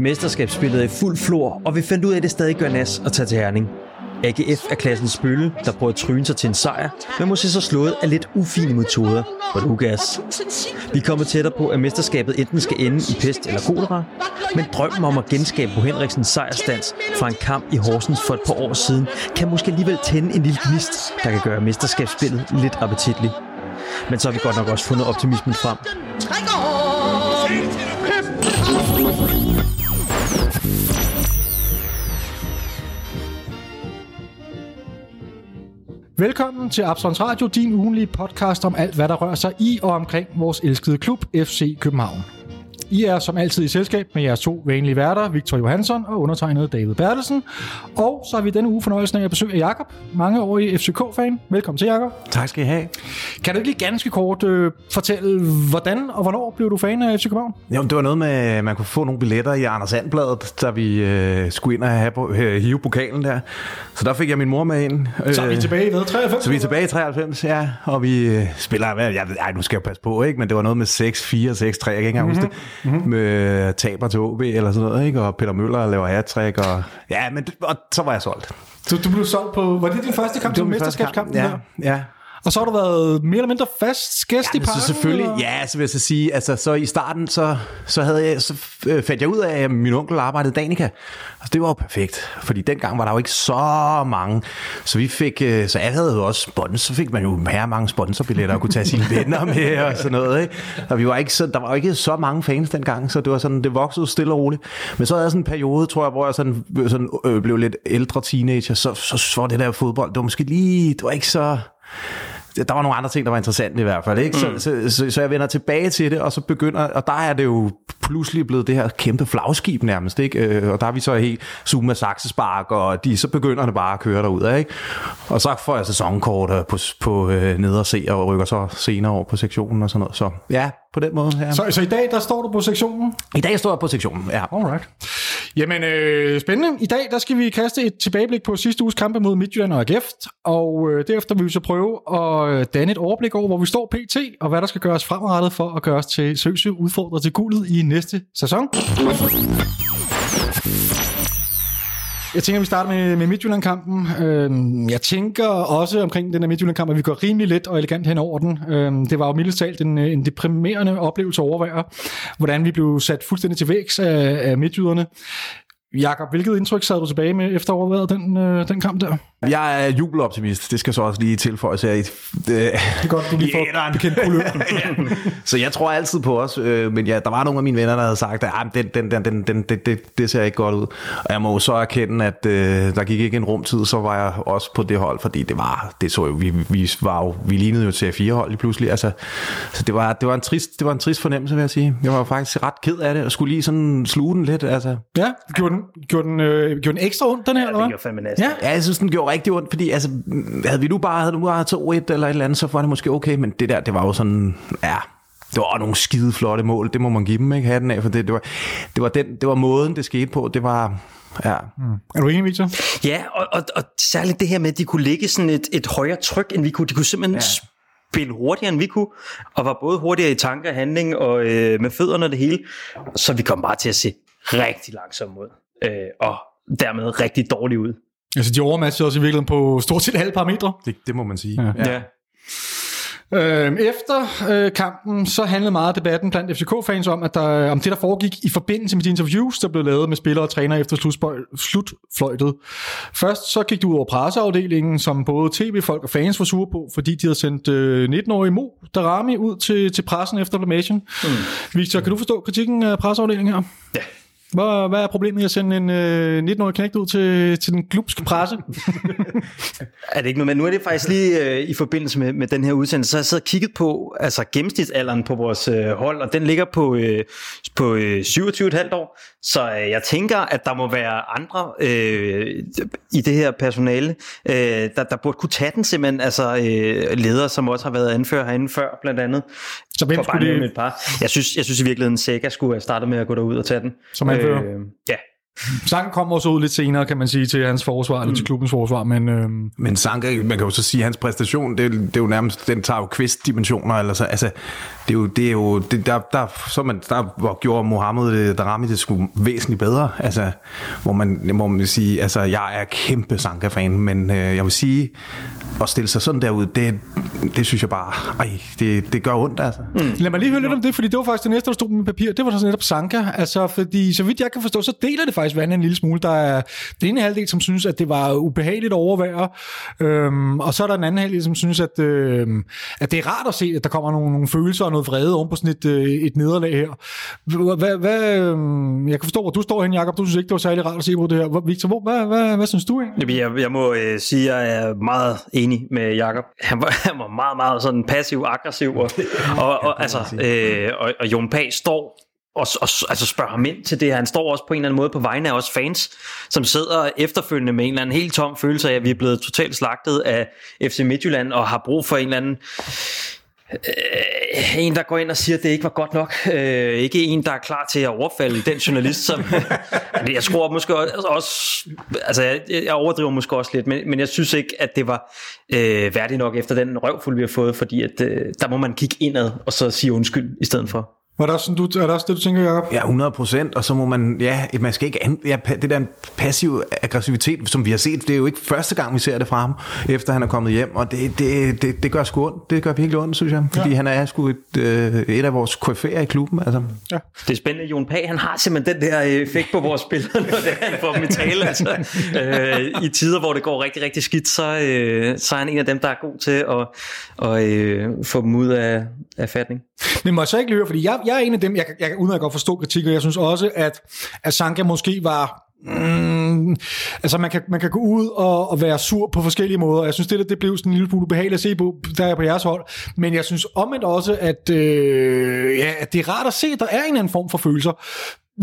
Mesterskabsspillet er i fuld flor, og vi fandt ud af, at det stadig gør nas at tage til Herning. AGF er klassens bølle, der prøver at tryne sig til en sejr, men måske så slået af lidt ufine metoder for ugas. Vi kommer tættere på, at mesterskabet enten skal ende i pest eller kolera, men drømmen om at genskabe på Henriksens sejrstands fra en kamp i Horsens for et par år siden, kan måske alligevel tænde en lille gnist, der kan gøre mesterskabsspillet lidt appetitligt. Men så har vi godt nok også fundet optimismen frem. Velkommen til Absalons Radio, din ugenlige podcast om alt, hvad der rører sig i og omkring vores elskede klub FC København. I er som altid i selskab med jeres to vanlige værter, Victor Johansson og undertegnet David Bertelsen. Og så har vi denne uge fornøjelsen af at besøge Jakob, mange år i FCK-fan. Velkommen til, Jakob. Tak skal I have. Kan du ikke lige ganske kort øh, fortælle, hvordan og hvornår blev du fan af FC København? Jo, det var noget med, at man kunne få nogle billetter i Anders Andbladet, da vi øh, skulle ind og have, øh, hive pokalen der. Så der fik jeg min mor med ind. Så er vi tilbage i hvad, 93? Så vi er tilbage i 93, ja. Og vi øh, spiller, jeg, ej, nu skal jeg passe på, ikke? Men det var noget med 6-4, 6-3, jeg kan ikke engang mm-hmm. huske det. Mm-hmm. Med taber til OB eller sådan noget, ikke? Og Peter Møller laver hat og ja, men og så var jeg solgt. Så du blev solgt på, var det din første kamp som mesterskabskamp? Ja, ja. Og så har du været mere eller mindre fast gæst ja, i parken? Så selvfølgelig, eller? ja, så vil jeg så sige, altså så i starten, så, så, havde jeg, så øh, fandt jeg ud af, at min onkel arbejdede Danica. Og det var jo perfekt, fordi dengang var der jo ikke så mange. Så vi fik, øh, så jeg havde jo også sponsor, så fik man jo mere mange sponsorbilletter og kunne tage sine venner med og sådan noget. Ikke? Og vi var ikke så, der var jo ikke så mange fans dengang, så det var sådan, det voksede stille og roligt. Men så havde jeg sådan en periode, tror jeg, hvor jeg sådan, sådan øh, blev lidt ældre teenager, så, så, så var det der fodbold, det var måske lige, det var ikke så der var nogle andre ting, der var interessante i hvert fald. Ikke? Mm. Så, så, så, så jeg vender tilbage til det, og så begynder, og der er det jo pludselig blevet det her kæmpe flagskib nærmest, ikke? Øh, og der er vi så helt Zuma Saxespark, og de, så begynder det bare at køre derud, ikke? Og så får jeg sæsonkort på, på øh, ned og se, og rykker så senere over på sektionen og sådan noget. Så ja, på den måde. Ja. Så, så i dag, der står du på sektionen? I dag står jeg på sektionen, ja. Alright. Jamen, øh, spændende. I dag, der skal vi kaste et tilbageblik på sidste uges kampe mod Midtjylland og AGF, og øh, derefter vil vi så prøve at danne et overblik over, hvor vi står pt, og hvad der skal gøres fremadrettet for at gøre os til søgsøg udfordret til guldet i næste sæson. Jeg tænker, at vi starter med, med Midtjylland-kampen. Øhm, jeg tænker også omkring den her Midtjylland-kamp, at vi går rimelig let og elegant hen over den. Øhm, det var jo mildest talt en, øh, en deprimerende oplevelse at overvære, hvordan vi blev sat fuldstændig til vægs af, af midtjyderne. Jakob, hvilket indtryk sad du tilbage med efter overværet den, øh, den kamp der? Jeg er jubeloptimist, det skal så også lige tilføjes her. Det, det er godt, du lige får bekendt ja. Så jeg tror altid på os, øh, men ja, der var nogle af mine venner, der havde sagt, at den, den, den, den, den, det, det, det ser ikke godt ud. Og jeg må så erkende, at øh, der gik ikke en rumtid, så var jeg også på det hold, fordi det var, det så jo, vi, vi, var jo, vi lignede jo til fire hold lige pludselig. Altså, så det var, det, var en trist, det var en trist fornemmelse, vil jeg sige. Jeg var faktisk ret ked af det, og skulle lige sådan sluge den lidt. Altså. Ja, gjorde den, gjorde den, øh, gjorde den ekstra ondt, den her, ja, eller? Det gjorde fandme Ja, ja, jeg synes, den gjorde rigtig ondt, fordi altså, havde vi nu bare, havde du bare 2-1 eller et eller andet, så var det måske okay, men det der, det var jo sådan, ja, det var nogle skide flotte mål, det må man give dem, ikke? Hatten af, for det, det, var, det, var den, det var måden, det skete på, det var, Ja. Mm. Er du enig, Victor? Ja, og, og, og særligt det her med, at de kunne lægge sådan et, et højere tryk, end vi kunne. De kunne simpelthen ja. spille hurtigere, end vi kunne, og var både hurtigere i tanke og handling, og øh, med fødderne og det hele. Så vi kom bare til at se rigtig langsomt ud, øh, og dermed rigtig dårligt ud. Altså, de overmatchede også i virkeligheden på stort set alle parametre. Det, det må man sige. Ja. ja. Øh, efter øh, kampen, så handlede meget af debatten blandt FCK-fans om, at der, om det, der foregik i forbindelse med de interviews, der blev lavet med spillere og træner efter slutfløjtet. Først så gik det ud over presseafdelingen, som både tv-folk og fans var sure på, fordi de havde sendt øh, 19-årige Mo Darami ud til, til pressen efter blamagen. Mm. Victor, kan du forstå kritikken af presseafdelingen her? Ja, hvad, hvad er problemet i at sende en øh, 19-årig knægt ud til, til den klubske presse? er det ikke noget, men nu er det faktisk lige øh, i forbindelse med, med den her udsendelse, så har jeg siddet og kigget på altså gennemsnitsalderen på vores øh, hold, og den ligger på, øh, på øh, 27,5 år. Så øh, jeg tænker, at der må være andre øh, i det her personale, øh, der, der burde kunne tage den simpelthen, altså øh, ledere, som også har været anfører herinde før, blandt andet. Så hvem skulle det... Et par. Jeg synes, jeg synes i virkeligheden, Sega skulle have startet med at gå derud og tage den. Som anfører? Øh, ja. Sanka kommer også ud lidt senere, kan man sige, til hans forsvar, mm. eller til klubbens forsvar, men... Øhm... Men Sanka, man kan jo så sige, at hans præstation, det, det er jo nærmest, den tager jo kvist-dimensioner, eller så, altså, det er jo, det er jo det, der, der, så man, der hvor gjorde Mohammed øh, Darami det skulle væsentligt bedre, altså, hvor man, hvor man vil sige, altså, jeg er kæmpe Sanka-fan, men øh, jeg vil sige, at stille sig sådan derud, det, det synes jeg bare, ej, det, det gør ondt, altså. Mm. Lad mig lige høre lidt om det, fordi det var faktisk det næste, der stod med papir, det var så netop Sanka, altså, fordi så vidt jeg kan forstå, så deler det faktisk vandet en lille smule. Der er den ene halvdel, som synes, at det var ubehageligt at overvære, øhm, og så er der den anden halvdel, som synes, at, øhm, at det er rart at se, at der kommer nogle, nogle følelser og noget vrede oven på sådan et, øh, et nederlag her. Hvad, hvad, øhm, jeg kan forstå, hvor du står hen, Jacob. Du synes ikke, det var særlig rart at se på det her. Victor, hvor, hvad, hvad, hvad, hvad synes du egentlig? Jeg, jeg må øh, sige, at jeg er meget enig med Jacob. Han var, han var meget, meget sådan passiv-aggressiv, og, og, og, altså, øh, og, og Jon Pag står og, og altså spørger ham ind til det. Han står også på en eller anden måde på vegne af os fans, som sidder efterfølgende med en eller anden helt tom følelse af, at vi er blevet totalt slagtet af FC Midtjylland, og har brug for en eller anden øh, en, der går ind og siger, at det ikke var godt nok. Øh, ikke en, der er klar til at overfalde den journalist, som... jeg tror måske også... Altså, jeg, jeg overdriver måske også lidt, men, men jeg synes ikke, at det var øh, værdigt nok efter den røvfuld, vi har fået, fordi at, øh, der må man kigge indad og så sige undskyld i stedet for. Var det også, sådan, du, er det også det, du tænker, Jacob? Ja, 100 procent, og så må man, ja, man skal ikke, an, ja, det der passiv aggressivitet, som vi har set, det er jo ikke første gang, vi ser det fra ham, efter han er kommet hjem, og det, det, det, det gør sgu ondt, det gør virkelig ondt, synes jeg, fordi ja. han er sgu et, øh, et af vores kryfærer i klubben, altså. Ja. Det er spændende, Jon Pag, han har simpelthen den der effekt på vores spillere, når det er, han får dem i tale, altså. øh, I tider, hvor det går rigtig, rigtig skidt, så, øh, så er han en af dem, der er god til at, at øh, få dem ud af, af fatning. Men må jeg så ikke høre, fordi jeg, jeg er en af dem, jeg, jeg, jeg uden at godt forstå kritik, og jeg synes også, at, at Sanka måske var Mm, altså man kan, man kan gå ud og, og være sur på forskellige måder. Jeg synes, det, det blev sådan en lille smule behageligt at se på, der er på jeres hold. Men jeg synes omvendt også, at, øh, ja, at det er rart at se, at der er en anden form for følelser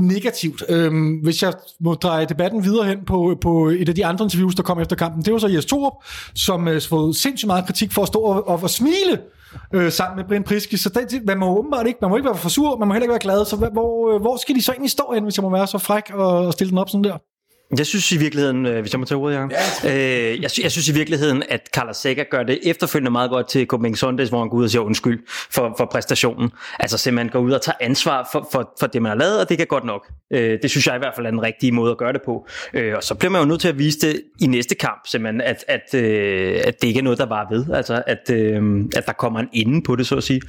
negativt. Øhm, hvis jeg må dreje debatten videre hen på, på et af de andre interviews, der kom efter kampen, det var så Jes Torup, som øh, fået sindssygt meget kritik for at stå og, og, og smile øh, sammen med Brian Priske. Så det, man må åbenbart ikke, man må ikke være for sur, man må heller ikke være glad. Så hvor, øh, hvor skal de så egentlig stå hen, hvis jeg må være så fræk og, og stille den op sådan der? Jeg synes i virkeligheden, øh, hvis jeg må tage ordet, Jacob, ja. øh, jeg, jeg synes i virkeligheden, at Carlos Sega gør det efterfølgende meget godt til Copenhagen Sundays, hvor han går ud og siger undskyld for, for præstationen. Altså simpelthen går ud og tager ansvar for, for, for det, man har lavet, og det kan godt nok. Øh, det synes jeg i hvert fald er den rigtige måde at gøre det på. Øh, og så bliver man jo nødt til at vise det i næste kamp, simpelthen, at, at, øh, at det ikke er noget, der var ved. Altså at, øh, at der kommer en inde på det, så at sige.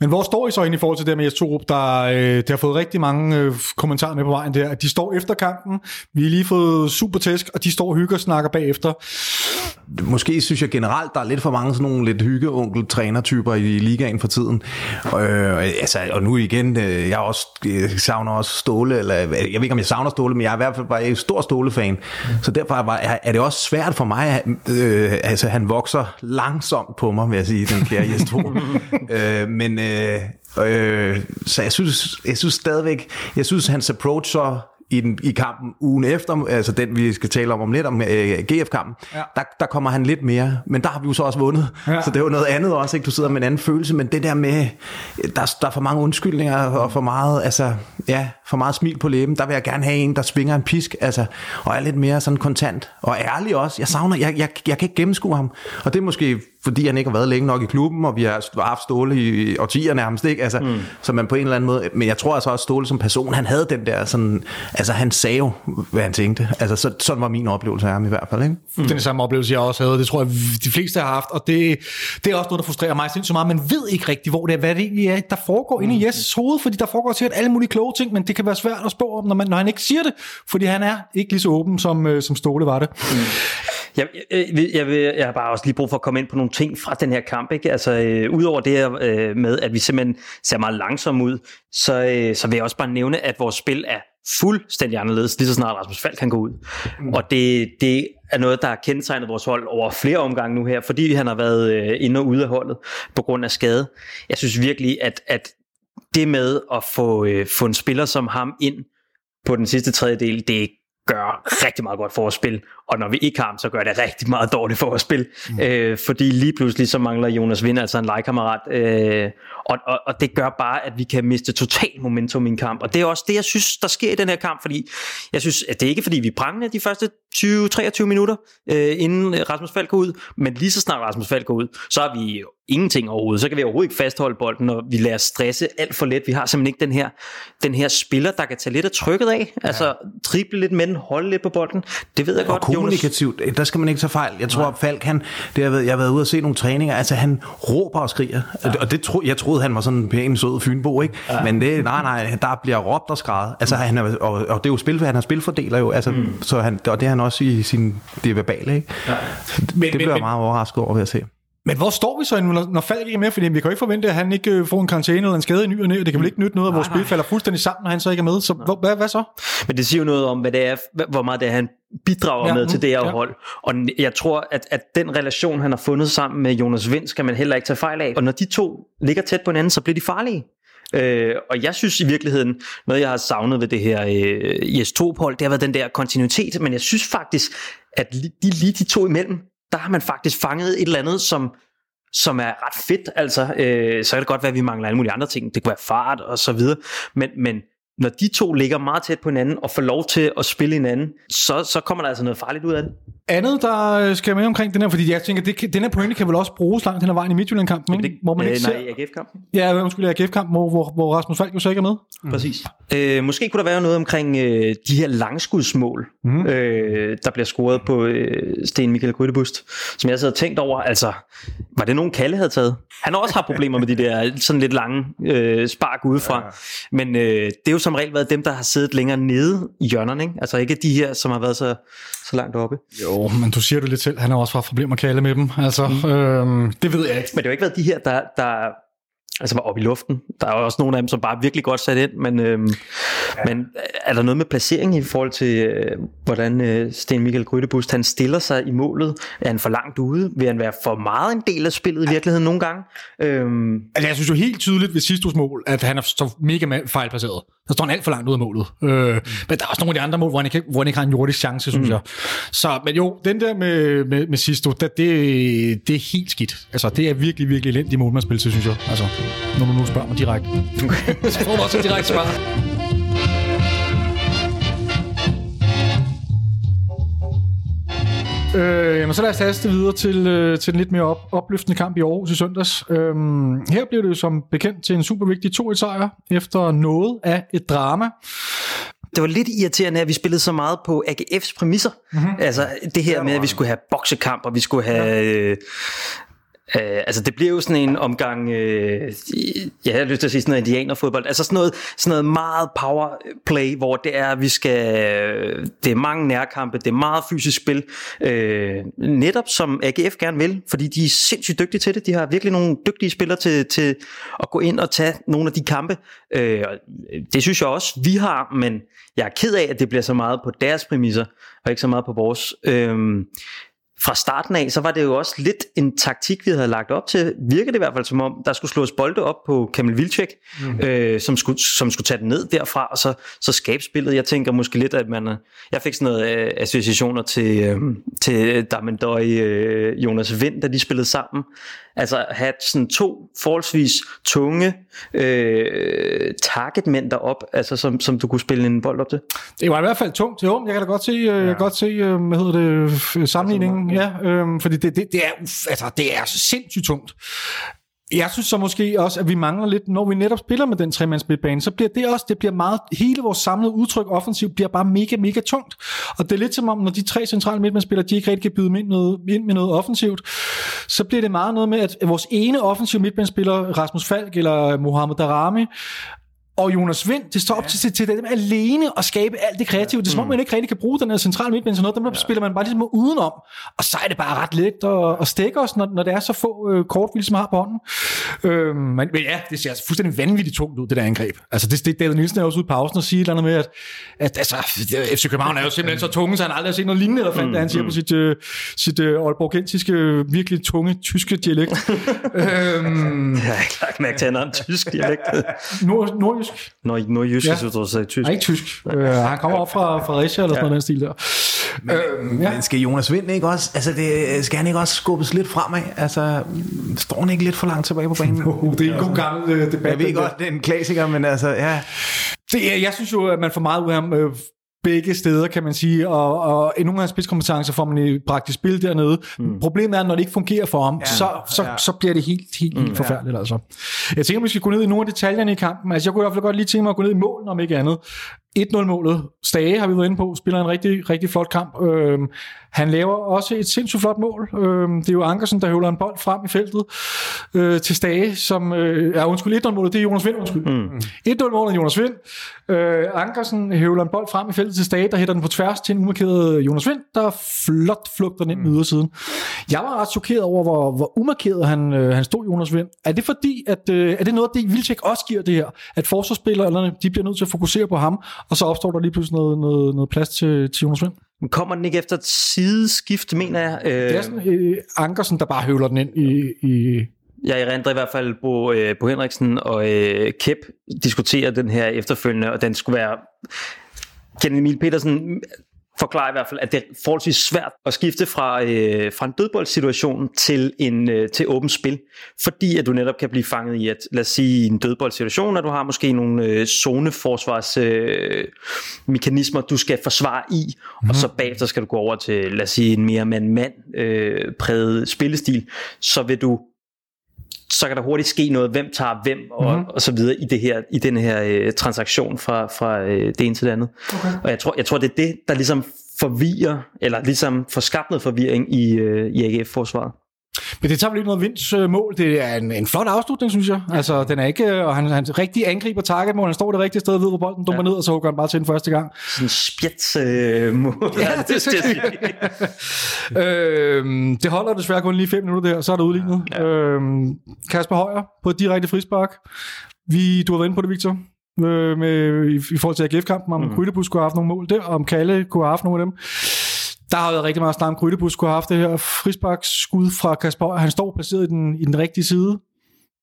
Men hvor står I så egentlig i forhold til det med Jes Torup, der, øh, der har fået rigtig mange øh, kommentarer med på vejen der, at de står efter kampen, vi har lige fået super tæsk, og de står og hygger og snakker bagefter. Måske synes jeg generelt, der er lidt for mange sådan nogle lidt hyggeonkel trænertyper i ligaen for tiden. Øh, altså, og nu igen, øh, jeg, også, jeg savner også Ståle, eller jeg ved ikke om jeg savner Ståle, men jeg er i hvert fald bare en stor Ståle-fan. Så derfor er, er det også svært for mig, at øh, altså, han vokser langsomt på mig, vil jeg sige, den kære Jes øh, men øh, øh, så jeg synes, jeg synes stadigvæk, jeg synes hans approach så i, den, i kampen ugen efter, altså den vi skal tale om om lidt, om øh, GF-kampen, ja. der, der kommer han lidt mere, men der har vi jo så også vundet, ja. så det er jo noget andet også, ikke? du sidder med en anden følelse, men det der med, der, der er for mange undskyldninger, og for meget, altså, ja, for meget smil på læben, der vil jeg gerne have en, der svinger en pisk, altså, og er lidt mere sådan kontant, og ærlig også, jeg savner, jeg, jeg, jeg kan ikke gennemskue ham, og det er måske fordi han ikke har været længe nok i klubben, og vi har haft Ståle i årtier nærmest, ikke? Altså, mm. så man på en eller anden måde, men jeg tror altså også, Ståle som person, han havde den der sådan, altså han sagde jo, hvad han tænkte. Altså så, sådan var min oplevelse af ham i hvert fald, ikke? Mm. Den samme oplevelse, jeg også havde, det tror jeg, de fleste har haft, og det, det er også noget, der frustrerer mig sindssygt meget. Man ved ikke rigtigt, hvor det er, hvad det egentlig er, der foregår mm. inde i Jes' hoved, fordi der foregår sikkert alle mulige kloge ting, men det kan være svært at spå om, når, man, når han ikke siger det, fordi han er ikke lige så åben, som, øh, som Ståle var det. Mm. Jeg, jeg, jeg, vil, jeg har bare også lige brug for at komme ind på nogle ting fra den her kamp. Ikke? Altså, øh, udover det her øh, med, at vi simpelthen ser meget langsomme ud, så, øh, så vil jeg også bare nævne, at vores spil er fuldstændig anderledes, lige så snart Rasmus Falk kan gå ud. Mm. Og det, det er noget, der har kendetegnet vores hold over flere omgange nu her, fordi han har været øh, inde og ude af holdet på grund af skade. Jeg synes virkelig, at, at det med at få, øh, få en spiller som ham ind på den sidste tredjedel, det gør rigtig meget godt for at spille. Og når vi ikke har ham, så gør det rigtig meget dårligt for at spille, mm. øh, fordi lige pludselig så mangler Jonas Vind, altså en legekammerat, øh, og, og, og det gør bare, at vi kan miste total momentum i en kamp, og det er også det, jeg synes, der sker i den her kamp, fordi jeg synes, at det er ikke fordi, vi brændende de første 20-23 minutter, øh, inden Rasmus Falk går ud, men lige så snart Rasmus Falk går ud, så er vi ingenting overhovedet. Så kan vi overhovedet ikke fastholde bolden, og vi lader stresse alt for let. Vi har simpelthen ikke den her, den her spiller, der kan tage lidt af trykket af. Ja. Altså triple lidt med den, holde lidt på bolden. Det ved jeg og godt, kommunikativt, Jonas. der skal man ikke tage fejl. Jeg tror, Nej. at Falk, han, det har været, jeg har været ude og se nogle træninger, altså han råber og skriger. Ja. Og det tro, jeg troede, han var sådan en pæn, sød fynbo, ikke? Ja. Men det, nej, nej, der bliver råbt og skrædet. Altså, han er, og, og, det er jo spil, han har spilfordeler jo, altså, mm. så han, og det er han også i sin, det verbale, ikke? Ja. Men, det bliver jeg meget overrasket over ved at se. Men hvor står vi så, når, når Falk ikke er med? Fordi vi kan jo ikke forvente, at han ikke øh, får en karantæne eller en skade i ny og næ, det kan vel ikke nytte noget, at vores spil falder fuldstændig sammen, når han så ikke er med. Så hvor, hvad, hvad så? Men det siger jo noget om, hvad det er, hvor meget det er, han bidrager ja, med til det her ja. hold. Og jeg tror, at, at den relation, han har fundet sammen med Jonas Vind, skal man heller ikke tage fejl af. Og når de to ligger tæt på hinanden, så bliver de farlige. Øh, og jeg synes i virkeligheden, noget jeg har savnet ved det her øh, IS2-hold, det har været den der kontinuitet, men jeg synes faktisk, at de, lige de to imellem, der har man faktisk fanget et eller andet, som, som er ret fedt. Altså, øh, så kan det godt være, at vi mangler alle mulige andre ting. Det kunne være fart og så videre. Men, men når de to ligger meget tæt på hinanden og får lov til at spille hinanden, så, så kommer der altså noget farligt ud af det. Andet, der skal med omkring den her, fordi jeg tænker, det, den her pointe kan vel også bruges langt hen ad vejen i Midtjylland-kampen, ikke? Det, hvor man øh, ikke nej, ser... AGF-kampen. Ja, undskyld, AGF-kampen, hvor, hvor, hvor Rasmus Falk jo så ikke er med. Mm. Præcis. Øh, måske kunne der være noget omkring øh, de her langskudsmål, mm. øh, der bliver scoret på øh, Sten Michael Grydebust, som jeg så havde tænkt over, altså, var det nogen Kalle havde taget? Han har også haft problemer med de der sådan lidt lange øh, spark udefra, ja. men øh, det er jo som regel været dem, der har siddet længere nede i hjørnerne, ikke? altså ikke de her, som har været så, så langt oppe. Jo, men du siger det lidt selv, han har også haft problemer med Kalle med dem, altså, mm. øhm, det ved jeg ikke. Men det har jo ikke været de her, der, der altså var oppe i luften. Der er også nogle af dem, som bare virkelig godt sat ind, men, øhm, ja. men er der noget med placering i forhold til, øh, hvordan øh, Sten Michael Grydebust, han stiller sig i målet? Er han for langt ude? Vil han være for meget en del af spillet i virkeligheden nogle gange? Øhm. Altså, jeg synes jo helt tydeligt ved sidste mål, at han er så mega fejlplaceret. Der står han alt for langt ud af målet. Øh, mm. Men der er også nogle af de andre mål, hvor han ikke, hvor han ikke har en jordisk chance, synes mm. jeg. Så, men jo, den der med, med, med Sisto, det, det, det er helt skidt. Altså, det er virkelig, virkelig elendigt målmandsspil, synes jeg. Altså, når du nu spørger mig direkte. Okay. så får du også et direkte svar. Øh, jamen, så lad os taste videre til, øh, til den lidt mere op, opløftende kamp i Aarhus i søndags. Øhm, her blev det jo som bekendt til en super vigtig 2-1-sejr efter noget af et drama det var lidt irriterende, at vi spillede så meget på AGF's præmisser. Mm-hmm. Altså det her med, at vi skulle have boksekamp, og vi skulle have ja. Uh, altså det bliver jo sådan en omgang, øh, jeg har lyst til at sige sådan noget indianerfodbold, altså sådan noget, sådan noget meget power play, hvor det er, vi skal, det er mange nærkampe, det er meget fysisk spil, øh, netop som AGF gerne vil, fordi de er sindssygt dygtige til det, de har virkelig nogle dygtige spillere til, til at gå ind og tage nogle af de kampe, øh, øh det synes jeg også, vi har, men jeg er ked af, at det bliver så meget på deres præmisser, og ikke så meget på vores. Øh, fra starten af, så var det jo også lidt en taktik, vi havde lagt op til. Virker det i hvert fald som om, der skulle slås bolde op på Kamil Vilcek, mm. øh, som, skulle, som skulle tage den ned derfra, og så, så skabe spillet. Jeg tænker måske lidt, at man... Jeg fik sådan noget øh, associationer til, øh, til Damendøj, øh, Jonas Vind, da de spillede sammen. Altså have sådan to forholdsvis tunge øh, targetmænd derop, altså som, som du kunne spille en bold op til. Det var i hvert fald tungt. Jo, jeg kan da godt se, øh, ja. jeg kan godt se øh, hvad hedder det, sammenligningen. Ja, øh, fordi det, det, det, er, altså, det er sindssygt tungt. Jeg synes så måske også, at vi mangler lidt, når vi netop spiller med den tremandsmidtbane, så bliver det også, det bliver meget, hele vores samlede udtryk offensivt bliver bare mega, mega tungt. Og det er lidt som om, når de tre centrale midtbanespillere, de ikke rigtig kan byde ind, noget, ind med noget offensivt, så bliver det meget noget med, at vores ene offensive midtbanespiller, Rasmus Falk eller Mohamed Darami, og Jonas Vind, det står op ja. til, til dem alene at skabe alt det kreative. Det er som om, man ikke rigtig kan bruge den her centrale midtbane til noget. Dem der ja. spiller man bare ligesom udenom. Og så er det bare ret let at, at stikke os, når, når det er så få øh, kortvilde, som har på hånden. Øh, men, men ja, det ser altså fuldstændig vanvittigt tungt ud, det der angreb. Altså det, det David Nielsen er også ude i pausen og siger et eller andet med, at, at altså, FC København er jo simpelthen så tunge, så han aldrig har set noget lignende, eller fandt, mm, han siger mm. på sit, uh, sit uh, Aalborgensiske, virkelig tunge tyske dialekt. øhm, jeg har ikke lagt mærke til, at han har en tysk dialekt. Nord, nordjysk nordjysk. Nord, nordjysk, ja. synes du sagde tysk. Nej, ikke tysk. Uh, han kommer op fra Fredericia eller sådan ja. noget den stil der. Men, øh, ja. men skal Jonas Vind ikke også, altså det, skal han ikke også skubbes lidt fremad? Altså, står han ikke lidt for langt tilbage på banen? Uh, det er en god gammel uh, debat. Jeg ved godt, det er en klassiker, men altså, ja. Det, jeg synes jo, at man får meget ud af ham øh, begge steder, kan man sige, og, og i nogle af hans spidskompetencer får man i praktisk spil dernede. Mm. Problemet er, når det ikke fungerer for ham, ja, så, så, ja. så bliver det helt, helt, helt mm, forfærdeligt. Ja. Altså. Jeg tænker, at vi skal gå ned i nogle af detaljerne i kampen. Altså, jeg kunne i hvert fald godt lige tænke mig at gå ned i målen, om ikke andet. 1-0-målet. Stage har vi været inde på, spiller en rigtig, rigtig flot kamp. Øhm, han laver også et sindssygt flot mål. Øhm, det er jo Ankersen, der høvler en bold frem i feltet øh, til Stage, som... Øh, ja, undskyld, 1-0-målet, det er Jonas Vind, undskyld. Mm. 1-0-målet er Jonas Vind. Øh, Ankersen høvler en bold frem i feltet til Stage, der hætter den på tværs til en umarkeret Jonas Vind, der flot flugter den ind med mm. ydersiden. Jeg var ret chokeret over, hvor, hvor umarkeret han, øh, han stod, Jonas Vind. Er det fordi, at øh, er det noget, det Vildtjek også giver det her? At forsvarsspillerne, de bliver nødt til at fokusere på ham, og så opstår der lige pludselig noget, noget, noget plads til, til Jonas Vind. Men kommer den ikke efter et sideskift, mener jeg? Øh... Det er sådan øh, Ankersen, der bare høvler den ind i... i jeg erindrer i hvert fald på, øh, på Henriksen og øh, Kep diskuterer den her efterfølgende, og den skulle være... Kenny Emil Petersen forklarer i hvert fald, at det er forholdsvis svært at skifte fra, øh, fra en dødboldsituation til en øh, til åbent spil, fordi at du netop kan blive fanget i, at lad os sige en dødboldsituation, at du har måske nogle øh, zoneforsvarsmekanismer, øh, du skal forsvare i, mm. og så mhm. bagefter skal du gå over til, lad os sige, en mere mand-mand øh, præget spillestil, så vil du så kan der hurtigt ske noget, hvem tager hvem og, mm-hmm. og så videre i det her i den her øh, transaktion fra, fra øh, det ene til det andet. Okay. Og jeg tror, jeg tror, det er det, der ligesom forvirrer, eller ligesom får skabt noget forvirring i, øh, i AGF-forsvaret. Men det tager vel ikke noget Vinds øh, mål. Det er en, en flot afslutning, synes jeg. Altså, den er ikke, øh, og han, han rigtig angriber targetmål. Han står det rigtige sted, ved hvor bolden dumper ja. ned, og så hugger han bare til den første gang. Sådan en spjæt øh, mål. Ja, det, det, det, øhm, det holder desværre kun lige fem minutter der, så er det udlignet. Ja. Øhm, Kasper Højer på et direkte frispark. Vi, du har været inde på det, Victor øh, med, i, i forhold til AGF-kampen, om mm. Grydebus kunne have haft nogle mål der, om Kalle kunne have haft nogle af dem. Der har været rigtig meget snak om, Grydebus skulle have haft det her frisparksskud fra Kasper. Han står placeret i den, i den rigtige side.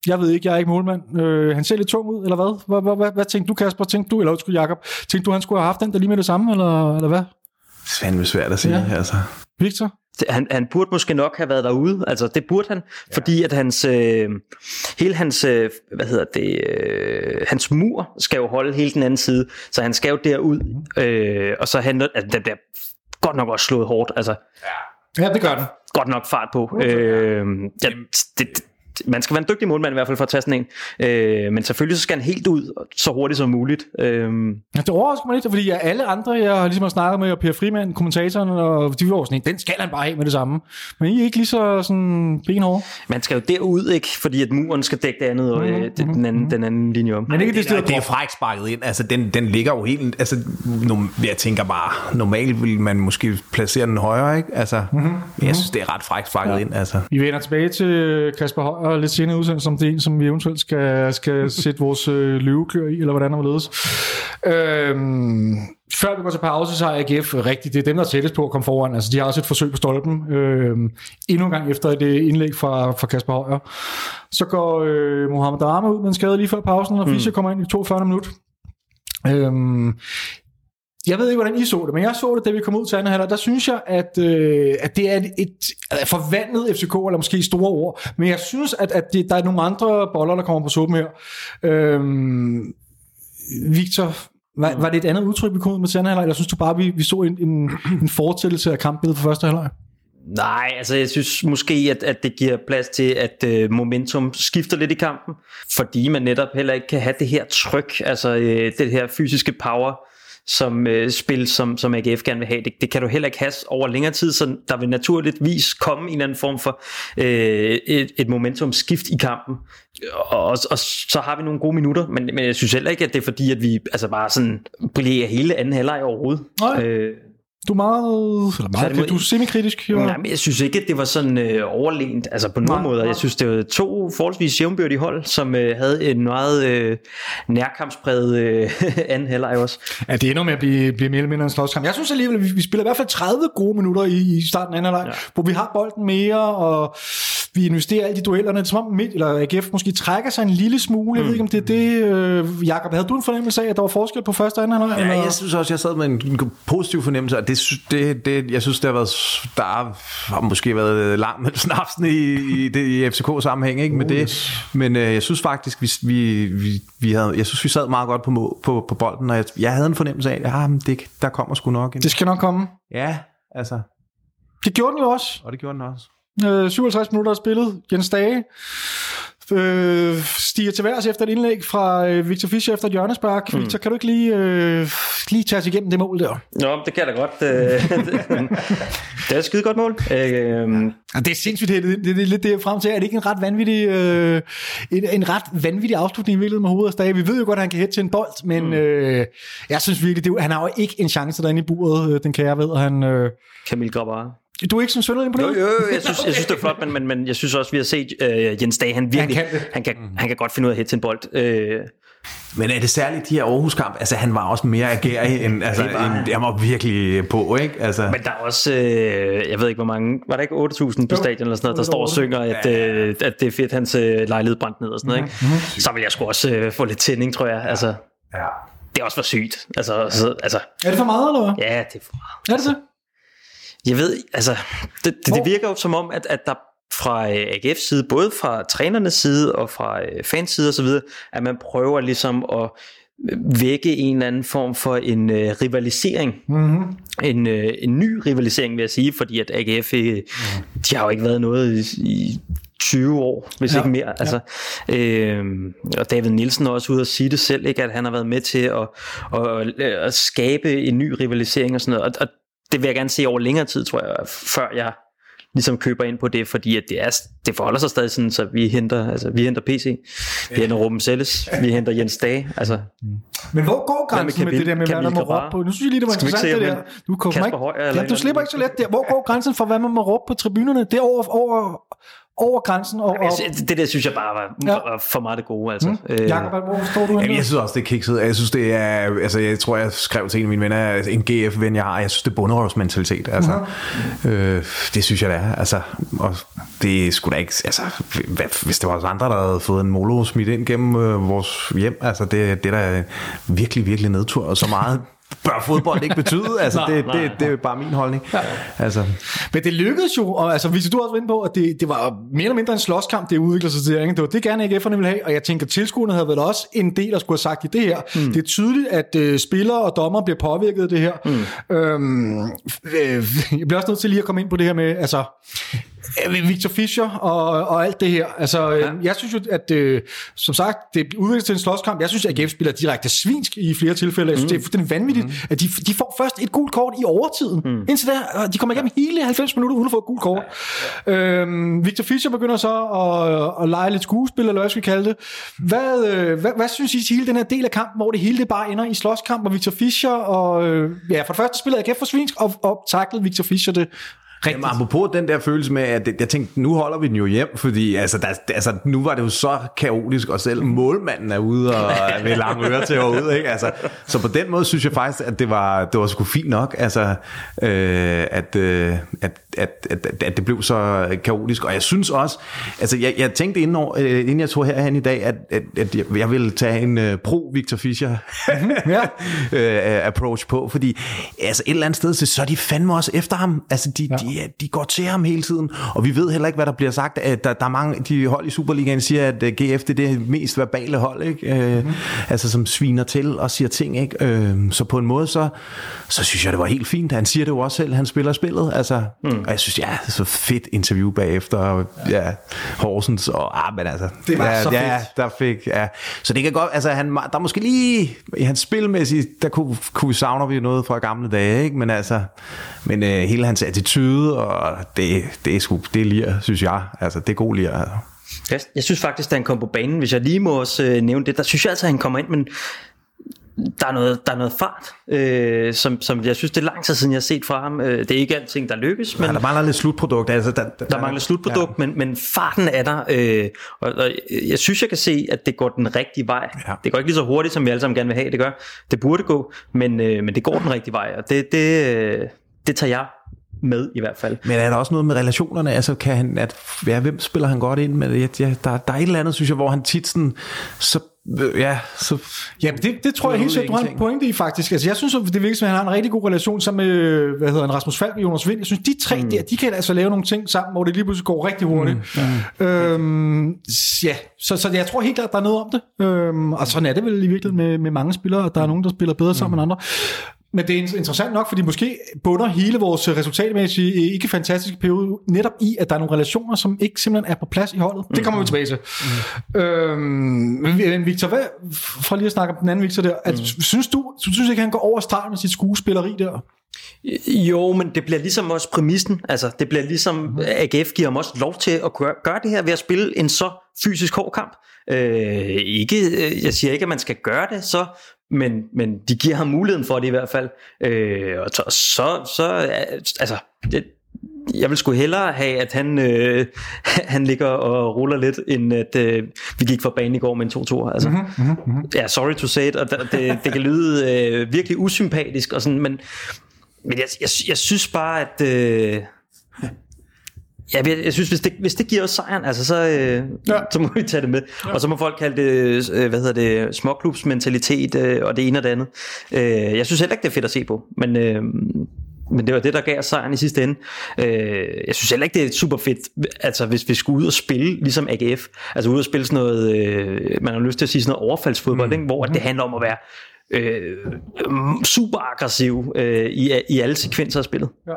Jeg ved ikke, jeg er ikke målmand. Øh, han ser lidt tung ud, eller hvad? Hvad, hvad, hvad, hvad tænkte du, Kasper? Tænkte du, eller undskyld, Jacob? Tænkte du, han skulle have haft den der lige med det samme, eller, eller hvad? Det er fandme svært at sige, ja. altså. Victor? Han, han burde måske nok have været derude, altså det burde han, ja. fordi at hans, øh, hele hans, øh, hvad hedder det, øh, hans mur skal jo holde hele den anden side, så han skal jo derud, øh, og så han, altså, den bliver godt nok også slået hårdt. Altså, ja. ja, det gør den. Godt nok fart på. Øh, ja, det, man skal være en dygtig målmand i hvert fald for at tage sådan en. Øh, men selvfølgelig så skal han helt ud så hurtigt som muligt. Øh. Det overrasker mig lidt, fordi jeg, alle andre, jeg har ligesom snakket med, og Per Frimand, kommentatoren, og de var sådan den skal han bare have med det samme. Men I er ikke lige så sådan benhårde. Man skal jo derud, ikke? Fordi at muren skal dække det andet, og mm-hmm. øh, den, den, anden, den anden linje om. Men ikke det, det, det er fræk sparket ind. Altså, den, den ligger jo helt... Altså, jeg tænker bare, normalt vil man måske placere den højere, ikke? Altså, mm-hmm. jeg synes, det er ret fræk sparket ja. ind. Altså. Vi vender tilbage til Kasper Høj og lidt senere udsendelse, som det er en, som vi eventuelt skal, skal sætte vores øh, løveklør i, eller hvordan der ledes. Øhm, før vi går til pause, så har AGF rigtigt, det er dem, der er tættest på at komme foran. Altså, de har også et forsøg på stolpen. Øhm, endnu en gang efter et øh, indlæg fra, fra Kasper Højer. Så går øh, Mohamed Darama ud med en skade lige før pausen, og Fischer mm. kommer ind i 42 minutter. Øhm, jeg ved ikke, hvordan I så det, men jeg så det, da vi kom ud til anden halvleg. Der synes jeg, at, øh, at det er et, et forvandlet FCK, eller måske store ord. Men jeg synes, at, at det, der er nogle andre boller, der kommer på suppen her. Øhm, Victor, var, var det et andet udtryk, vi kom ud med til anden halvleg, eller synes du bare, vi, vi så en, en, en fortællelse af kampbilledet for første halvleg? Nej, altså jeg synes måske, at, at det giver plads til, at øh, momentum skifter lidt i kampen, fordi man netop heller ikke kan have det her tryk, altså øh, det her fysiske power, som øh, spil, som, som AGF gerne vil have. Det, det kan du heller ikke have over længere tid, så der vil naturligvis komme en eller anden form for øh, et, et momentum skift i kampen. Og, og, og så har vi nogle gode minutter, men, men jeg synes heller ikke, at det er fordi, at vi altså bare sådan brillerer hele anden halvleg overhovedet. Nej. Øh, du er meget, eller meget mod, du er semikritisk. Jo. Nej, men jeg synes ikke, at det var sådan øh, overlegent, altså på nogen måde. Jeg synes, det var to forholdsvis jævnbyrdige hold, som øh, havde en meget øh, nærkampspræget øh, anden halvleg også. Ja, det ender med at blive, blive mere eller mindre en slåskamp. Jeg synes alligevel, at vi, vi spiller i hvert fald 30 gode minutter i, i starten af anden halvleg, ja. hvor vi har bolden mere, og vi investerer alle de duellerne. Det er som om midt, eller AGF måske trækker sig en lille smule. Jeg ved ikke, om det er det. Øh, Jakob, havde du en fornemmelse af, at der var forskel på første og anden halvleg? Ja, eller? jeg synes også, jeg sad med en positiv fornemmelse, og det, det, det, jeg synes, det har været, der har måske været langt med snapsen i, i, det, i FCK-sammenhæng, ikke? Med det, men øh, jeg synes faktisk, vi, vi, vi, vi havde, jeg synes, vi sad meget godt på, må- på, på bolden, og jeg, jeg havde en fornemmelse af, at ja, men det, der kommer sgu nok en. Det skal nok komme. Ja, altså, Det gjorde den jo også. og det gjorde den også. Øh, 57 minutter spillet. Jens Dage øh, stiger til værs efter et indlæg fra øh, Victor Fischer efter et hjørnespark. Mm. Victor, kan du ikke lige, øh, lige tage os igennem det mål der? Nå, det kan jeg da godt. øh, det er et skide godt mål. Øh, Ja, det er sindssygt, det, det, det er lidt det jeg er frem til. Er det ikke en ret vanvittig, øh, en, en ret vanvittig afslutning i virkeligheden med hovedet af Stage? Vi ved jo godt, at han kan hætte til en bold, men mm. øh, jeg synes virkelig, det, han har jo ikke en chance derinde i buret, øh, den kære ved. Han, øh, Camille Grabar. Du er ikke sådan sønderlig på det? jo, jo, jeg synes, jeg synes det er flot, men, men, men jeg synes også, vi har set øh, Jens Dage, han virkelig, Han kan det. han kan, han kan godt finde ud af at hætte til en bold. Øh, Men er det særligt de her Aarhus-kamp? Altså, han var også mere agerig, end, altså, Det var han. end, han var virkelig på, ikke? Altså, men der er også, øh, jeg ved ikke hvor mange, var der ikke 8.000 på Jo. stadion eller sådan noget, der står og synger, at, øh, at det er fedt, hans øh, lejlighed brændt ned og sådan noget, ikke? Så vil jeg sgu også øh, få lidt tænding, tror jeg. Altså, ja. det er også for sygt. Altså, så, altså, Er det for meget, eller hvad? ja, det er for meget. Er det det? Jeg ved, altså, det, det, det virker jo som om, at, at der fra øh, AGF's side, både fra trænernes side og fra øh, fans side osv., at man prøver ligesom at øh, vække en eller anden form for en øh, rivalisering. Mm-hmm. En, øh, en ny rivalisering, vil jeg sige, fordi at AGF, øh, de har jo ikke været noget i, i 20 år, hvis Ja, ja, ikke mere. Altså, øh, og David Nielsen er også ude at sige det selv, ikke, at han har været med til at, at, at skabe en ny rivalisering og sådan noget. Og, og det vil jeg gerne se over længere tid, tror jeg, før jeg ligesom køber ind på det, fordi at det, er, det forholder sig stadig sådan, så vi henter, altså, vi henter PC, vi henter Ruben Selles, vi henter Jens Dage, altså Men hvor går med grænsen med, Camille- det der med, hvad man må råbe på? Nu synes jeg lige, det var interessant det der. Du, kommer ikke, Højer ja, du slipper ikke så let der. Hvor går grænsen for, hvad man må råbe på tribunerne? Det er over, over, over grænsen. Og, og, synes- det der synes jeg bare var, Ja. var for meget det gode. Altså. Øh, Jakob, hvor står du Jamen, jeg synes også, det er kikset. Jeg synes, det er... Altså, jeg tror, jeg skrev til en af mine venner, at en GF-ven, jeg har, jeg synes, det er bunderøvsmentalitet. Altså, øh, det synes jeg, det er. Altså, og det er sgu da ikke... Altså, hvad, hvis det var os andre, der havde fået en molo smidt ind gennem øh, vores hjem, altså, det, det er da virkelig, virkelig nedtur. Og så meget bør fodbold ikke betyde. Altså, Nej, det, nej, det, det er bare min holdning. Altså, Men det lykkedes jo, og altså, hvis du også var inde på, at det, det var mere eller mindre en slåskamp, det udvikler sig til. Ikke? Det var det gerne AGF'erne ville have, og jeg tænker, tilskuerne havde vel også en del, der skulle have sagt i det her. Mm. Det er tydeligt, at øh, spillere og dommer bliver påvirket af det her. Mm. Øhm, øh, jeg bliver også nødt til lige at komme ind på det her med, altså, Victor Fischer og, og alt det her. Altså, ja. jeg synes jo, at øh, som sagt, det udvikler til en slåskamp. Jeg synes, at AGF spiller direkte svinsk i flere tilfælde. Jeg synes, mm. det er fuldstændig vanvittigt, mm. at de, de får først et gult kort i overtiden. Mm. Indtil der, de kommer igennem hele 90 minutter uden at få et gult kort. Ja. Øhm, Victor Fischer begynder så at, at lege lidt skuespil, eller hvad skal vi kalde det. Hvad, øh, hvad, hvad synes I til hele den her del af kampen, hvor det hele det bare ender i slåskamp, og Victor Fischer, og øh, ja, for det første spillede AGF for svinsk, og, og taklede Victor Fischer det rigtigt. Jamen, apropos den der følelse med, at jeg tænkte, nu holder vi den jo hjem, fordi altså, der, altså, nu var det jo så kaotisk, og selv målmanden er ude og ved lange ører til herude, ikke? Altså, så på den måde synes jeg faktisk, at det var, det var sgu fint nok, altså, øh, at, øh, at, at, at, at det blev så kaotisk, og jeg synes også, altså jeg, jeg tænkte inden, over, øh, inden jeg tog herhen i dag, at, at, at jeg, jeg ville tage en øh, pro-Victor Fischer Ja. øh, approach på, fordi altså et eller andet sted, så, så er de fandme også efter ham. Altså de, ja. de, de går til ham hele tiden, og vi ved heller ikke, hvad der bliver sagt. At der, der er mange, de hold i Superligaen siger, at uh, GF det er det mest verbale hold, ikke? Øh, Mhm. altså som sviner til og siger ting, ikke? Øh, så på en måde, så, så synes jeg, det var helt fint. Han siger det jo også selv, han spiller spillet, altså. Mm. Og jeg synes, ja, så fedt interview bagefter, og, ja, Horsens, og ah, men altså. Det var ja, så ja, fedt. der fik, ja. Så det kan godt, altså han, der er måske lige, i hans spilmæssigt, der kunne, kunne savner vi noget fra gamle dage, ikke? Men altså, men øh, hele hans attitude, og det, det er sgu, det er lir, synes jeg. Altså, det er god lir, altså. Jeg, jeg synes faktisk, da han kom på banen, hvis jeg lige må også øh, nævne det, der synes jeg altså, at han kommer ind, men der er noget, der er noget fart, øh, som, som jeg synes, det er lang tid siden, jeg har set fra ham. Øh, det er ikke alting, der lykkes, men Men, der mangler lidt slutprodukt, altså. Der, der, der mangler slutprodukt, ja. men, men farten er der, øh, og, og jeg synes, jeg kan se, at det går den rigtige vej. Ja. Det går ikke lige så hurtigt, som vi alle sammen gerne vil have, det gør. Det burde gå, men, øh, men det går den rigtige vej, og det, det, øh, det tager jeg med i hvert fald. Men er der også noget med relationerne? Altså, kan han, at, ja, hvem spiller han godt ind med? Ja, der, der er et eller andet, synes jeg, hvor han tit sådan, så, øh, ja, så... Ja, det, det tror jeg helt sikkert, du har en pointe i faktisk. Altså, jeg synes, at det virker som, at han har en rigtig god relation sammen med, hvad hedder han, Rasmus Falk og Jonas Vind. Jeg synes, de tre mm. der, de kan altså lave nogle ting sammen, hvor det lige pludselig går rigtig hurtigt. Mm. Øhm, ja, så, så jeg tror helt klart, der er noget om det. Øhm, og sådan er det vel i virkeligheden med, med mange spillere, at der er nogen, der spiller bedre sammen mm. end andre. Men det er interessant nok, fordi måske bunder hele vores resultatmæssige ikke fantastiske periode netop i, at der er nogle relationer, som ikke simpelthen er på plads i holdet. Det kommer vi tilbage til. Mm. Øhm, men Victor, hvad, for lige at snakke om den anden Victor der, at, mm. synes du, du synes ikke, han går over stregen med sit skuespilleri der? Jo, men det bliver ligesom også præmissen. Altså, det bliver ligesom, AGF giver ham også lov til at gøre, gøre det her ved at spille en så fysisk hård kamp. Øh, ikke, jeg siger ikke, at man skal gøre det så men, men de giver ham muligheden for det i hvert fald. Øh, og så, så, så altså, det, jeg vil sgu hellere have, at han, øh, han ligger og ruller lidt, end at øh, vi gik for banen i går med en 2-2. Altså, mm-hmm, mm-hmm. Ja, sorry to say it, og det, det kan lyde øh, virkelig usympatisk, og sådan, men, men jeg, jeg, jeg synes bare, at... Øh, Ja, jeg, jeg synes, hvis det, hvis det giver os sejren, altså, så, øh, ja. så må vi tage det med. Ja. Og så må folk kalde det, øh, hvad hedder det, småklubsmentalitet øh, og det ene og det andet. Øh, jeg synes heller ikke, det er fedt at se på, men, øh, men det var det, der gav os sejren i sidste ende. Øh, jeg synes heller ikke, det er super fedt, altså hvis vi skulle ud og spille, ligesom AGF, altså ud og spille sådan noget, øh, man har lyst til at sige sådan noget overfaldsfodbold, mm. ikke? hvor det handler om at være øh, super aggressiv øh, i, i alle sekvenser af spillet. Ja.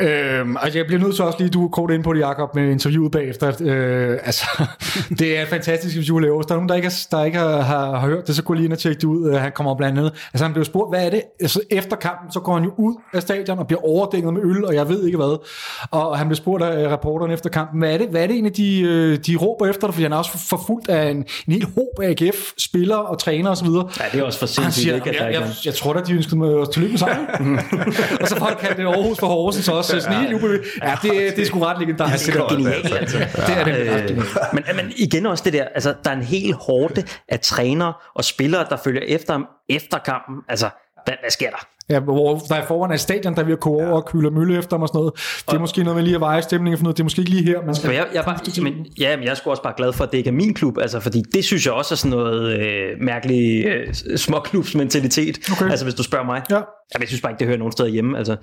Øhm, altså jeg bliver nødt til også lige, du er kort ind på det, Jacob, med interviewet bagefter. Øh, altså, det er et fantastisk interview, Leo. Hvis der er nogen, der ikke, der ikke har, har, har, hørt det, så gå lige ind og tjekke det ud. Han kommer blandt andet. Altså han blev spurgt, hvad er det? Altså, efter kampen, så går han jo ud af stadion og bliver overdænget med øl, og jeg ved ikke hvad. Og han blev spurgt af reporteren efter kampen, hvad er det, hvad er det egentlig, de, øh, de råber efter dig? Fordi han er også forfulgt af en, en hel håb af AGF-spillere og træner osv. Ja, det er også for sindssygt. Siger, ikke, jeg, jeg, jeg, jeg, tror da, de ønskede mig tillykke med sejren. og så folk kaldte det Aarhus for Horsens også også sådan helt jubel. Ja, det, det er sgu ret legendarisk. Det er genialt, altså. Det er det. Øh, men, men igen også det der, altså der er en hel hårde af trænere og spillere, der følger efter ham efter kampen. Altså, hvad, hvad sker der? Ja, hvor der er foran af stadion, der er ved at koge over og køle mølle efter mig og sådan noget. Det er og, måske noget med lige at veje stemningen for noget. Det er måske ikke lige her, man skal... Jeg, jeg, bare, men, ja, men jeg er sgu også bare glad for, at det ikke er min klub, altså, fordi det synes jeg også er sådan noget øh, mærkelig øh, småklubsmentalitet. Okay. Altså, hvis du spørger mig. Ja. Jeg synes bare ikke, det hører nogen steder hjemme. Altså.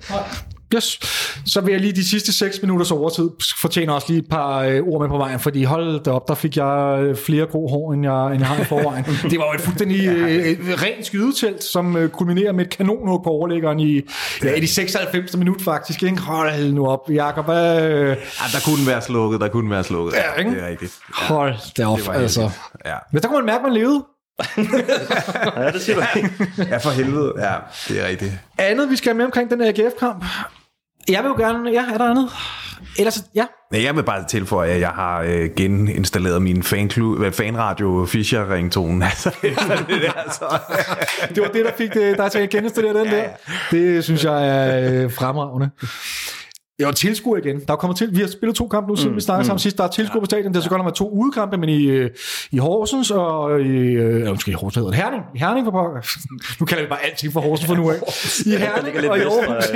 Yes. Så vil jeg lige de sidste 6 minutters overtid fortjener også lige et par øh, ord med på vejen, fordi hold det op, der fik jeg øh, flere grå hår, end jeg, end jeg har i forvejen. det var jo et fuldstændig øh, rent skydetelt, som øh, kulminerer med et kanonhug på overlæggeren i, ja, i de 96. minut faktisk. Ikke? Hold nu op, Jacob. Øh... ja, der kunne være slukket, der kunne være slukket. Ja, ikke? Det er rigtigt. Ja, Hold det op, det altså. Ja. Men der kunne man mærke, at man levede. ja, det siger du Ja, for helvede. Ja, det er rigtigt. Andet, vi skal have med omkring den her AGF-kamp. Jeg vil jo gerne... Ja, er der andet? Ellers, ja. Jeg vil bare tilføje, at jeg har øh, geninstalleret min fanklub, fanradio Fischer ringtone. Altså, det, altså. det var det, der fik det, dig til at geninstallere den ja, ja. der. Det synes jeg er øh, fremragende. Jo, tilskuer igen. Der er kommet til, vi har spillet to kampe nu, siden mm, vi snakkede mm. sammen sidst. Der er tilskuer på stadion. Det er så godt nok to udekampe, men i, øh, i Horsens og i... Øh, undskyld, i Horsens hedder det. Herning. I Herning for pokker. Nu kalder vi bare alting for Horsens for nu af. I Herning og i Aarhus.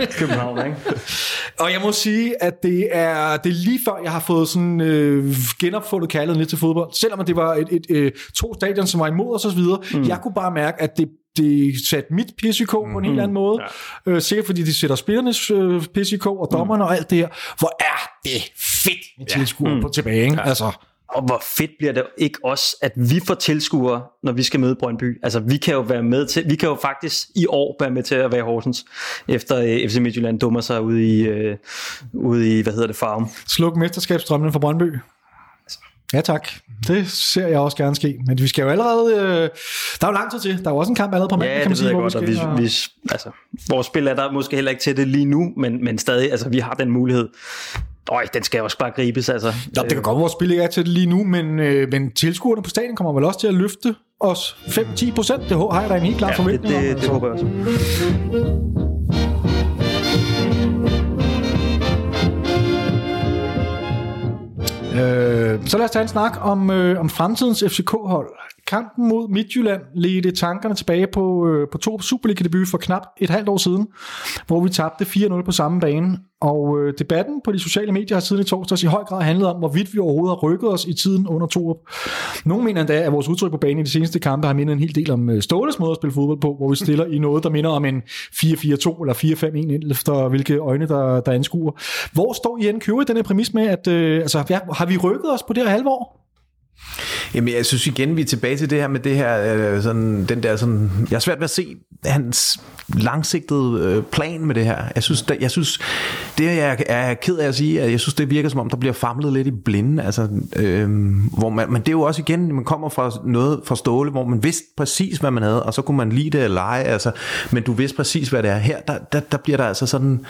Øh, København, ikke? Og jeg må sige, at det er, det er lige før, jeg har fået sådan øh, genopfundet kærligheden lidt til fodbold. Selvom det var et, et, et, to stadion, som var imod os og så videre. Mm. Jeg kunne bare mærke, at det det satte mit PCK mm. på en helt mhm. anden måde. Ja. Øh, sikkert fordi de sætter spillernes øh, PCK og dommerne mm. og alt det her. Hvor er det fedt med ja. tilskuere mm. på tilbage. Ikke? Ja. Altså, og hvor fedt bliver det ikke også, at vi får tilskuere, når vi skal møde Brøndby. Altså, vi kan jo være med til, vi kan jo faktisk i år være med til at være Horsens, efter øh, FC Midtjylland dummer sig ude i, øh, ude i hvad hedder det, farven. Sluk mesterskabsstrømmen for Brøndby. Ja tak, det ser jeg også gerne ske, men vi skal jo allerede, øh, der er jo lang tid til, der er jo også en kamp allerede på mandag, ja, kan man sige. Ja, det ved jeg godt, og vi, vi, altså, vores spil er der måske heller ikke til det lige nu, men, men stadig, altså vi har den mulighed. Øj, den skal også bare gribes, altså. Ja, det kan godt, vores spil ikke er til det lige nu, men, øh, men tilskuerne på stadion kommer vel også til at løfte os 5-10 procent. Det har jeg da en helt klar ja, forventning det, det, om. Altså. det håber jeg også. Øh, så lad os tage en snak om, øh, om fremtidens FCK-hold kampen mod Midtjylland ledte tankerne tilbage på, øh, på to Superliga-debut for knap et halvt år siden, hvor vi tabte 4-0 på samme bane. Og øh, debatten på de sociale medier har siden i torsdags i høj grad handlet om, hvorvidt vi overhovedet har rykket os i tiden under Torup. Nogle mener endda, at vores udtryk på banen i de seneste kampe har mindet en hel del om øh, Ståles måde at spille fodbold på, hvor vi stiller i noget, der minder om en 4-4-2 eller 4-5-1, efter hvilke øjne, der, der anskuer. Hvor står I hen køber i den her præmis med, at øh, altså, ja, har vi rykket os på det her halvår? Jamen, jeg synes igen, vi er tilbage til det her med det her, øh, sådan, den der sådan, jeg er svært ved at se hans langsigtede øh, plan med det her. Jeg synes, der, jeg synes det jeg er ked af at sige, at jeg synes, det virker som om, der bliver famlet lidt i blinde, altså, øh, hvor man, men det er jo også igen, man kommer fra noget fra Ståle, hvor man vidste præcis, hvad man havde, og så kunne man lide det eller ej, altså, men du vidste præcis, hvad det er. Her, der, der, der bliver der altså sådan,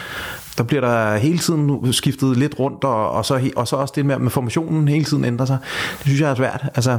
der bliver der hele tiden skiftet lidt rundt, og, og, så, og så også det med, med formationen hele tiden ændrer sig. Det synes jeg er svært. Altså,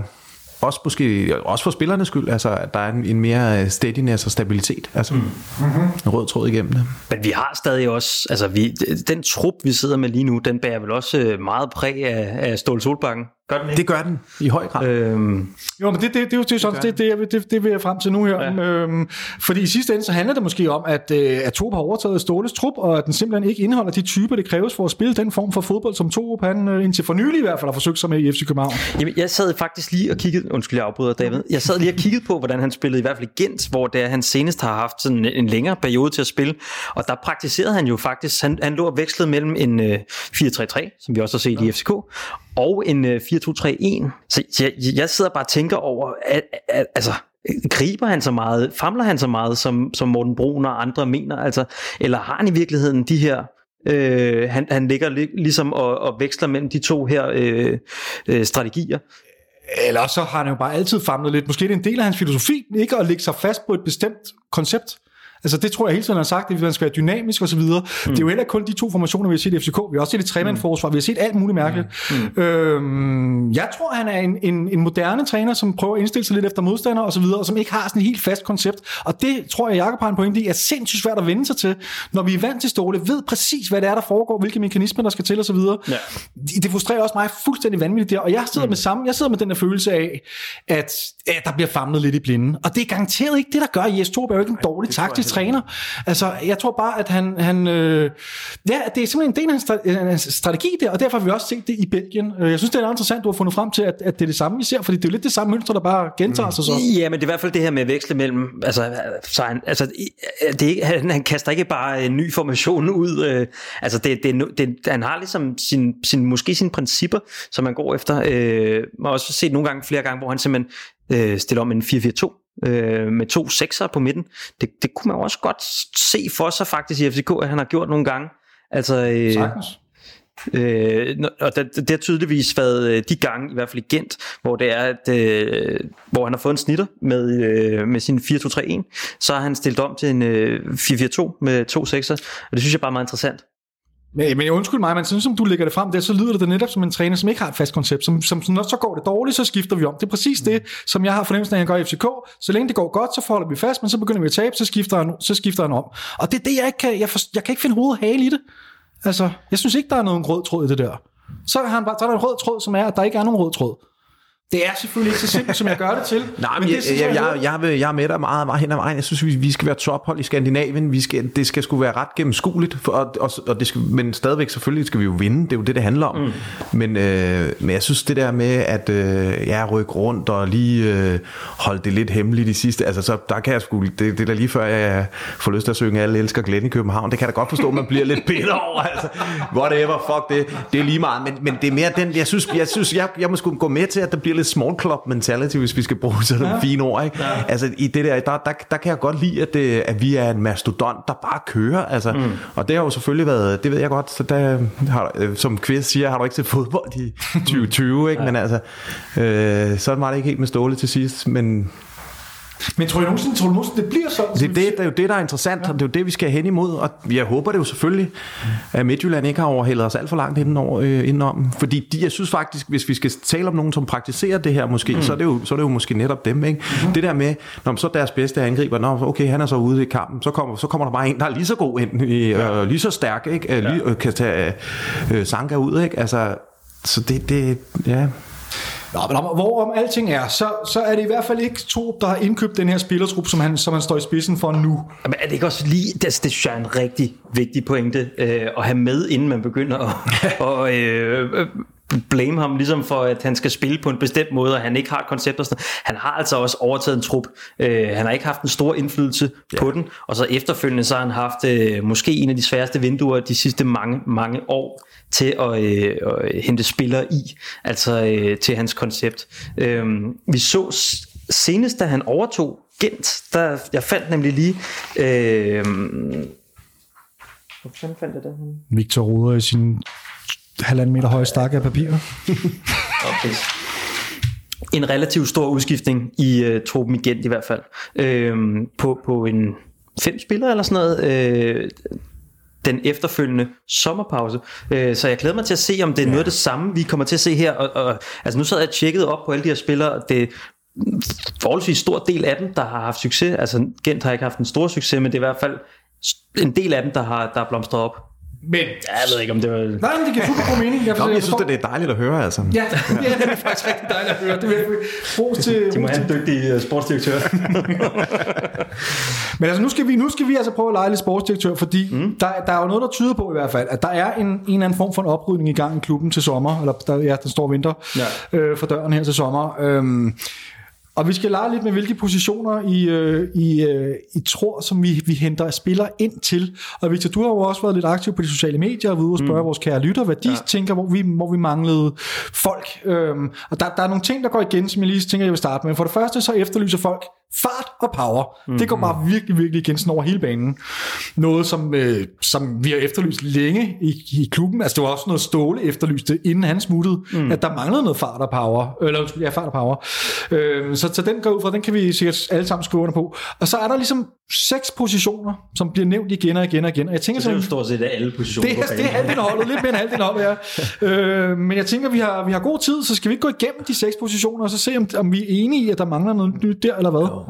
også måske også for spillernes skyld, altså at der er en, en mere steadiness og stabilitet, altså mm. hmm en rød tråd igennem det. Men vi har stadig også, altså vi, den trup vi sidder med lige nu, den bærer vel også øh, meget præg af, af Ståle Solbakken. Gør den ikke? Det gør den, i høj grad. Øhm, jo, men det, det, det, det, det er sådan, det, det, det, det, det vil jeg frem til nu her. Ja. Øhm, fordi i sidste ende, så handler det måske om, at, øh, at Torup har overtaget Ståles trup, og at den simpelthen ikke indeholder de typer, det kræves for at spille den form for fodbold, som Torup han øh, indtil for nylig i hvert fald har forsøgt sig med i FC København. Jamen, jeg sad faktisk lige og kiggede, undskyld jeg afbryder David, jeg sad lige og kiggede på, hvordan han spillede i hvert fald i Gent, hvor det er, han senest har haft sådan en længere periode til at spille, og der praktiserede han jo faktisk, han, han lå og vekslede mellem en øh, 4-3-3, som vi også har set ja. i FCK, og en 4-2-3-1. Øh, så jeg, jeg sidder bare og tænker over, at, at, altså, griber han så meget, famler han så meget, som, som Morten Brun og andre mener, altså, eller har han i virkeligheden de her Øh, han, han ligger lig, ligesom og, og veksler mellem de to her øh, øh, strategier. Eller så har han jo bare altid famlet lidt. Måske det er en del af hans filosofi, ikke at lægge sig fast på et bestemt koncept. Altså det tror jeg hele tiden har sagt, at man skal være dynamisk osv. Mm. Det er jo heller kun de to formationer, vi har set i FCK. Vi har også set et tremandforsvar. Vi har set alt muligt mærkeligt. Mm. Øhm, jeg tror, han er en, en, en moderne træner, som prøver at indstille sig lidt efter modstandere osv., og som ikke har sådan et helt fast koncept. Og det tror jeg, Jacob har en pointe i, er sindssygt svært at vende sig til, når vi er vant til Ståle, ved præcis, hvad det er, der foregår, hvilke mekanismer, der skal til osv. Ja. Det frustrerer også mig fuldstændig vanvittigt der, og jeg sidder mm. med samme, jeg sidder med den der følelse af, at, at der bliver famlet lidt i blinden. Og det er garanteret ikke det, der gør, at Jes Torp er jo ikke en dårlig taktisk træner. Altså, jeg tror bare, at han, han øh, ja, det er simpelthen en del af hans strategi der, og derfor har vi også set det i Belgien. Øh, jeg synes, det er interessant, du har fundet frem til, at, at det er det samme, vi ser, fordi det er jo lidt det samme mønster, der bare gentager sig så. Ja, men det er i hvert fald det her med at veksle mellem, altså, så han, altså det er ikke, han, han kaster ikke bare en ny formation ud, øh, altså det, det, det, han har ligesom sin, sin, måske sine principper, som han går efter. Øh, man har også set nogle gange, flere gange, hvor han simpelthen øh, stiller om en 4-4-2, øh, med to sekser på midten. Det, det kunne man også godt se for sig faktisk i FCK, at han har gjort nogle gange. Altså, øh, Sagtens. Øh, og det, det har tydeligvis været øh, de gange, i hvert fald i Gent, hvor det er, at, øh, hvor han har fået en snitter med, øh, med sin 4-2-3-1, så har han stillet om til en øh, 4-4-2 med to sekser, og det synes jeg bare er meget interessant. Men, men undskyld mig, men sådan som du lægger det frem der, så lyder det netop som en træner, som ikke har et fast koncept. Som, som når så går det dårligt, så skifter vi om. Det er præcis det, som jeg har fornemmelsen af, at han gør i FCK. Så længe det går godt, så holder vi fast, men så begynder vi at tabe, så skifter han, så skifter han om. Og det er det, jeg ikke kan, jeg, for, jeg kan ikke finde hovedet hale i det. Altså, jeg synes ikke, der er nogen rød tråd i det der. Så, har han bare, så er der en rød tråd, som er, at der ikke er nogen rød tråd. Det er selvfølgelig ikke så simpelt, som jeg gør det til. Nej, men, men jeg, det, jeg, jeg, jeg, jeg, jeg er med dig meget, meget hen ad vejen. Jeg synes, vi, vi skal være tophold i Skandinavien. Vi skal, det skal sgu være ret gennemskueligt, for, og, og, og det skal, men stadigvæk selvfølgelig skal vi jo vinde. Det er jo det, det handler om. Mm. Men, øh, men jeg synes, det der med at øh, ja, rykke rundt og lige øh, holde det lidt hemmeligt i sidste, altså så der kan jeg sgu, det, det der lige før jeg får lyst til at synge Alle elsker Glenn i København, det kan jeg da godt forstå, man bliver lidt bitter over. Altså, whatever, fuck det. Det er lige meget. Men, men det er mere den, jeg synes, jeg, synes, jeg, jeg må sgu gå med til, at der bliver lidt small club mentality, hvis vi skal bruge sådan ja. fine ord. Ikke? Ja. Altså i det der, der, der, der kan jeg godt lide, at, det, at vi er en mastodont, der bare kører. Altså, mm. Og det har jo selvfølgelig været, det ved jeg godt, så der har, øh, som Quiz siger, har du ikke set fodbold i 2020, ikke? Ja. men altså, øh, sådan var det ikke helt med Ståle til sidst, men men tror I nogensinde, tror du nogensinde det bliver sådan? Det er, det, det er jo det, der er interessant, ja. og det er jo det, vi skal hen imod. Og jeg håber det jo selvfølgelig, at Midtjylland ikke har overhældet os alt for langt indenom. Øh, indenom. Fordi de, jeg synes faktisk, hvis vi skal tale om nogen, som praktiserer det her måske, mm. så, er det jo, så er det jo måske netop dem. Ikke? Mm. Det der med, når så deres bedste angriber, når okay, han er så ude i kampen, så kommer, så kommer der bare en, der er lige så god ind, ja. øh, lige så stærk, ikke? Øh, lige, øh, kan tage øh, Sanka ud. Ikke? Altså, så det, det, ja... Nå, men om, hvorom alting er, så, så er det i hvert fald ikke to, der har indkøbt den her spillertrup, som han, som han står i spidsen for nu. Men er det ikke også lige, det, det synes jeg er en rigtig vigtig pointe øh, at have med, inden man begynder at og, øh, blame ham ligesom for, at han skal spille på en bestemt måde, og han ikke har koncept og sådan noget. Han har altså også overtaget en trup. Øh, han har ikke haft en stor indflydelse ja. på den, og så efterfølgende så har han haft øh, måske en af de sværeste vinduer de sidste mange, mange år til at, øh, at hente spillere i, altså øh, til hans koncept. Øh, vi så senest, da han overtog Gent, der, jeg fandt nemlig lige... Øh, hvor fandt jeg det? Victor Ruder i sin halvanden meter høje stakke af papir. okay. En relativt stor udskiftning i uh, truppen i Gent i hvert fald. Øh, på, på en fem spillere eller sådan noget. Øh, den efterfølgende sommerpause. Øh, så jeg glæder mig til at se, om det er ja. noget af det samme, vi kommer til at se her. Og, og, altså nu sad jeg tjekket op på alle de her spillere. Det forholdsvis stor del af dem, der har haft succes. Altså Gent har ikke haft en stor succes, men det er i hvert fald en del af dem, der har, der er blomstret op. Men, ja, jeg ved ikke, om det var... Nej, men det giver super god mening. Jeg, Nå, jeg, jeg synes, det er dejligt at høre, altså. Ja, det er faktisk rigtig dejligt at høre. Det vil ros til... De må have en dygtig uh, sportsdirektør. men altså, nu skal, vi, nu skal vi altså prøve at lege lidt sportsdirektør, fordi mm. der, der er jo noget, der tyder på i hvert fald, at der er en, en eller anden form for en oprydning i gang i klubben til sommer, eller der, ja, den står vinter ja. øh, for døren her til sommer. Øhm, og vi skal lege lidt med, hvilke positioner I, øh, I, øh, I tror, som vi, vi henter spillere ind til. Og Victor, du har jo også været lidt aktiv på de sociale medier og ved at spørge mm. vores kære lytter, hvad de ja. tænker, hvor vi, hvor vi manglede folk. Øhm, og der, der er nogle ting, der går igen, som jeg lige tænker, jeg vil starte med. For det første, så efterlyser folk fart og power. Mm-hmm. Det går bare virkelig, virkelig igen over hele banen. Noget, som, øh, som vi har efterlyst længe i, i klubben. Altså, det var også noget Ståle efterlyste, inden han smuttede, mm. at der manglede noget fart og power. Eller, ja, fart og power. Øh, så, så den går ud fra, den kan vi sikkert alle sammen skrive under på. Og så er der ligesom seks positioner, som bliver nævnt igen og igen og igen. Og jeg tænker, så det er jo stort set alle positioner det, er, det er halvdelen holdet, lidt mere end halvdelen holdet, ja. øh, men jeg tænker, vi har, vi har god tid, så skal vi ikke gå igennem de seks positioner, og så se, om, om vi er enige i, at der mangler noget nyt der, eller hvad? Jo.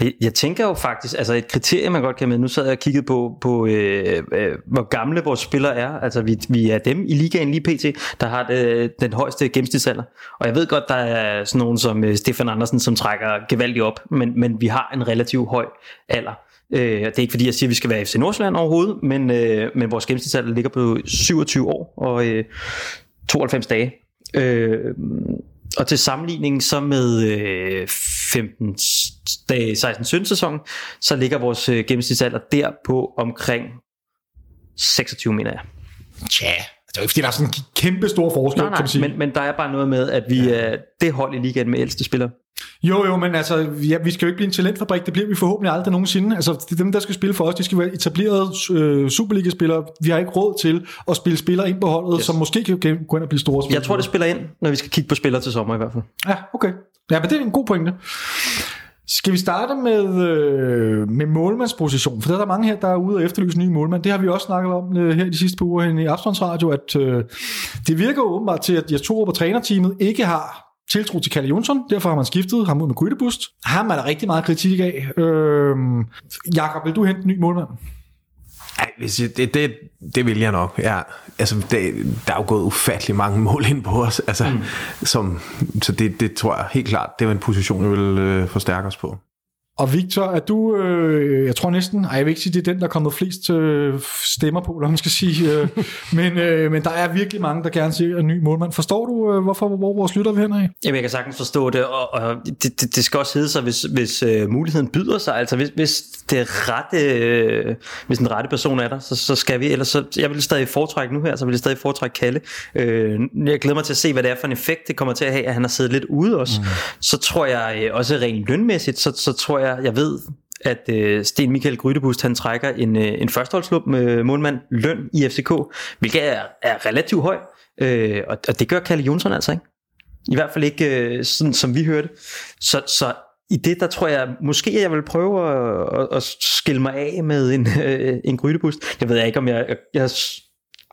Jeg, jeg tænker jo faktisk, altså et kriterie, man godt kan med, nu sad jeg og kiggede på, på øh, øh, hvor gamle vores spillere er. Altså vi, vi er dem i ligaen lige pt., der har det, den højeste gennemsnitsalder. Og jeg ved godt, der er sådan nogen som øh, Stefan Andersen, som trækker gevaldigt op, men, men vi har en relativt høj alder. Øh, det er ikke fordi, jeg siger, at vi skal være FC Nordsjælland overhovedet, men, øh, men vores gennemsnitsalder ligger på 27 år og øh, 92 dage. Øh, og til sammenligning så med øh, 15 dage 16-17 sæson, så ligger vores øh, gennemsnitsalder der på omkring 26 mener jeg. Tja, det er jo ikke fordi, der er sådan en kæmpe stor forskel, nej, nej, kan man sige. Men, men der er bare noget med, at vi ja. er det hold i ligaen med ældste spillere. Jo, jo, men altså, ja, vi skal jo ikke blive en talentfabrik, det bliver vi forhåbentlig aldrig nogensinde. Altså, dem, der skal spille for os, de skal være etablerede øh, Superliga-spillere. Vi har ikke råd til at spille spillere ind på holdet, yes. som måske kan gå ind og blive store spillere. Jeg tror, det spiller ind, når vi skal kigge på spillere til sommer i hvert fald. Ja, okay. Ja, men det er en god pointe. Skal vi starte med, øh, med målmandsposition? For der er der mange her, der er ude og efterlyse nye målmand. Det har vi også snakket om øh, her de sidste par uger i Abstons Radio, at øh, det virker åbenbart til, at jeg tror på trænerteamet ikke har tiltro til Kalle Jonsson, derfor har man skiftet ham ud med Grydebust. Ham er der rigtig meget kritik af. Øh, Jakob, vil du hente en ny målmand? Ej, det, det, det vil jeg nok. Ja, altså, det, der er jo gået ufattelig mange mål ind på os. Altså, mm. som, så det, det tror jeg helt klart, det var en position, jeg vil øh, forstærke os på. Og Victor, er du, øh, jeg tror næsten, ej, jeg vil ikke sige, det er den, der er kommet flest øh, stemmer på, eller man skal sige, øh, men, øh, men der er virkelig mange, der gerne ser en ny målmand. Forstår du, øh, hvorfor hvor vores lytter vil hen af? Jamen, jeg kan sagtens forstå det, og, og det, det, det skal også hedde sig, hvis, hvis øh, muligheden byder sig, altså hvis, hvis det rette, øh, hvis den rette person er der, så, så skal vi, ellers så, jeg vil stadig foretrække nu her, så vil jeg stadig foretrække Kalle. Øh, jeg glæder mig til at se, hvad det er for en effekt, det kommer til at have, at han har siddet lidt ude også. Mm. Så tror jeg øh, også rent lønmæssigt, så, så tror jeg, jeg ved, at øh, Sten Michael Grydebust, han trækker en, øh, en førsteholdsklub med målmand løn i FCK, hvilket er, er relativt høj, øh, og, og det gør Kalle Jonsson altså ikke. I hvert fald ikke øh, sådan, som vi hørte. Så, så i det, der tror jeg, måske jeg vil prøve at, at, at skille mig af med en, øh, en grydebust. Jeg ved ikke, om jeg, jeg, jeg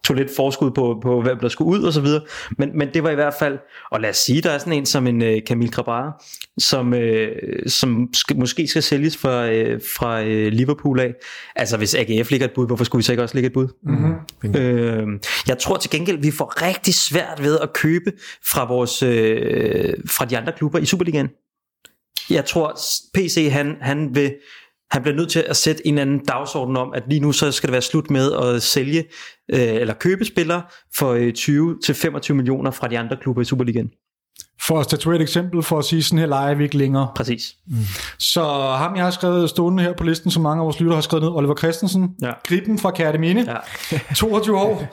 tog lidt forskud på, på hvad der skulle ud og så videre. Men, men det var i hvert fald, og lad os sige, der er sådan en som en øh, Camille Grabara, som, uh, som skal, måske skal sælges fra, uh, fra uh, Liverpool af. Altså hvis AGF ligger et bud, hvorfor skulle vi så ikke også lægge et bud? Mm-hmm. Uh, jeg tror til gengæld, vi får rigtig svært ved at købe fra, vores, uh, fra de andre klubber i Superligaen. Jeg tror, PC han, han vil han bliver nødt til at sætte en anden dagsorden om, at lige nu så skal det være slut med at sælge øh, eller købe spillere for 20-25 millioner fra de andre klubber i Superligaen. For at statuere et eksempel, for at sige, sådan her leger vi ikke længere. Præcis. Mm. Så ham, jeg har skrevet stående her på listen, som mange af vores lytter har skrevet ned, Oliver Christensen, Ja. Griben fra Kærteminde, ja. 22 år,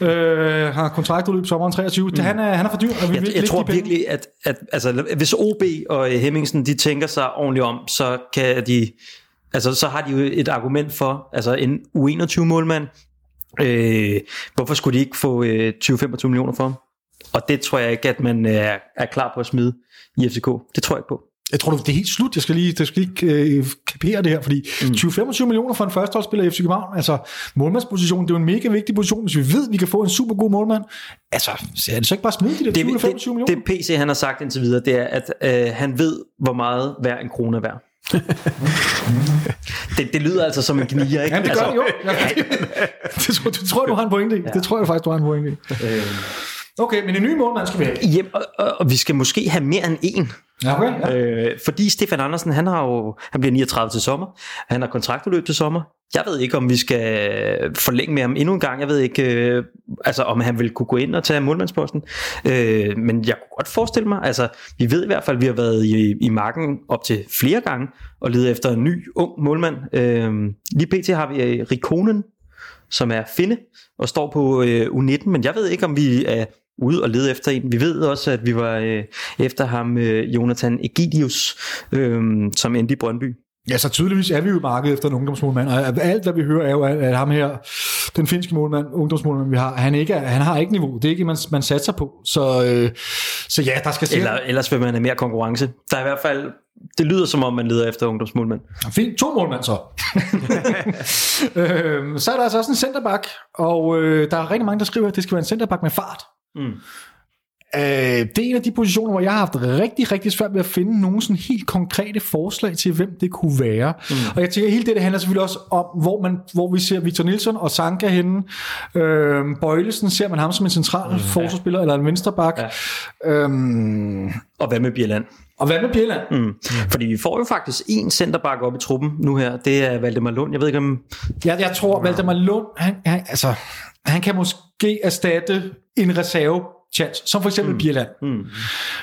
øh, har kontraktudløb sommeren 23. Mm. Han, er, han er for dyr, og vi Jeg, jeg lægge tror virkelig, at, at altså, hvis OB og Hemmingsen de tænker sig ordentligt om, så kan de, altså, så har de jo et argument for, altså en U21-målmand, øh, hvorfor skulle de ikke få øh, 20-25 millioner for ham? Og det tror jeg ikke, at man er, er klar på at smide i FCK. Det tror jeg ikke på. Jeg tror, det er helt slut. Jeg skal lige, jeg skal lige øh, kapere det her, fordi mm. 20-25 millioner for en førsteholdsspiller i FC København, altså målmandsposition, det er jo en mega vigtig position. Hvis vi ved, at vi kan få en super god målmand, altså, så er det så ikke bare smide de der Det, 20-25 det, millioner? det PC han har sagt indtil videre, det er, at øh, han ved, hvor meget hver en krone er værd. det, det lyder altså som en gnier, ikke? Jamen, det gør altså, det jo. det, tror, det tror jeg, du har en pointe i. Ja. Det tror jeg faktisk, du har en pointe i. Øh, Okay, men en ny målmand skal vi have. Hjem, og, og, og vi skal måske have mere end en. Ja, okay. Ja. Øh, fordi Stefan Andersen, han har jo, han bliver 39 til sommer. Han har kontraktudløb til sommer. Jeg ved ikke, om vi skal forlænge med ham endnu en gang. Jeg ved ikke, øh, altså, om han vil kunne gå ind og tage målmandsposten. Øh, men jeg kunne godt forestille mig, altså, vi ved i hvert fald, at vi har været i, i marken op til flere gange og ledet efter en ny, ung målmand. Øh, lige pt. har vi øh, Rikonen, som er finde og står på øh, U19, men jeg ved ikke, om vi er ude og lede efter en. Vi ved også, at vi var øh, efter ham, øh, Jonathan Egidius, øh, som endte i Brøndby. Ja, så tydeligvis er vi jo markedet efter en ungdomsmålmand, og alt, hvad vi hører, er jo, at, at ham her, den finske målmand, ungdomsmålmand, vi har, han, ikke er, han har ikke niveau. Det er ikke, man, man satser på. Så, øh, så ja, der skal se. Eller, ellers vil man have mere konkurrence. Der er i hvert fald, det lyder som om, man leder efter ungdomsmålmand. Fint, to målmænd så. øhm, så er der altså også en centerback, og øh, der er rigtig mange, der skriver, at det skal være en centerback med fart. Mm. Øh, det er en af de positioner, hvor jeg har haft rigtig, rigtig svært ved at finde nogle sådan helt konkrete forslag til, hvem det kunne være. Mm. Og jeg tænker, at hele det, det handler selvfølgelig også om, hvor, man, hvor vi ser Victor Nielsen og Sanka henne. Øh, Bøjlesen, ser man ham som en central mm, forsvarsspiller, ja. eller en venstreback. Ja. Øhm, Og hvad med Bjelland? og hvad med Bjelland? Mm. Fordi vi får jo faktisk en centerback op i truppen nu her. Det er Valdemar Lund. Jeg ved ikke om... Jeg, jeg tror, Valdemar Lund, han, han, altså, han kan måske erstatte en reserve chance, som for eksempel mm. Bjelland. Mm.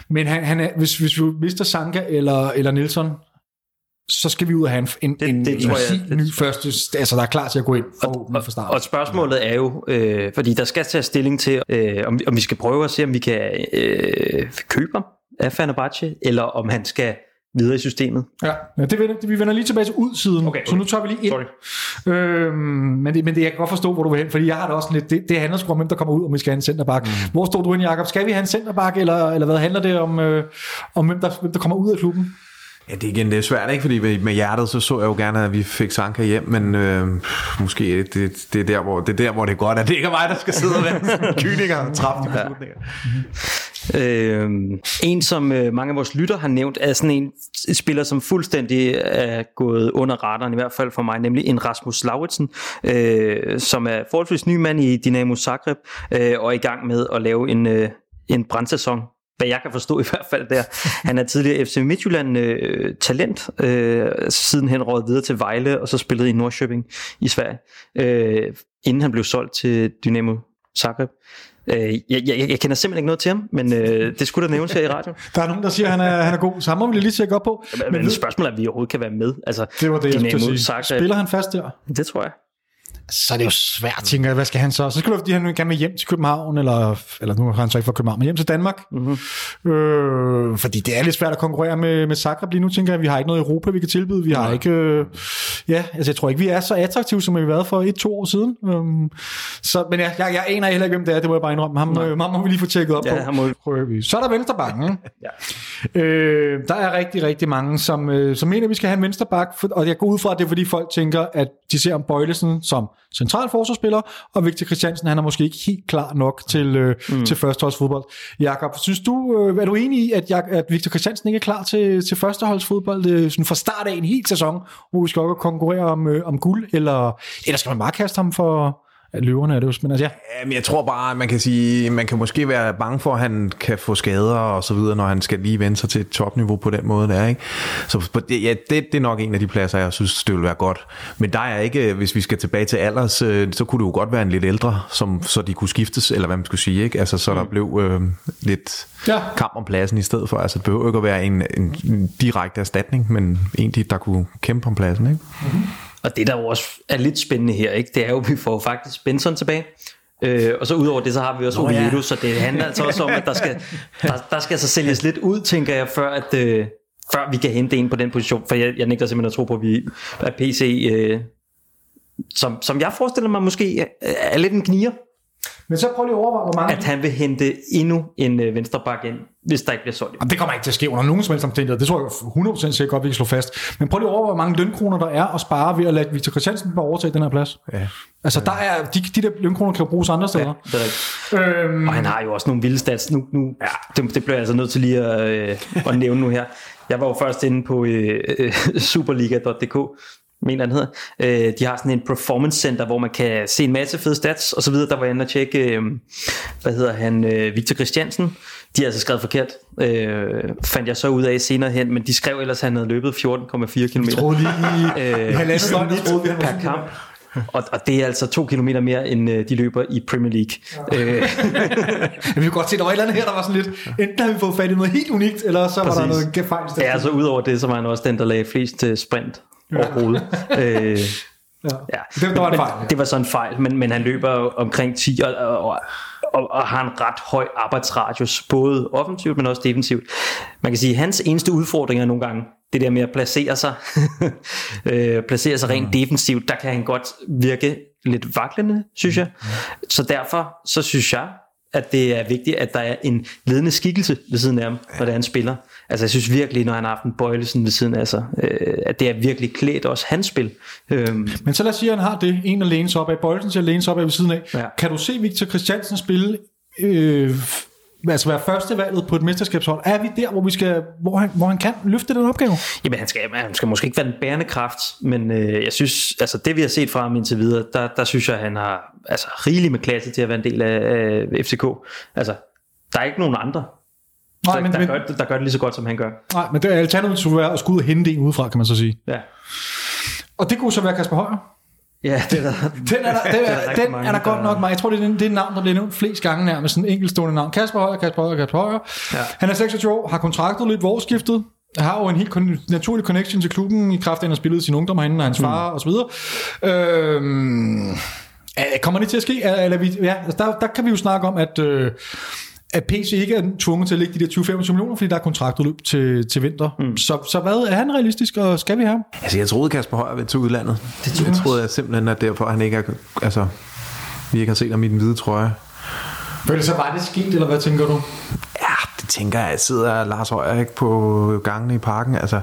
Men han, han er, hvis, hvis vi mister Sanka eller, eller Nielsen, så skal vi ud og have en, en, Det- en, det en tror jeg- helt det- ny første, altså der er klar til at gå ind for, Og, fra start. og spørgsmålet er jo, øh, fordi der skal tages stilling til, øh, om, vi- om vi skal prøve at se, om vi kan øh, købe ham af Fenerbahce, eller om han skal videre i systemet. Ja, ja det vender, vi vender lige tilbage til udsiden, Okay, så nu tager vi lige ind. Sorry. Øhm, men, det, men det, jeg kan godt forstå, hvor du vil hen, fordi jeg har det også lidt, det, det handler sgu om, hvem der kommer ud, om vi skal have en centerback. Mm. Hvor står du hen, Jacob? Skal vi have en centerback, eller, eller hvad handler det om, øh, om hvem, der, hvem der kommer ud af klubben? Ja, det er igen det er svært, ikke? Fordi med, hjertet, så så jeg jo gerne, at vi fik Sanka hjem, men øh, måske det, det, er der, hvor, det er der, hvor det er godt, at det ikke er mig, der skal sidde og være kyniker og træffe de beslutninger. Øh, en, som øh, mange af vores lytter har nævnt, er sådan en spiller, som fuldstændig er gået under radaren, i hvert fald for mig, nemlig en Rasmus Lauritsen, øh, som er forholdsvis ny mand i Dynamo Zagreb, øh, og er i gang med at lave en, øh, en brandsæson hvad jeg kan forstå i hvert fald der. Han er tidligere FC Midtjylland øh, talent, øh, sidenhen råd videre til Vejle, og så spillede i Norrköping i Sverige, øh, inden han blev solgt til Dynamo Zagreb. Øh, jeg, jeg, jeg kender simpelthen ikke noget til ham, men øh, det skulle da nævnes her i radio. Der er nogen, der siger, at han er, han er god, så ham må vi lige tjekke op på. Men, men spørgsmålet er, om vi overhovedet kan være med. Altså, det var det, jeg Dynamo skulle sige. Zagreb, Spiller han fast der? Det tror jeg. Så er det jo svært, tænker jeg. Hvad skal han så? Så skal være, fordi han gerne vil hjem til København, eller, eller nu har han så ikke fra København, men hjem til Danmark. Mm-hmm. Øh, fordi det er lidt svært at konkurrere med, med Zagreb lige nu, tænker jeg. Vi har ikke noget Europa, vi kan tilbyde. Vi har Nej. ikke... Øh, ja, altså jeg tror ikke, vi er så attraktive, som vi har været for et-to år siden. Um, så, men ja, jeg, jeg aner heller ikke, hvem det er. Det må jeg bare indrømme. Ham, øh, ham må vi lige få tjekket op Ja, på. ham må vi-. Så er der venstrebakken. Ja. Øh, der er rigtig, rigtig mange, som, øh, som mener, at vi skal have en venstreback, for, og jeg går ud fra, at det er, fordi folk tænker, at de ser om Bøjlesen som central forsvarsspiller, og Victor Christiansen, han er måske ikke helt klar nok til, øh, mm. til førsteholdsfodbold. Jakob, synes du, øh, er du enig i, at, at Victor Christiansen ikke er klar til, til førsteholdsfodbold øh, sådan fra start af en hel sæson, hvor vi skal også konkurrere om, øh, om guld, eller, eller skal man bare kaste ham for, løverne er det jo, men altså ja. Jamen, jeg tror bare, man kan sige, man kan måske være bange for, at han kan få skader og så videre, når han skal lige vende sig til et topniveau på den måde der, ikke? Så det, ja, det, det er nok en af de pladser, jeg synes, det vil være godt. Men der er ikke, hvis vi skal tilbage til alders, så kunne det jo godt være en lidt ældre, som, så de kunne skiftes, eller hvad man skulle sige, ikke? Altså, så der mm. blev øh, lidt ja. kamp om pladsen i stedet for. Altså, det behøver ikke at være en, en, en direkte erstatning, men en, der kunne kæmpe om pladsen, ikke? Mm-hmm. Og det, der jo også er lidt spændende her, ikke, det er jo, at vi får faktisk Benson tilbage. Øh, og så udover det, så har vi også Oviedo, ja. så det handler altså også om, at der skal, der, der skal altså sælges lidt ud, tænker jeg, før at... Øh, før vi kan hente en på den position, for jeg, jeg nægter simpelthen at tro på, at vi er PC, øh, som, som jeg forestiller mig måske er, er lidt en gnier. Men så prøv lige at overveje, hvor mange... At han vil hente endnu en øh, venstreback ind, hvis der ikke bliver solgt. Jamen, det kommer ikke til at ske under nogen som helst omstændigheder. Det tror jeg 100% sikkert godt, vi kan slå fast. Men prøv lige at overveje, hvor mange lønkroner der er at spare ved at lade Victor Christiansen bare overtage den her plads. Ja. Altså, der er, de, de der lønkroner kan jo bruges andre steder. Ja, det er øhm... Og han har jo også nogle vilde stats. Nu, nu, ja. det, det bliver jeg altså nødt til lige at, øh, at nævne nu her. Jeg var jo først inde på øh, øh, superliga.dk, mener den hedder. Øh, de har sådan en performance center, hvor man kan se en masse fede stats og så videre. Der var jeg inde og tjekke, øh, hvad hedder han, øh, Victor Christiansen. De har altså skrevet forkert, øh, fandt jeg så ud af senere hen, men de skrev ellers, at han havde løbet 14,4 km. Jeg troede lige øh, halvandet per kamp. Og, og det er altså to kilometer mere, end øh, de løber i Premier League. Ja. Øh. vi kan godt se, der var et eller andet her, der var sådan lidt, enten har vi fået fat i noget helt unikt, eller så Præcis. var der noget fejl. Ja, altså udover det, så var han også den, der lagde flest til sprint overhovedet. øh, Ja. ja. Det, var en fejl. Ja. Det var sådan en fejl, men, men han løber omkring 10 og, og, og, og har en ret høj arbejdsradius, både offensivt, men også defensivt. Man kan sige, at hans eneste udfordring er nogle gange, det der med at placere sig, øh, placere sig rent mm. defensivt, der kan han godt virke lidt vaklende, synes jeg. Mm. Så derfor, så synes jeg, at det er vigtigt, at der er en ledende skikkelse ved siden af ham, når det er en spiller. Altså jeg synes virkelig, når han har haft en Bøjlesen ved siden af sig, øh, at det er virkelig klædt også hans spil. Øhm. Men så lad os sige, at han har det, en at læne sig op af, Bøjlesen til at læne sig op af ved siden af. Ja. Kan du se Victor Christiansen spille øh, altså være førstevalget på et mesterskabshold, er vi der, hvor, vi skal, hvor, han, hvor han kan løfte den opgave? Jamen, han skal, han skal måske ikke være den bærende kraft, men øh, jeg synes, altså det vi har set fra ham indtil videre, der, der synes jeg, at han har altså, rigeligt med klasse til at være en del af, af FCK. Altså, der er ikke nogen andre, Nej, så, men, der, men, gør, der gør det lige så godt, som han gør. Nej, men det er alternativet skulle være at skulle ud og hente en udefra, kan man så sige. Ja. Og det kunne så være Kasper Højer. Ja, det er der. Den er der, den er, den er der godt nok meget. Jeg tror, det er, det navn, der bliver nævnt flest gange nærmest. Sådan en enkeltstående navn. Kasper Højer, Kasper Højer, Kasper Højer. Ja. Han er 26 år, har kontraktet lidt vorskiftet. Har jo en helt naturlig connection til klubben i kraft af, at han har spillet sin ungdom herinde, og hans mm. far og så videre. Øhm, kommer det til at ske? Eller vi, ja, altså der, der kan vi jo snakke om, at... Øh, at PC ikke er tvunget til at lægge de der 20-25 millioner, fordi der er kontraktudløb til, til vinter. Mm. Så, så hvad er han realistisk, og skal vi have Altså, jeg troede, Kasper Højer ville til udlandet. Det troede jeg troede jeg simpelthen, at derfor han ikke er, altså, vi ikke har set ham i den hvide trøje. Føler så var det sket, eller hvad tænker du? Ja, det tænker jeg. Sidder Lars Højer ikke på gangen i parken. Altså,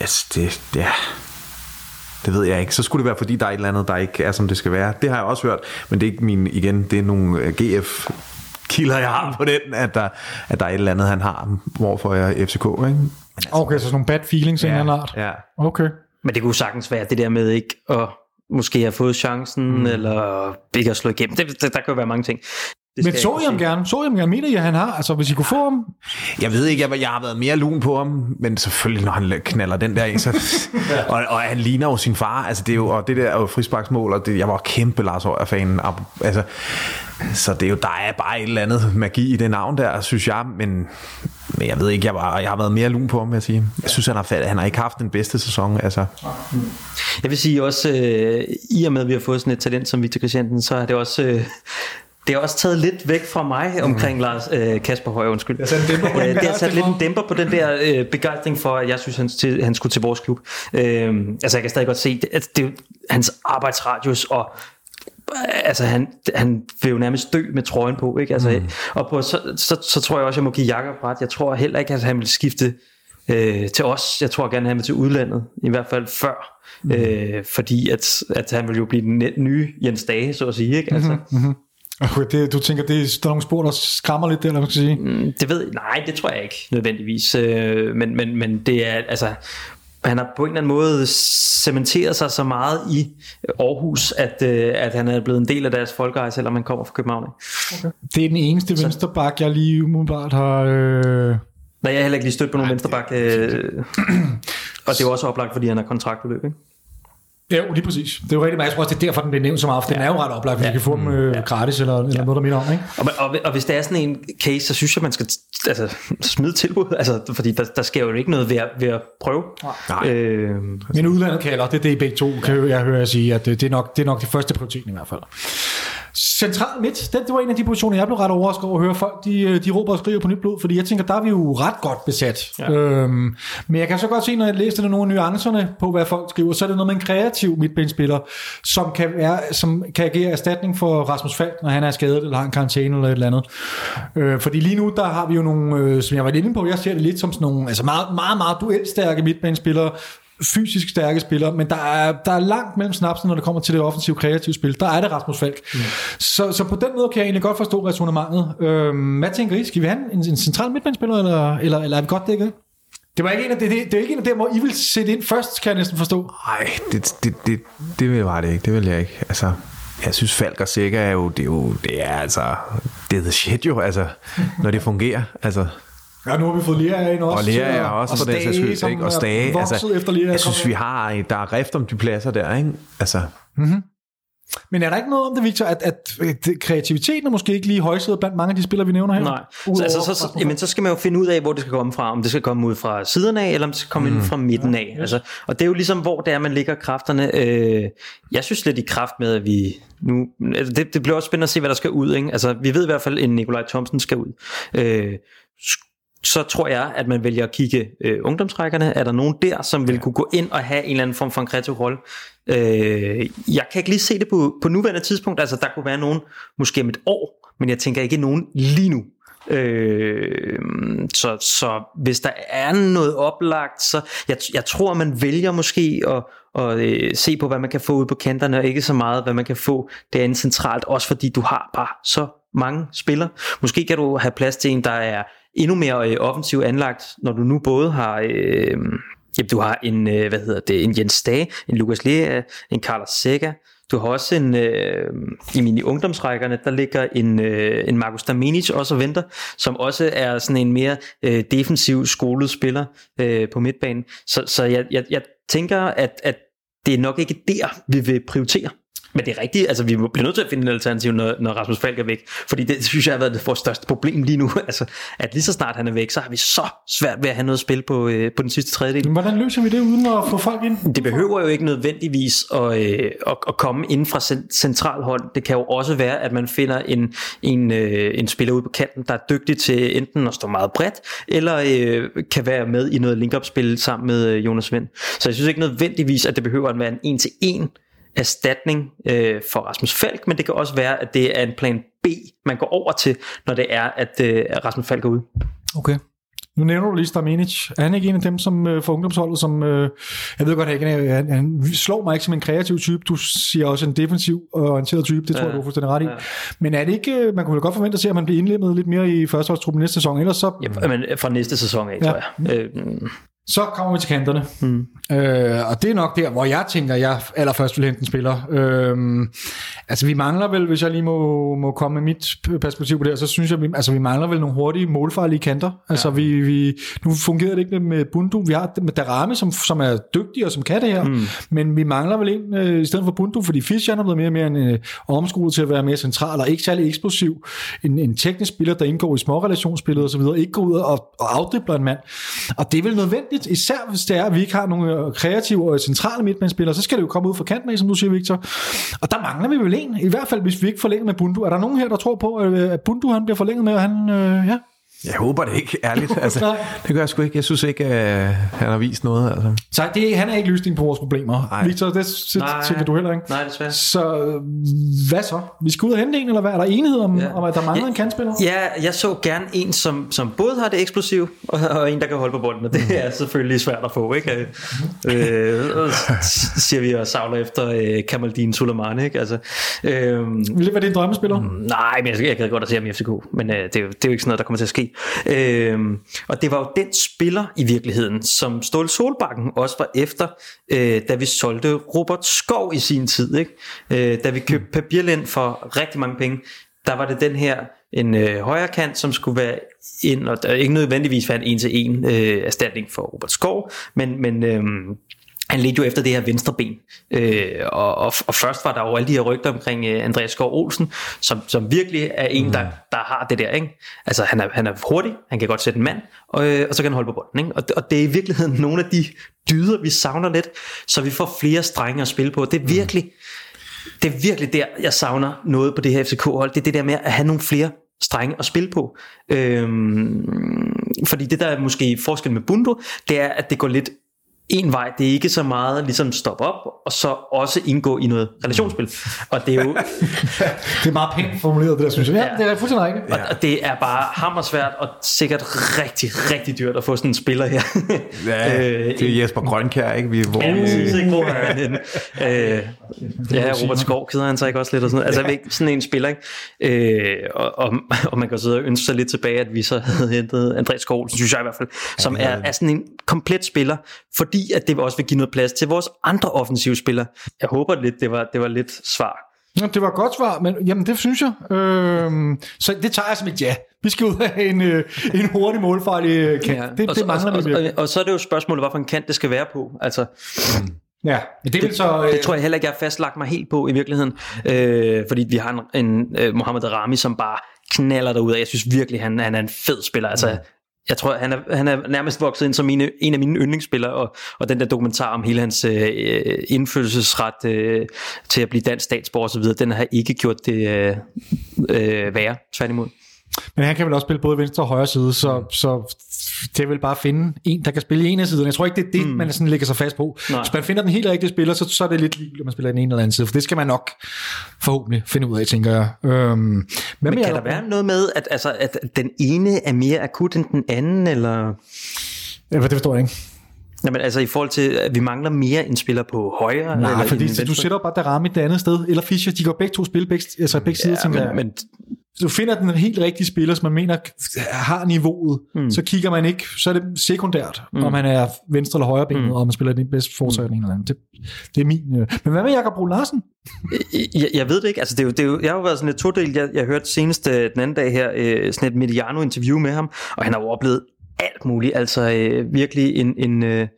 altså det, ja, det ved jeg ikke. Så skulle det være, fordi der er et eller andet, der ikke er, som det skal være. Det har jeg også hørt, men det er ikke min, igen, det er nogle øh, GF kilder, jeg har på den, at der, at der er et eller andet, han har, hvorfor jeg er FCK. Ikke? Men altså, okay, så sådan nogle bad feelings ja, en art. Ja. Okay. Men det kunne sagtens være det der med ikke at måske have fået chancen, mm. eller ikke at slå igennem. Det, det, der kan jo være mange ting. Det Men så I ham gerne? Så I ham gerne? Mener I, at han har? Altså, hvis I kunne få ham? Jeg ved ikke, jeg, jeg har været mere lun på ham, men selvfølgelig, når han knaller den der ind, så, og, og, han ligner jo sin far, altså det er jo, og det der er jo frisparksmål, og det, jeg var kæmpe Lars Højer-fan, altså, så det er jo, der er bare et eller andet magi i det navn der, synes jeg, men, men jeg ved ikke, jeg, var, jeg har været mere lun på ham, vil jeg sige. Jeg synes, han har, han har ikke haft den bedste sæson, altså. Jeg vil sige også, øh, i og med, at vi har fået sådan et talent som Victor Christiansen, så er det også... Øh, det er også taget lidt væk fra mig omkring mm. Lars øh, Kasper Høj, undskyld. Det har sat, det har sat lidt en dæmper på den der øh, begejstring for, at jeg synes, han, til, han skulle til vores klub. Øh, altså jeg kan stadig godt se, at det, det, hans arbejdsradius og altså han, han vil jo nærmest dø med trøjen på, ikke? Altså, mm. Og på, så, så, så, tror jeg også, jeg må give Jakob ret. Jeg tror heller ikke, at han vil skifte øh, til os. Jeg tror gerne, han vil til udlandet, i hvert fald før. Mm. Øh, fordi at, at han vil jo blive den nye Jens Dage, så at sige. Ikke? Altså, mm-hmm. Okay, det, du tænker, det er, der er nogle spor, der skræmmer lidt der, eller man skal sige? Mm, det ved Nej, det tror jeg ikke nødvendigvis. Øh, men, men, men det er, altså, han har på en eller anden måde cementeret sig så meget i Aarhus, at, øh, at han er blevet en del af deres folkeeje, selvom han kommer fra København. Okay. Det er den eneste venstreback, jeg lige umiddelbart har... Øh... Nej, jeg har heller ikke lige stødt på nogen venstreback. Øh, og det er jo også oplagt, fordi han har kontraktbeløb, ikke? Ja, lige præcis. Det er jo rigtig meget. Jeg tror også, det er derfor, den bliver nævnt så meget, for ja. den er jo ret oplagt, hvis ja. vi kan få dem øh, ja. gratis eller, eller ja. noget, der minder om. Ikke? Og, og, og, hvis det er sådan en case, så synes jeg, man skal altså, smide tilbud, altså, fordi der, der sker jo ikke noget ved at, ved at prøve. Nej. Øh, Men udlandet kalder, det er det I begge to, kan jeg høre jer sige, at det, det, er nok, det er nok det første prioritet i hvert fald. Central midt, det, det var en af de positioner, jeg blev ret overrasket over at høre folk, de, øh, de råber og skriver på nyt blod, fordi jeg tænker, der er vi jo ret godt besat. Ja. Øhm, men jeg kan så godt se, når jeg læste nogle af nuancerne på, hvad folk skriver, så er det noget med en kreativ midtbanespiller, som kan, være, som kan agere erstatning for Rasmus Falk, når han er skadet eller har en karantæne eller et eller andet. Øh, fordi lige nu, der har vi jo nogle, øh, som jeg var inde på, jeg ser det lidt som sådan nogle altså meget, meget, meget duelstærke midtbanespillere, fysisk stærke spillere, men der er, der er langt mellem snapsen, når det kommer til det offensive kreative spil. Der er det Rasmus Falk. Mm. Så, så på den måde kan jeg egentlig godt forstå resonemanget. Øhm, hvad tænker I? Skal vi have en, en central midtbanespiller, eller, eller, eller er vi godt dækket? Det var ikke en af, det, det, det er ikke en af dem, hvor I vil sætte ind først, kan jeg næsten forstå. Nej, det, det, det, det vil jeg det ikke. Det vil jeg ikke. Altså, jeg synes Falk og Sikker er jo, det er jo, det er altså, det er the shit jo, altså, når det fungerer. Altså, Ja, nu har vi fået Lea ind også. Og Lea er også for den sags skyld. Ikke? Og Stage. Altså, efter Lea jeg synes, vi har, der er rift om de pladser der. Ikke? Altså. Mm-hmm. Men er der ikke noget om det, Victor, at, at, at kreativiteten er måske ikke lige højsædet blandt mange af de spillere, vi nævner her? Nej, så, altså, så, så, jamen, så skal man jo finde ud af, hvor det skal komme fra. Om det skal komme ud fra siden af, eller om det skal komme mm. ind fra midten af. Ja, altså, og det er jo ligesom, hvor det er, man ligger kræfterne. Øh, jeg synes lidt i kraft med, at vi nu... Altså, det, det bliver også spændende at se, hvad der skal ud. Ikke? Altså, vi ved i hvert fald, at Nikolaj Thomsen skal ud. Øh, så tror jeg, at man vælger at kigge øh, ungdomsrækkerne. Er der nogen der, som vil kunne gå ind og have en eller anden form for en kreativ rolle? Øh, jeg kan ikke lige se det på, på nuværende tidspunkt. Altså, der kunne være nogen måske om et år, men jeg tænker ikke nogen lige nu. Øh, så, så hvis der er noget oplagt, så jeg, jeg tror, man vælger måske at, at øh, se på, hvad man kan få ud på kanterne, og ikke så meget, hvad man kan få derinde centralt, også fordi du har bare så mange spillere. Måske kan du have plads til en, der er endnu mere øh, offensivt anlagt, når du nu både har... Øh, jamen, du har en, øh, hvad hedder det, en Jens Dage, en Lukas Lea, en Carlos Sega, du har også en, øh, i mine ungdomsrækkerne, der ligger en, øh, en Markus Daminic også og venter, som også er sådan en mere øh, defensiv skolet spiller øh, på midtbanen. Så, så jeg, jeg, jeg tænker, at, at det er nok ikke der, vi vil prioritere. Men det er rigtigt, altså vi bliver nødt til at finde en alternativ, når, når Rasmus Falk er væk. Fordi det synes jeg har været det vores største problem lige nu. Altså, at lige så snart han er væk, så har vi så svært ved at have noget spil på, øh, på den sidste tredjedel. Men hvordan løser vi det uden at få folk ind? Det behøver jo ikke nødvendigvis at, øh, at, at komme ind fra central hold. Det kan jo også være, at man finder en, en, øh, en spiller ude på kanten, der er dygtig til enten at stå meget bredt, eller øh, kan være med i noget link-up-spil sammen med øh, Jonas Vind. Så jeg synes ikke nødvendigvis, at det behøver at være en en-til-en erstatning øh, for Rasmus Falk, men det kan også være, at det er en plan B, man går over til, når det er, at øh, Rasmus Falk er ude. Okay. Nu nævner du lige Stamenic. Er han ikke en af dem som øh, for ungdomsholdet, som, øh, jeg ved godt, han, han, han slår mig ikke som en kreativ type. Du siger også en defensiv og orienteret type, det tror ja, jeg, du er fuldstændig ret i. Ja. Men er det ikke, øh, man kunne godt forvente at se, at man bliver indlemmet lidt mere i førsteholdstruppen næste sæson, ellers så... Ja, men fra næste sæson af, ja. tror jeg. Øh, så kommer vi til kanterne. Mm. Øh, og det er nok der, hvor jeg tænker, jeg allerførst vil hente en spiller. Øh, altså vi mangler vel, hvis jeg lige må, må komme med mit perspektiv på det så synes jeg, vi, altså, vi mangler vel nogle hurtige, målfarlige kanter. Altså ja. vi, vi, nu fungerer det ikke med Bundu. Vi har med Darame, som, som er dygtig og som kan det her. Mm. Men vi mangler vel en øh, i stedet for Bundu, fordi Fischer er blevet mere og mere en øh, omskolet til at være mere central og ikke særlig eksplosiv. En, en teknisk spiller, der indgår i små relationsspillet osv., ikke går ud og, og afdribler en mand. Og det er vel nødvendigt nødvendigt, især hvis det er, at vi ikke har nogle øh, kreative og centrale midtbanespillere, så skal det jo komme ud fra kanten af, som du siger, Victor. Og der mangler vi vel en, i hvert fald hvis vi ikke forlænger med Bundu. Er der nogen her, der tror på, at øh, Bundu han bliver forlænget med, og han, øh, ja, jeg håber det ikke, ærligt. Altså, Nej. det gør jeg sgu ikke. Jeg synes ikke, at han har vist noget. Altså. Så det, han er ikke løsningen på vores problemer. Nej. Victor, det, tænker du heller ikke. Nej, desværre. Så øh, hvad så? Vi skal ud og hente en, eller hvad? Er der enighed om, ja. Om at der mangler Ja. en kantspiller? Ja, jeg så gerne en, som, som både har det eksplosiv, og, og en, der kan holde på bolden, og det er selvfølgelig svært at få, ikke? Øh, siger vi og savler efter øh, Kamaldin Sulemani, ikke? Altså, øh, Vil det være din drømmespiller? Mm. Nej, men jeg, jeg gad godt at se ham i FCK, men øh, det, er jo, det er jo ikke sådan noget, der kommer til at ske. Øh, og det var jo den spiller i virkeligheden, som Ståle Solbakken også var efter, øh, da vi solgte Robert Skov i sin tid. Ikke? Øh, da vi købte Papirlind for rigtig mange penge, der var det den her, en øh, højre kant, som skulle være ind, og der er ikke nødvendigvis være en en-til-en øh, erstatning for Robert Skov, men, men øh, han ledte jo efter det her venstre ben. Øh, og, og, og først var der jo alle de her rygter omkring øh, Andreas Skov Olsen, som, som virkelig er en, der, der har det der. Ikke? Altså han er, han er hurtig, han kan godt sætte en mand, og, øh, og så kan han holde på bolden. Ikke? Og, og det er i virkeligheden nogle af de dyder, vi savner lidt, så vi får flere strenge at spille på. Det er virkelig, det er virkelig der, jeg savner noget på det her FCK-hold. Det er det der med at have nogle flere strenge at spille på. Øhm, fordi det der er måske forskel med Bundo, det er, at det går lidt en vej. Det er ikke så meget ligesom stoppe op, og så også indgå i noget relationsspil. Og det er jo, Det er meget pænt formuleret, det der, synes jeg. Ja, Ja. det er fuldstændig rigtigt. og, og det er bare hammersvært og sikkert rigtig, rigtig dyrt at få sådan en spiller her. Ja, Øh, det er Jesper Grønkær, ikke? Vi, hvor, Ja, præcis, ikke? Hvor er han henne? Øh, ja, Robert Skov keder han sig ikke også lidt og sådan noget. Altså, jeg ikke, sådan en spiller, ikke? Øh, og, og, og, man kan sidde og ønske sig lidt tilbage, at vi så havde hentet Andreas Skov, synes jeg i hvert fald, som er, er sådan en komplet spiller, fordi at det også vil give noget plads til vores andre offensive spillere. Jeg håber lidt, det var, det var lidt svar. Ja, det var et godt svar, men jamen, det synes jeg. Øhm, så det tager jeg som et ja. Vi skal ud af en, øh, en hurtig målfarlig øh, kant. Ja. Det, og, det mangler og, og, og, og, så er det jo spørgsmålet, hvorfor en kant det skal være på. Altså, Ja, men det vil så... Øh, Det tror jeg heller ikke, jeg har fastlagt mig helt på i virkeligheden. Øh, fordi vi har en, en uh, Mohamed Rami, som bare knaller derud, og jeg synes virkelig, han, han er en fed spiller. Altså, jeg tror, han er, han er nærmest vokset ind som mine, en af mine yndlingsspillere, og, og den der dokumentar om hele hans øh, indfødselsret øh, til at blive dansk statsborger osv., den har ikke gjort det øh, øh, værre, tværtimod. Men han kan vel også spille både venstre og højre side, så, så det er vel bare at finde en, der kan spille i en af siderne. Jeg tror ikke, det er det, mm. man sådan lægger sig fast på. Nej. Hvis man finder den helt rigtige spiller, så, så er det lidt ligegyldigt, om man spiller den ene eller anden side, for det skal man nok forhåbentlig finde ud af, tænker jeg. Øhm, men Men kan der være noget med, at, altså, at den ene er mere akut end den anden, eller... Ja, det forstår jeg ikke. Jamen, altså i forhold til, at vi mangler mere en spiller på højre? Nej, eller fordi du sætter bare Darami det andet sted, eller Fischer, de går begge to spil, begge, altså begge sider, Ja, jeg. men, men du finder den helt rigtige spiller, som man mener har niveauet, mm. så kigger man ikke, så er det sekundært, mm. om han er venstre eller højre benet, mm. og om man spiller den bedste forsvar mm. eller anden. Det, det er min. Øh. Men hvad med Jakob Brun Larsen? Jeg, jeg ved det ikke. Altså, det er jo, det er jo, jeg har jo været sådan lidt todel. Jeg, jeg hørte senest øh, den anden dag her øh, sådan et Mediano-interview med ham, og han har jo oplevet alt muligt. Altså øh, virkelig en, en, øh,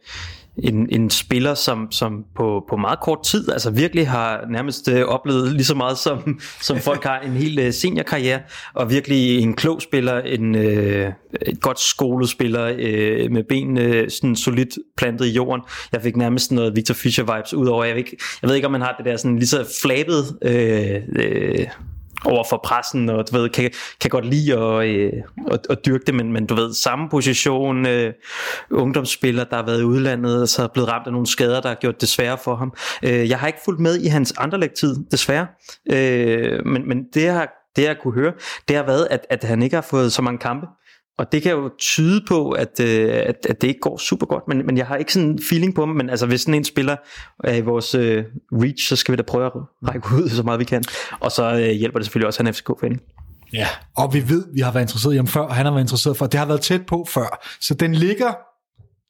en, en spiller, som, som på, på meget kort tid altså virkelig har nærmest øh, oplevet lige så meget, som, som folk har en hel øh, seniorkarriere, og virkelig en klog spiller, en øh, et godt skolespiller øh, med benene øh, sådan solidt plantet i jorden. Jeg fik nærmest noget Victor Fischer-vibes ud over. Jeg ved, ikke, jeg ved ikke, om man har det der sådan lige så flabet øh, øh, over for pressen, og du ved, kan, kan godt lide at, øh, at, at dyrke det, men, men du ved, samme position, øh, ungdomsspiller, der har været i udlandet, og så er blevet ramt af nogle skader, der har gjort det sværere for ham. Øh, jeg har ikke fulgt med i hans anderlægtid, desværre, øh, men, men det, jeg har, det, jeg kunne høre, det har været, at, at han ikke har fået så mange kampe, og det kan jo tyde på, at, øh, at, at det ikke går super godt, men, men jeg har ikke sådan en feeling på ham, men altså hvis sådan en spiller er i vores øh, reach, så skal vi da prøve at række ud så meget vi kan. Og så øh, hjælper det selvfølgelig også, at han er FCK-fan. Ja. Og vi ved, vi har været interesseret i ham før, og han har været interesseret for. Det har været tæt på før. Så den ligger,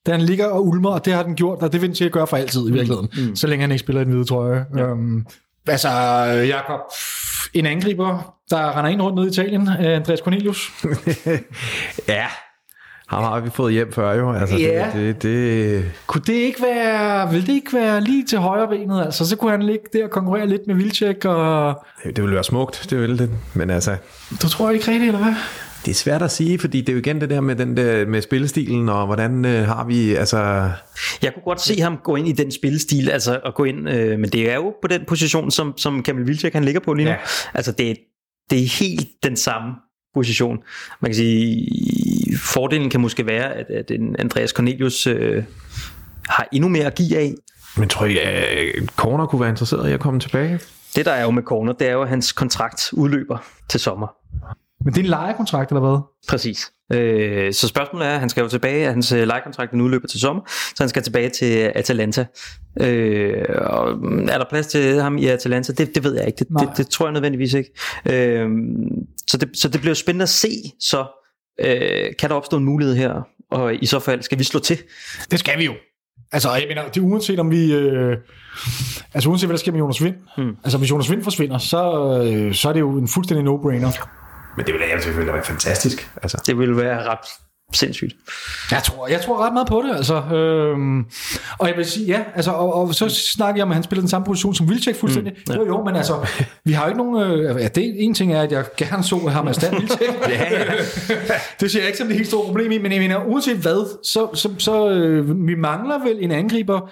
den ligger og ulmer, og det har den gjort, og det vil den til at gøre for altid i virkeligheden. Mm. Så længe han ikke spiller i en hvide trøje. Ja. Øhm, altså, Jakob, en angriber, der render ind rundt ned i Italien, øh, Andreas Cornelius. ja, ham har vi fået hjem før jo. Altså, Ja. det, det, det, Kunne det ikke være, vil det ikke være lige til højre benet? Altså, så kunne han ligge der og konkurrere lidt med Vilcek, og det ville være smukt, det ville det. Men altså, du tror ikke rigtigt, eller hvad? Det er svært at sige, fordi det er jo igen det der med, den der, med spillestilen, og hvordan øh, har vi, altså... Jeg kunne godt se ham gå ind i den spillestil, altså at gå ind, øh, men det er jo på den position, som, som Kamil Vilcek han ligger på lige nu. Ja. Altså det, det er helt den samme position. Man kan sige, fordelen kan måske være, at, at Andreas Cornelius øh, har endnu mere at give af. Men tror I, at Corner kunne være interesseret i at komme tilbage? Det der er jo med Corner, det er jo, at hans kontrakt udløber til sommer. Men det er en lejekontrakt, eller hvad? Præcis. Øh, så spørgsmålet er, at han skal jo tilbage, at hans øh, lejekontrakt den udløber til sommer, så han skal tilbage til Atalanta. Øh, og mm, er der plads til ham i Atalanta? Det, det ved jeg ikke. Det, det, det tror jeg nødvendigvis ikke. Øh, så, det, så det bliver spændende at se, så øh, kan der opstå en mulighed her, og i så fald skal vi slå til. Det skal vi jo. Altså, jeg mener, det er uanset om vi... Øh, altså, uanset hvad der sker med Jonas Vind. Hmm. Altså, hvis Jonas Vind forsvinder, så, øh, så er det jo en fuldstændig no-brainer. Men det ville da selvfølgelig være fantastisk. Altså. Det ville være ret sindssygt. Jeg tror, jeg tror ret meget på det, altså. Øhm, og jeg vil sige, ja, altså, og, og så snakker jeg om, at han spiller den samme position som Vilcek fuldstændig. Mm, ja. Jo, jo, men altså, vi har jo ikke nogen... Øh, ja, det en ting er, at jeg gerne så ham erstatte Vilcek. ja, ja. det ser jeg ikke som det helt store problem i, men jeg mener, uanset hvad, så, så, så øh, vi mangler vel en angriber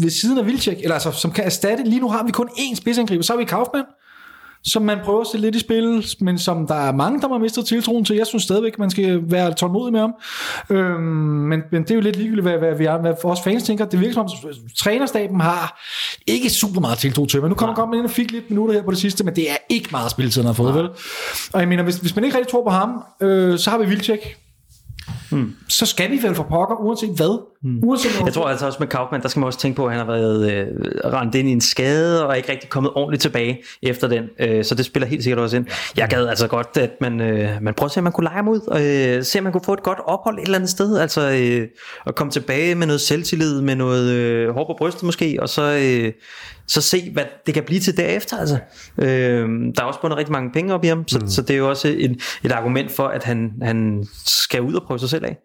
ved siden af Vilcek, eller altså, som kan erstatte. Lige nu har vi kun én spidsangriber, så har vi Kaufmann, som man prøver at se lidt i spil, men som der er mange, der har mistet tiltroen til. Jeg synes stadigvæk, man skal være tålmodig med ham. Øhm, men, men det er jo lidt ligegyldigt, hvad, hvad, vi er, hvad vores fans tænker. Det virker som om, trænerstaben har ikke super meget tiltro til, men nu kommer godt med ind og fik lidt minutter her på det sidste, men det er ikke meget spilletid, han har fået, vel? Og jeg mener, hvis, hvis man ikke rigtig tror på ham, øh, så har vi Vildtjek, Hmm. så skal vi vel for pokker, uanset hvad. Hmm. Uanset jeg tror altså også med Kaufmann, der skal man også tænke på, at han har været øh, rendt ind i en skade, og ikke rigtig kommet ordentligt tilbage efter den. Øh, så det spiller helt sikkert også ind. Jeg gad altså godt, at man, øh, man prøver at se, om man kunne lege ham ud, og øh, se, om man kunne få et godt ophold et eller andet sted. Altså øh, at komme tilbage med noget selvtillid, med noget øh, hår på brystet måske, og så, øh, så se, hvad det kan blive til derefter. Altså. Øh, der er også bundet rigtig mange penge op i ham, så, mm. så det er jo også et, et argument for, at han, han skal ud og prøve sig selv af.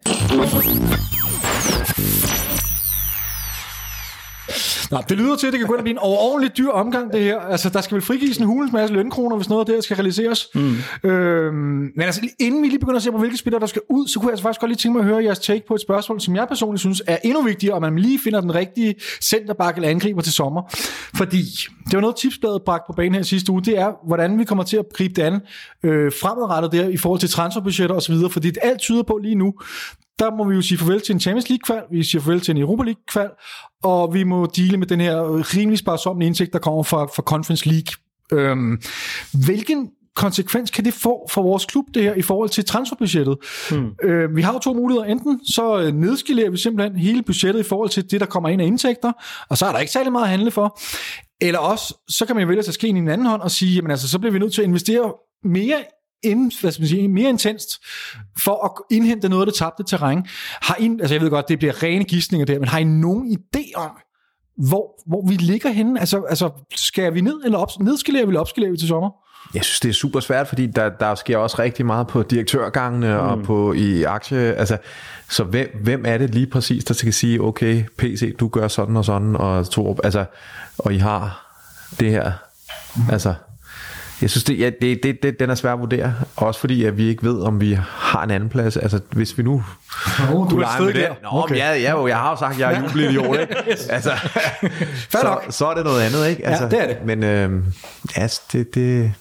Nå, det lyder til, at det kan gå at blive en overordentlig dyr omgang, det her. Altså, der skal vel frigives en hulens masse lønkroner, hvis noget af det her skal realiseres. Mm. Øhm, men altså, inden vi lige begynder at se på, hvilke spillere, der skal ud, så kunne jeg altså faktisk godt lige tænke mig at høre jeres take på et spørgsmål, som jeg personligt synes er endnu vigtigere, og man lige finder den rigtige centerback eller angriber til sommer. Fordi, det var noget tipsbladet bragt på banen her sidste uge, det er, hvordan vi kommer til at gribe det an øh, fremadrettet der i forhold til transferbudgetter osv., fordi det alt tyder på lige nu, der må vi jo sige farvel til en Champions League-kval, vi siger farvel til en Europa League-kval, og vi må dele med den her rimelig sparsomlige indtægt, der kommer fra, fra Conference League. Øhm, hvilken konsekvens kan det få for vores klub, det her, i forhold til transferbudgettet? Hmm. Øh, vi har jo to muligheder. Enten så nedskalerer vi simpelthen hele budgettet i forhold til det, der kommer ind af indtægter, og så er der ikke særlig meget at handle for. Eller også, så kan man jo vælge at tage skeen i en anden hånd og sige, jamen altså, så bliver vi nødt til at investere mere ind, hvad skal man sige, mere intenst for at indhente noget af det tabte terræn. Har I, altså jeg ved godt, det bliver rene gidsninger der, men har I nogen idé om, hvor, hvor vi ligger henne? Altså, altså skal vi ned, eller op, nedskalerer vi, eller opskalerer vi til sommer? Jeg synes, det er super svært, fordi der, der sker også rigtig meget på direktørgangene mm. og på i aktie. Altså, så hvem, hvem er det lige præcis, der skal sige, okay, PC, du gør sådan og sådan, og, to, altså, og I har det her. Mm. Altså, jeg synes, det, ja, det, det, det, den er svær at vurdere. Også fordi, at vi ikke ved, om vi har en anden plads. Altså, hvis vi nu... Oh, du er med det. Nå, okay. jeg, jeg, jeg har jo sagt, at jeg er jubelidiot, ikke? Altså, så, så er det noget andet, ikke? Altså, ja, det er det. Men øh, altså, det, det,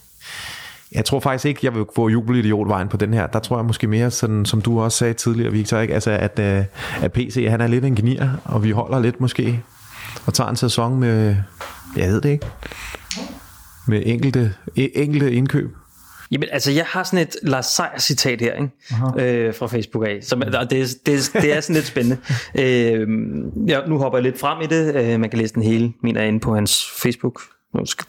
jeg tror faktisk ikke, jeg vil få jubelidiotvejen på den her. Der tror jeg måske mere, sådan, som du også sagde tidligere, Victor, ikke? Altså, at, øh, at PC han er lidt en genier, og vi holder lidt måske, og tager en sæson med, jeg ved det ikke, med enkelte, enkelte indkøb? Jamen, altså, jeg har sådan et Lars Seier citat her, ikke? Øh, fra Facebook af, som, og det, det, det er sådan lidt spændende. øh, ja, nu hopper jeg lidt frem i det. Øh, man kan læse den hele, mener jeg, inde på hans Facebook.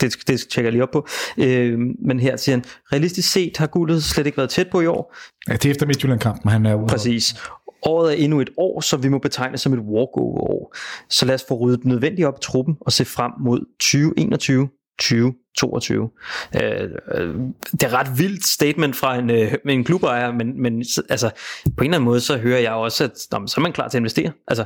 Det, det tjekker jeg lige op på. Øh, men her siger han, realistisk set har guldet slet ikke været tæt på i år. Ja, det er efter Midtjylland-kampen, han er ude. Præcis. Året er endnu et år, som vi må betegne som et walkover-år. Så lad os få ryddet nødvendigt op i truppen og se frem mod 2021 2022. Øh, øh, det er ret vildt statement fra en, øh, en klubejer, men, men altså, på en eller anden måde, så hører jeg også, at nå, så er man klar til at investere. Altså,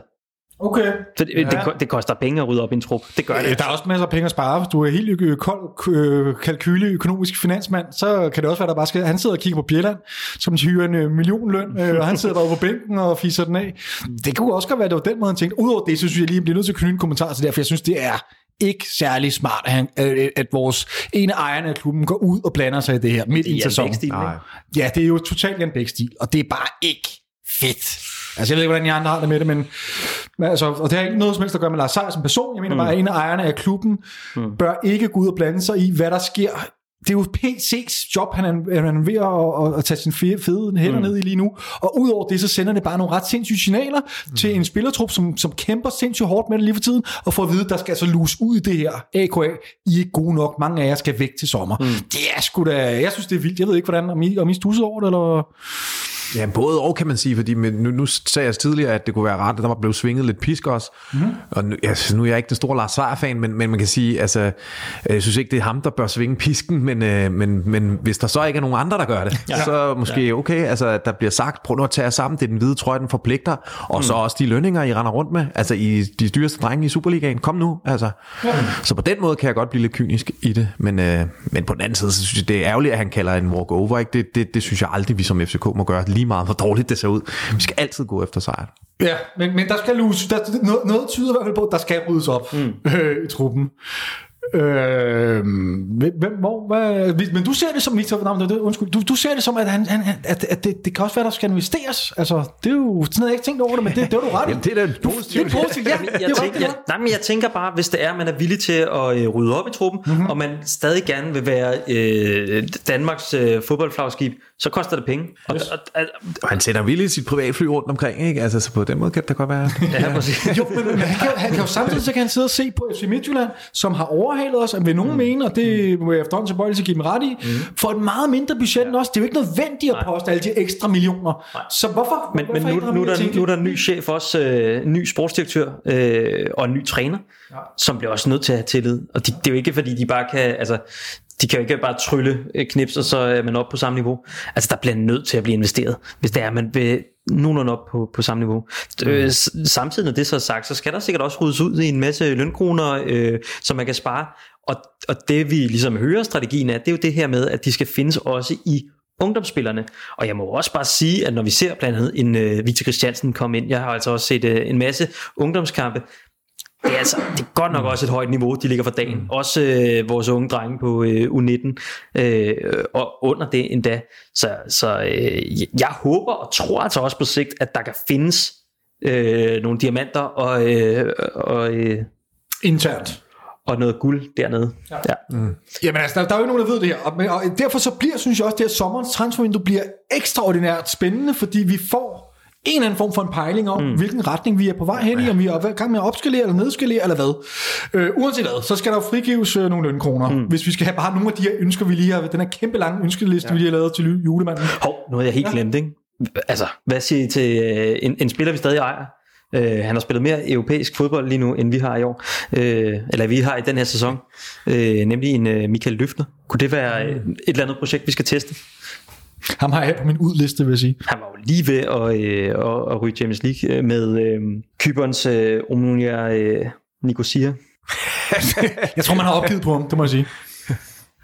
Okay. Så det, ja. det, det koster penge at rydde op i en trup. Det gør det. Der er også masser af penge at spare. Hvis du er helt kold kalkyle økonomisk finansmand, så kan det også være, der bare skal... Han sidder og kigger på Bjelland, som hyrer en millionløn, og han sidder bare på bænken og fiser den af. Det kunne også godt være, at det var den måde, han tænkte. Udover det, så synes jeg lige, at jeg bliver nødt til at knytte en kommentar til det, for jeg synes, det er ikke særlig smart, at, han, at, vores ene ejerne af klubben går ud og blander sig i det her midt i en Jan sæson. Bæk-stil, ikke? Nej. Ja, det er jo totalt Jan Bæk-stil, og det er bare ikke fedt. Altså, jeg ved ikke, hvordan I andre har det med det, men, men altså, og det har ikke noget som helst at gøre med Lars Seier som person. Jeg mener mm. bare, at en af ejerne af klubben mm. bør ikke gå ud og blande sig i, hvad der sker. Det er jo PC's job, han er, han er ved at, at, at tage sin fede, hænder mm. ned i lige nu. Og udover det, så sender det bare nogle ret sindssyge signaler mm. til en spillertrup, som, som kæmper sindssygt hårdt med det lige for tiden, og får at vide, der skal altså lus ud i det her AKA. I er gode nok. Mange af jer skal væk til sommer. Mm. Det er sgu da... Jeg synes, det er vildt. Jeg ved ikke, hvordan... Om I, om I stusset over det, eller... Ja, både og kan man sige, fordi nu, nu sagde jeg tidligere, at det kunne være rart, at der var blevet svinget lidt pisk også. Mm-hmm. Og nu, synes, nu er jeg ikke den store Lars Seier-fan, men, men man kan sige, altså, jeg synes ikke, det er ham, der bør svinge pisken, men, øh, men, men hvis der så ikke er nogen andre, der gør det, ja. så måske ja. okay, altså, der bliver sagt, prøv nu at tage jer sammen, det er den hvide trøje, den forpligter, og mm. så også de lønninger, I render rundt med, altså I de dyreste drenge i Superligaen, kom nu, altså. Ja. Så på den måde kan jeg godt blive lidt kynisk i det, men, øh, men på den anden side, så synes jeg, det er ærgerligt, at han kalder en walk-over, ikke? Det, det, det synes jeg aldrig, vi som FCK må gøre, lige meget hvor dårligt det ser ud. Vi skal altid gå efter sejren. Ja, men, men der skal lus, der, noget, noget tyder i hvert fald på, at der skal ryddes op mm. øh, i truppen. Øh, hvem, hvor, hvad, men du ser det som Victor, det, undskyld, du, du ser det som, at, han, han, at, at det, det kan også være, der skal investeres. Altså, det er jo sådan noget, jeg ikke tænkt over det, men det, det var du ret i. Jamen, det er da positivt. Det er positivt, ja. jeg, tænker, jeg, nej, men jeg tænker bare, hvis det er, at man er villig til at øh, rydde op i truppen, mm-hmm. og man stadig gerne vil være øh, Danmarks øh, fodboldflagskib, så koster det penge. Og, yes. og, og, og han sender vildt sit privatfly rundt omkring, ikke? Altså, så på den måde kan det godt være. ja, præcis. jo, men, men han, kan, han kan jo samtidig så kan han sidde og se på FC Midtjylland, som har overhalet os, vil nogen mm. mene, og det må jeg efterhånden til til at give dem ret i, mm. for et meget mindre budget ja. også. Det er jo ikke nødvendigt at poste alle de ekstra millioner. Nej. Så hvorfor? Men, hvorfor men nu, nu, der, nu er der en ny chef også, øh, ny sportsdirektør øh, og en ny træner, ja. som bliver også nødt til at have tillid. Og de, det er jo ikke fordi, de bare kan... Altså, de kan jo ikke bare trylle knips, og så er man op på samme niveau. Altså, der bliver nødt til at blive investeret, hvis det er, man vil nogenlunde op på, på samme niveau. Mm. Øh, samtidig, når det så er sagt, så skal der sikkert også ryddes ud i en masse lønkroner, øh, som man kan spare. Og, og det vi ligesom hører strategien er, det er jo det her med, at de skal findes også i ungdomsspillerne. Og jeg må også bare sige, at når vi ser blandt andet en uh, Victor Christiansen komme ind, jeg har altså også set uh, en masse ungdomskampe, det er, altså, det er godt nok også et højt niveau, de ligger for dagen. Også øh, vores unge drenge på øh, U19, øh, og under det endda. Så, så øh, jeg håber og tror altså også på sigt, at der kan findes øh, nogle diamanter og, øh, og øh, internt og noget guld dernede. Ja. Ja. Mm. Jamen altså, der, der er jo ikke nogen, der ved det her. Og, og derfor så bliver, synes jeg også, det her sommerens transfervindue bliver ekstraordinært spændende, fordi vi får en eller anden form for en pejling om, mm. hvilken retning vi er på vej hen i, om vi er i gang med at opskalere eller nedskalere, eller hvad. Øh, uanset hvad, så skal der jo frigives øh, nogle lønkroner, mm. hvis vi skal have bare nogle af de her ønsker, vi lige har, den her kæmpe lange ønskeliste, ja. vi lige har lavet til julemanden. Hov, nu har jeg helt ja. glemt, ikke? Altså, hvad siger I til øh, en, en spiller, vi stadig ejer? Øh, han har spillet mere europæisk fodbold lige nu, end vi har i år. Øh, eller vi har i den her sæson. Øh, nemlig en øh, Michael Løfner. Kunne det være øh, et eller andet projekt, vi skal teste? Ham har jeg på min udliste, vil jeg sige. Han var jo lige ved at, øh, at, at ryge Champions League øh, med øh, Kyberns øh, Omnia øh, Nicosia. jeg tror, man har opgivet på ham, det må jeg sige.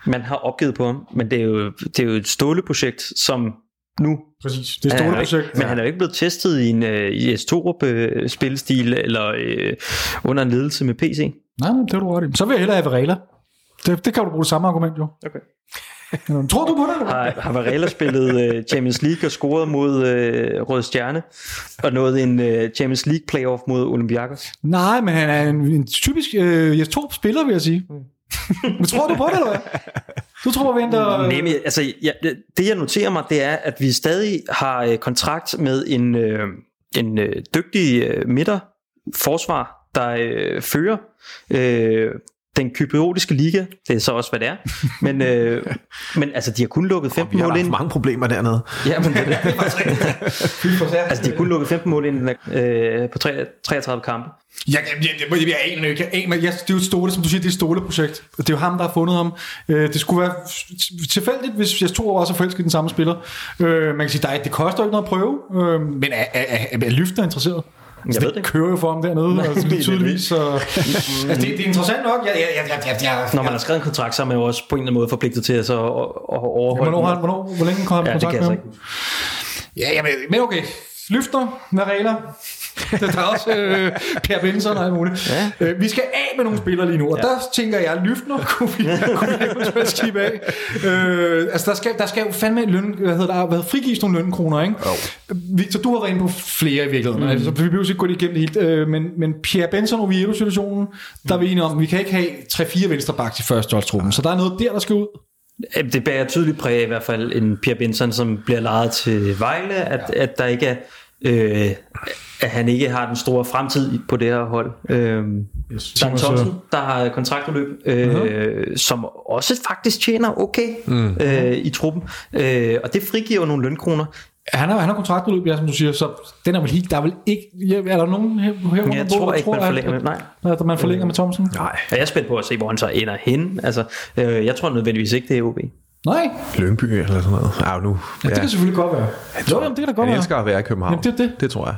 Man har opgivet på ham, men det er jo, det er jo et ståleprojekt, som nu. Præcis, det er et stort projekt. Men han er jo ikke blevet testet i en uh, IS Torup uh, spilstil eller uh, under en ledelse med PC. Nej, det er du ret i. Så vil jeg hellere have Varela. Det, det kan du bruge det samme argument jo. Okay. Tror du på det? Har, har Varela spillet uh, Champions League og scoret mod uh, Røde Stjerne og nået en uh, Champions League playoff mod Olympiakos? Nej, men han er en, en typisk uh, Jes Torp spiller, vil jeg sige. Mm. men tror du på det, eller hvad? Du tror, vi venter... Nej, men, altså, ja, det jeg noterer mig, det er, at vi stadig har kontrakt med en, øh, en øh, dygtig øh, midter forsvar, der øh, fører øh, den kypriotiske liga, det er så også, hvad det er. Men, øh, men altså, de har kun lukket 15 mål ind. Vi har mange problemer dernede. Ja, men det er det. altså, de har kun lukket 15 mål ind øh, på 33 kampe. Ja, jeg, jeg, jeg, jeg aner ikke. Jeg aner, jeg, det er jo et stole, som du siger, det er et ståleprojekt. Det er jo ham, der har fundet ham. Øh, det skulle være tilfældigt, hvis jeg to år også er forelsket den samme spiller. Øh, man kan sige, at det koster ikke noget at prøve, øh, men er, er, er, er Lyfter interesseret? Altså, jeg det, det kører jo for ham dernede, Nej, altså, tydeligvis. Så, altså, det, det, er interessant nok. Jeg, jeg, jeg, jeg, jeg, Når man har skrevet en kontrakt, så er man jo også på en eller anden måde forpligtet til at, så, overholde ja, hvornår, hvornår, hvor længe kom han ja, kontrakt med ham? Ja, jamen, men okay. Løfter, hvad regler? Der er også øh, Per Benson og alt muligt. Ja. Øh, vi skal af med nogle spillere lige nu, og ja. der tænker jeg, Lyftner kunne vi, kunne vi eventuelt skibe af. Øh, altså, der skal, der skal jo fandme en løn, hvad hedder der, hvad frigives nogle lønkroner, ikke? Oh. Victor, du har været inde på flere i virkeligheden, mm. altså, vi behøver ikke gå det igennem det helt, øh, men, men Pierre Benson og Oviedo-situationen, der er vi enige om, vi kan ikke have 3-4 venstrebacks i første holdstruppen, så der er noget der, der skal ud. Det bærer tydeligt præg af i hvert fald en Pierre Benson, som bliver lejet til Vejle, at, ja. at der ikke er øh, at han ikke har den store fremtid på det her hold. Øh, yes, Dan Thomsen, der har kontraktudløb, øh, uh-huh. som også faktisk tjener okay mm. øh, i truppen, øh, og det frigiver nogle lønkroner. Han har, han har kontraktudløb, ja, som du siger, så den er vel helt, der er vel ikke, er der nogen her, her Jeg tror ikke, tror, man forlænger med, nej. At man forlænger med Thomsen? Nej. Jeg er spændt på at se, hvor han så ender hen. Altså, øh, jeg tror nødvendigvis ikke, det er OB. Nej. Lønby eller sådan noget. Ja, nu, ja, det kan selvfølgelig godt være. Jeg tror, jo, jamen, det kan da godt han være. elsker at være i København. Jamen, det, det. det tror jeg.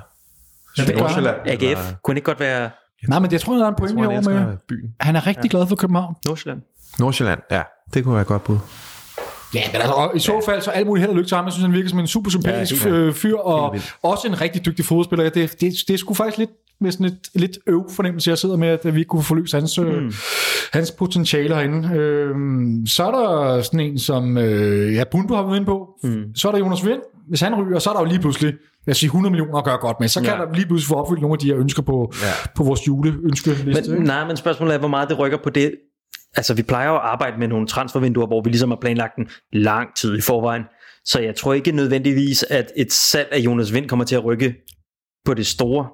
Ja, det Nordsjælland. AGF kunne ikke godt være... Nej, men jeg tror, der er en pointe herovre med. Byen. Han er rigtig ja. glad for København. Nordsjælland. Nordsjælland, ja. Det kunne være godt bud. Ja, men altså, i så fald, så alt muligt held og lykke til ham. Jeg synes, han virker som en super sympatisk ja, fyr, og også en rigtig dygtig fodspiller. Det, det, det er sgu faktisk lidt med sådan et lidt øv fornemmelse, jeg sidder med, at vi ikke kunne forløse hans, øh, mm. hans potentiale herinde. Øh, så er der sådan en, som øh, ja, Bundu har været inde på. Mm. Så er der Jonas Vind. Hvis han ryger, så er der jo lige pludselig jeg siger 100 millioner at gøre godt med, så kan ja. der lige pludselig få opfyldt nogle af de her ønsker på, ja. på vores juleønskeliste. Men, nej, men spørgsmålet er, hvor meget det rykker på det. Altså, vi plejer at arbejde med nogle transfervinduer, hvor vi ligesom har planlagt den lang tid i forvejen. Så jeg tror ikke nødvendigvis, at et salg af Jonas Vind kommer til at rykke på det store.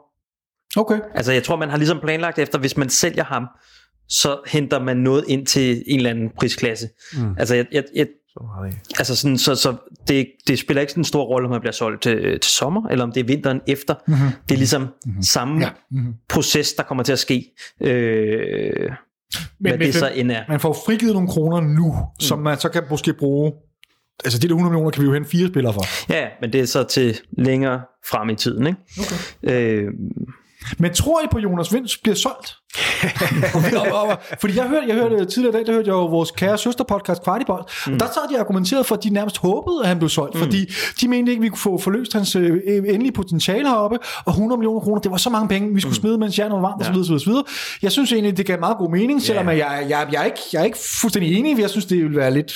Okay. Altså, jeg tror, man har ligesom planlagt efter, hvis man sælger ham, så henter man noget ind til en eller anden prisklasse. Mm. Altså, jeg, jeg, jeg, altså sådan, så, så det, det spiller ikke sådan en stor rolle, om man bliver solgt til, til sommer, eller om det er vinteren efter. Mm-hmm. Det er ligesom mm-hmm. samme ja. mm-hmm. proces, der kommer til at ske. Øh, men, hvad det så end er. Man får frigivet nogle kroner nu, mm. som man så kan måske bruge Altså de der 100 millioner kan vi jo hente fire spillere for. Ja, men det er så til længere frem i tiden. Ikke? Okay. Øh, men tror I på, Jonas Vinds bliver solgt? Fordi jeg hørte, jeg hørte tidligere i dag, der hørte jeg jo vores kære søsterpodcast Kvartibold, mm. og der sad de argumenteret for, at de nærmest håbede, at han blev solgt, mm. fordi de mente ikke, at vi kunne få forløst hans øh, endelige potentiale heroppe, og 100 millioner kroner, det var så mange penge, vi skulle mm. smide, mens jernet var varmt, ja. osv., osv., osv. Jeg synes egentlig, det gav meget god mening, selvom yeah. jeg, jeg, jeg, er ikke, jeg er ikke fuldstændig enig, jeg synes, det vil være lidt...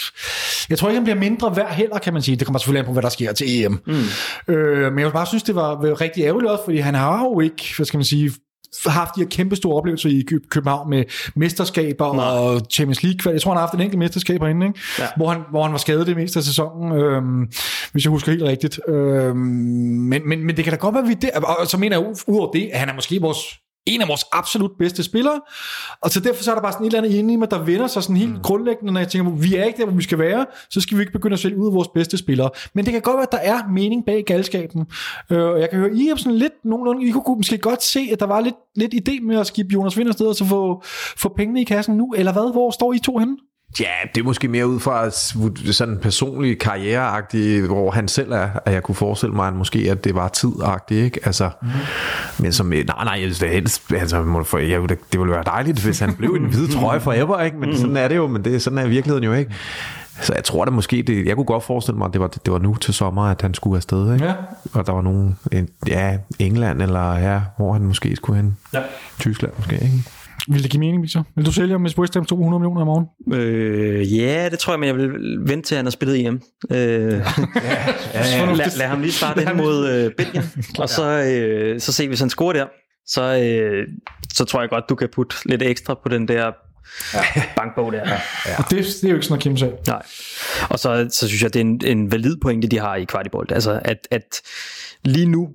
Jeg tror ikke, han bliver mindre værd heller, kan man sige. Det kommer selvfølgelig an på, hvad der sker til EM. Mm. Øh, men jeg bare synes, det var rigtig ærgerligt også, fordi han har jo ikke, hvad skal man sige, haft de her kæmpe store oplevelser i København med mesterskaber Nej. og Champions League. Jeg tror, han har haft en enkelt mesterskab herinde, ikke? Ja. Hvor, han, hvor han var skadet det meste af sæsonen, øhm, hvis jeg husker helt rigtigt. Øhm, men, men, men det kan da godt være, vi der, og så mener jeg udover det, at han er måske vores en af vores absolut bedste spillere. Og så derfor så er der bare sådan et eller andet inde i mig, der vender sig sådan helt mm. grundlæggende, når jeg tænker, vi er ikke der, hvor vi skal være, så skal vi ikke begynde at sælge ud af vores bedste spillere. Men det kan godt være, at der er mening bag galskaben. Øh, og jeg kan høre, I er sådan lidt nogenlunde, I kunne måske godt se, at der var lidt, lidt idé med at skifte Jonas Vind afsted, og så få, få pengene i kassen nu, eller hvad? Hvor står I to henne? Ja, det er måske mere ud fra sådan en personlig karriereagtig, hvor han selv er, at jeg kunne forestille mig, at måske at det var tidagtigt, ikke? Altså, mm. men som, nej, nej, jeg helst, altså, for, jeg, det, ville være dejligt, hvis han blev en hvide trøje forever, ikke? Men mm. sådan er det jo, men det, sådan er virkeligheden jo ikke. Så jeg tror da måske, det, jeg kunne godt forestille mig, at det var, det var nu til sommer, at han skulle afsted, ikke? Ja. Og der var nogen, ja, England, eller ja, hvor han måske skulle hen. Ja. Tyskland måske, ikke? Vil det give mening, Victor? Vil du sælge ham, hvis West Ham 200 millioner i morgen? Øh, ja, det tror jeg, men jeg vil vente til, han har spillet hjem. Øh, ja, ja, ja. Lad, lad ham lige starte ind mod øh, Belgien, og så, øh, så se, hvis han scorer der, så, øh, så tror jeg godt, du kan putte lidt ekstra på den der ja. bankbog der. Ja. Ja. Og det, det er jo ikke sådan noget Kim Nej. Og så, så synes jeg, det er en, en valid pointe, de har i Kvartibold. Altså, at, at lige nu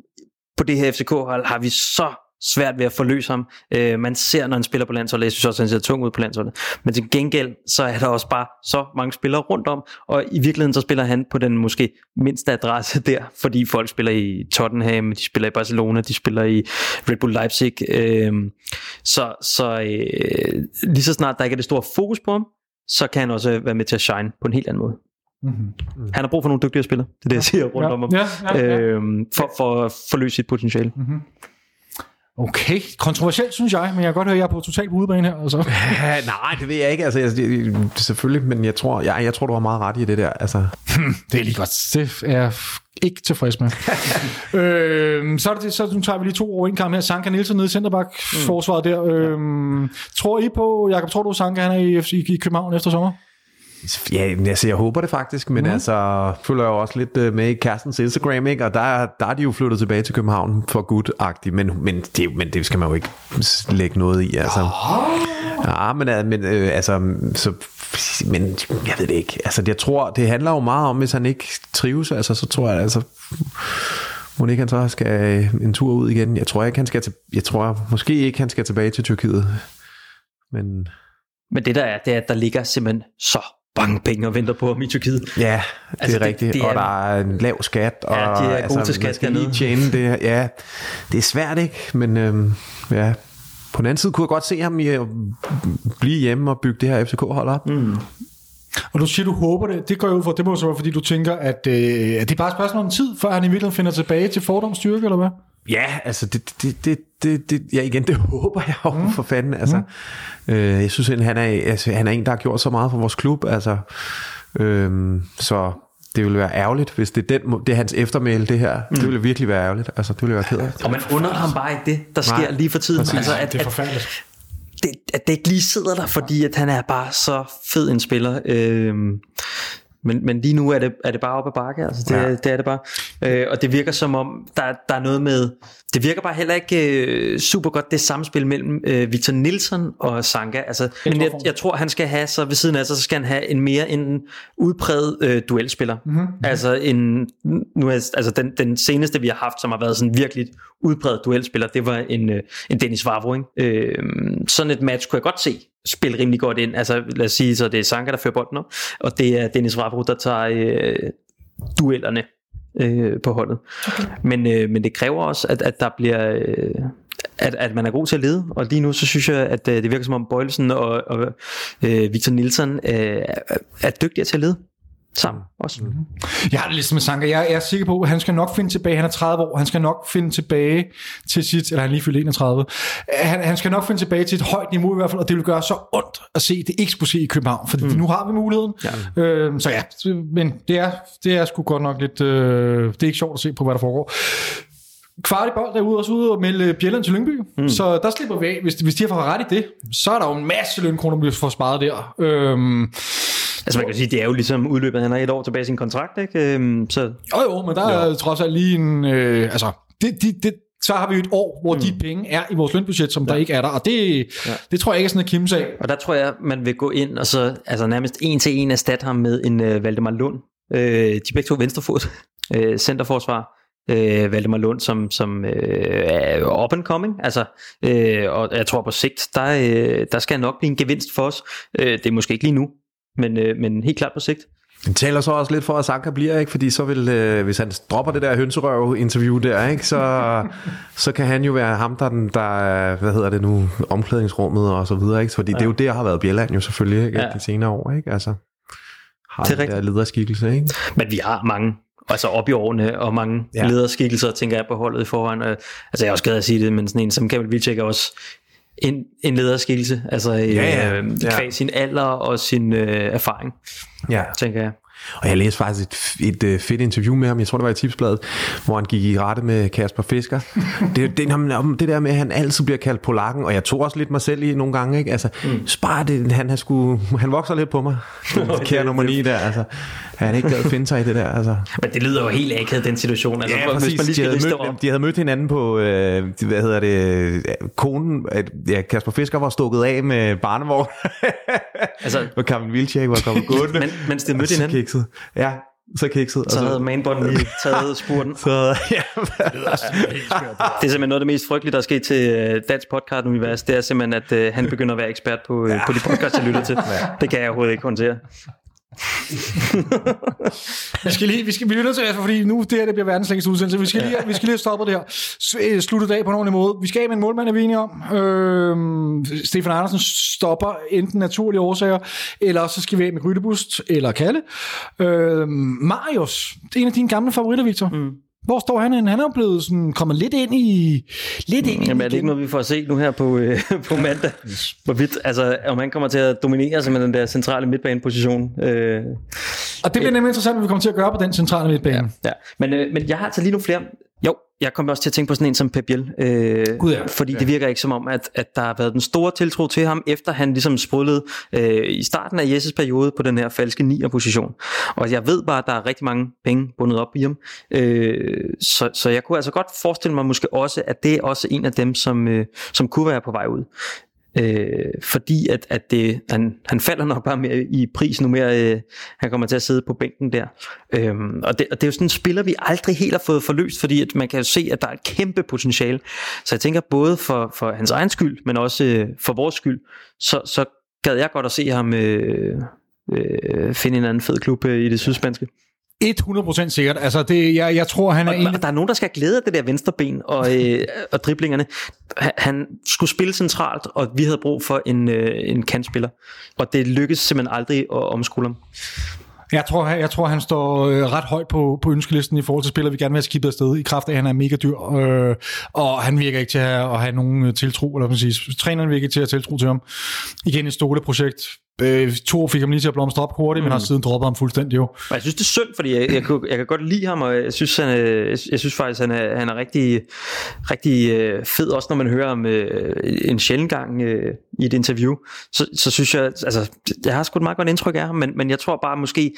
på det her FCK-hold har vi så svært ved at forløse ham. Øh, man ser, når han spiller på landsholdet, jeg synes også, han ser tung ud på landsholdet. Men til gengæld, så er der også bare så mange spillere rundt om, og i virkeligheden så spiller han på den måske mindste adresse der, fordi folk spiller i Tottenham, de spiller i Barcelona, de spiller i Red Bull Leipzig. Øh, så så øh, lige så snart der ikke er det store fokus på ham, så kan han også være med til at shine på en helt anden måde. Mm-hmm. Han har brug for nogle dygtige spillere, det er det, jeg siger rundt ja, om ham, ja, ja, ja. Øh, for, for at forløse sit potentiale. Mm-hmm. Okay, kontroversielt synes jeg, men jeg kan godt høre, at jeg er på totalt udebane her. Altså. Ja, nej, det ved jeg ikke. Altså, jeg, selvfølgelig, men jeg tror, jeg, jeg tror, du har meget ret i det der. Altså. det er lige godt. Det er ikke tilfreds med. øh, så, er det, så nu tager vi lige to over en kamp her. Sanka Nielsen nede i centerback-forsvaret der. Øh, tror I på, Jakob, tror du, Sanka han er i, i, i København efter sommer? Ja, altså jeg håber det faktisk, men mm. altså følger jeg jo også lidt øh, med i Kerstens Instagram, ikke? og der, der er de jo flyttet tilbage til København for good-agtigt, men, men, det, men det skal man jo ikke lægge noget i. Altså. Ja, men, øh, men øh, altså, så, men jeg ved det ikke. Altså, jeg tror, det handler jo meget om, hvis han ikke trives, altså, så tror jeg, altså, må ikke han så skal en tur ud igen. Jeg tror ikke, han skal til, jeg tror måske ikke, han skal tilbage til Tyrkiet. Men, men det der er, det er, at der ligger simpelthen så mange penge og venter på ham i Tyrkiet. Ja, det altså, er rigtigt. Det, det er, og der er en lav skat. Og, ja, de er gode altså, til skat dernede. Tjene det, ja, det er svært, ikke? Men øhm, ja, på den anden side kunne jeg godt se ham i at blive hjemme og bygge det her FCK-hold op. Mm. Og du siger, du håber det. Det går jo for, det må så være, fordi du tænker, at, øh, at det er bare et spørgsmål om tid, før han i virkeligheden finder tilbage til fordomsstyrke, eller hvad? Ja, altså det, det, det, det, det, ja igen, det håber jeg jo mm. for fanden. Altså, mm. øh, jeg synes, han er, altså, han er en, der har gjort så meget for vores klub. Altså, øh, så det ville være ærgerligt, hvis det er, den, det er hans eftermæle, det her. Mm. Det ville virkelig være ærgerligt. Altså, det ville være ked af. Og man under ham bare ikke det, der sker Nej, lige for tiden. Altså, at, det er forfærdeligt. At, det, at det ikke lige sidder der, fordi at han er bare så fed en spiller. Øh, men, men lige nu er det, er det bare op ad bakke, altså det, ja. det er det bare. Øh, og det virker som om, der, der er noget med, det virker bare heller ikke øh, super godt, det samspil mellem øh, Victor Nielsen og Sanka. Altså, jeg men jeg, jeg tror, han skal have, så ved siden af sig, så skal han have en mere en udpræget øh, duelspiller. Mm-hmm. Altså, en, nu er, altså den, den seneste, vi har haft, som har været sådan virkelig udpræget duelspiller, det var en, øh, en Dennis Vavro. Ikke? Øh, sådan et match kunne jeg godt se spille rimelig godt ind. Altså lad os sige, så det er Sanka, der fører bolden op, og det er Dennis Vavro, der tager øh, duellerne øh, på holdet. Okay. Men, øh, men det kræver også, at, at der bliver... Øh, at, at man er god til at lede, og lige nu så synes jeg, at øh, det virker som om Bøjelsen og, og øh, Victor Nielsen øh, er dygtige til at lede sammen også. Mm-hmm. Jeg har det ligesom med Sanka. Jeg, jeg er sikker på, at han skal nok finde tilbage. Han er 30 år. Han skal nok finde tilbage til sit... Eller han lige fyldt 31. Han, han skal nok finde tilbage til et højt niveau i hvert fald, og det vil gøre så ondt at se, det se i København. For mm. nu har vi muligheden. Ja. Øhm, så ja, men det er, det er sgu godt nok lidt... Øh, det er ikke sjovt at se på, hvad der foregår. Kvart i bold derude også ude og melde Bjelland til Lyngby. Mm. Så der slipper vi af. Hvis, hvis de har fået ret i det, så er der jo en masse lønkroner, vi får sparet der. Øhm, Altså man kan sige, det er jo ligesom udløbet, han har et år tilbage i sin kontrakt, ikke? Øhm, så... Jo jo, men der er jo. trods alt lige en, øh, altså, det, det, det, så har vi jo et år, hvor mm. de penge er i vores lønbudget, som ja. der ikke er der, og det, ja. det tror jeg ikke er sådan en Kim sag. Og der tror jeg, man vil gå ind og så altså nærmest en til en erstatte ham med en uh, Valdemar Lund. Uh, de begge to venstrefod, uh, centerforsvar. Uh, Valdemar Lund, som, som uh, er up and coming, altså, uh, og jeg tror på sigt, der, uh, der skal nok blive en gevinst for os. Uh, det er måske ikke lige nu, men, øh, men helt klart på sigt. Det taler så også lidt for, at Sanka bliver, ikke? fordi så vil, øh, hvis han dropper det der hønserøv-interview der, ikke? Så, så kan han jo være ham, der, den, der hvad hedder det nu, omklædningsrummet og så videre, ikke? fordi ja. det er jo det, der har været Bjelland jo selvfølgelig ikke? Ja. de senere år, ikke? Altså, har det der lederskikkelse, ikke? Men vi har mange altså op i årene, og mange ja. lederskikkelser, tænker jeg på holdet i forvejen. Altså jeg er også glad at sige det, men sådan en som Kamil Vilcek er også en, en lederskikkelse, altså ja, ja, øh, ja. sin alder og sin øh, erfaring, ja. tænker jeg. Og jeg læste faktisk et, et, et fedt interview med ham, jeg tror det var i tipsbladet, hvor han gik i rette med Kasper Fisker. det, det, det der med, at han altid bliver kaldt polakken, og jeg tog også lidt mig selv i nogle gange, ikke? Altså, mm. spar det, han, han, skulle, han vokser lidt på mig. Kære nummer 9 der, altså. Han ikke gad finde sig i det der, altså. Men det lyder jo helt akavet, den situation. Altså, ja, præcis. Hvis man lige de, havde mødt, de havde mødt hinanden på, øh, hvad hedder det, konen, at, ja, Kasper Fisker var stukket af med barnevogn. altså, og Carmen Vilcek var kommet gående. Men, mens de mødte hinanden? Kikset. Ja, så kikset. Så havde manbonden lige taget spurten. så, ja, det, er simpelthen noget af det mest frygtelige, der er sket til øh, Dansk Podcast Univers. Det er simpelthen, at uh, han begynder at være ekspert på, uh, ja. på de podcasts, jeg lytter til. Ja. Det kan jeg overhovedet ikke håndtere. vi skal lige, vi skal, vi lytter til, altså, fordi nu det her det bliver verdens længste udsendelse. Vi skal lige, vi skal lige stoppe det her. Øh, slutte dag på en ordentlig måde. Vi skal have med en målmand, er vi enige om. Øhm, Stefan Andersen stopper enten naturlige årsager, eller så skal vi have med Grydebust eller Kalle. Øhm, Marius, det er en af dine gamle favoritter, Victor. Mm. Hvor står han Han er blevet sådan, kommet lidt ind i... Lidt ind Jamen, er det ikke noget, vi får se nu her på, øh, på mandag? Hvorvidt, altså, om han kommer til at dominere som den der centrale midtbaneposition. Øh, og det bliver nemlig interessant, hvad vi kommer til at gøre på den centrale midtbane. Ja, ja. Men, øh, men jeg har altså lige nu flere... Jeg kom også til at tænke på sådan en som Pep Biel, øh, Gud, ja. fordi det virker ikke som om, at, at der har været den store tiltro til ham, efter han ligesom sprudlede øh, i starten af Jesses periode på den her falske 9'er position. Og jeg ved bare, at der er rigtig mange penge bundet op i ham. Øh, så, så jeg kunne altså godt forestille mig måske også, at det er også en af dem, som, øh, som kunne være på vej ud. Øh, fordi at, at det, han, han falder nok bare mere i pris nu mere øh, han kommer til at sidde på bænken der. Øh, og, det, og det er jo sådan en spiller vi aldrig helt har fået forløst fordi at man kan jo se at der er et kæmpe potentiale. Så jeg tænker både for, for hans egen skyld men også øh, for vores skyld så, så gad jeg godt at se ham øh, øh, finde en anden fed klub øh, i det sydspanske. 100% sikkert. Altså, det, jeg, jeg tror, han er og, en... og der er nogen, der skal glæde af det der venstre ben og, øh, og driblingerne. Han, han skulle spille centralt, og vi havde brug for en, øh, en kantspiller. Og det lykkedes simpelthen aldrig at omskole ham. Jeg tror, jeg tror, han står øh, ret højt på, på ønskelisten i forhold til spillere, vi gerne vil have skibet afsted, i kraft af, at han er mega dyr, øh, og han virker ikke til at have, at have nogen øh, tiltro, eller man siger, træneren virker ikke til at have tiltro til ham. Igen et Ståle-projekt, Øh, to fik ham lige til at blomstre op hurtigt, mm. men har siden droppet ham fuldstændig jo. Og jeg synes, det er synd, fordi jeg, jeg, jeg, jeg kan godt lide ham, og jeg synes, han jeg synes faktisk, han er, han er rigtig, rigtig øh, fed, også når man hører ham øh, en sjældent gang øh, i et interview. Så, så synes jeg, altså, jeg har sgu et meget godt indtryk af ham, men, men jeg tror bare måske,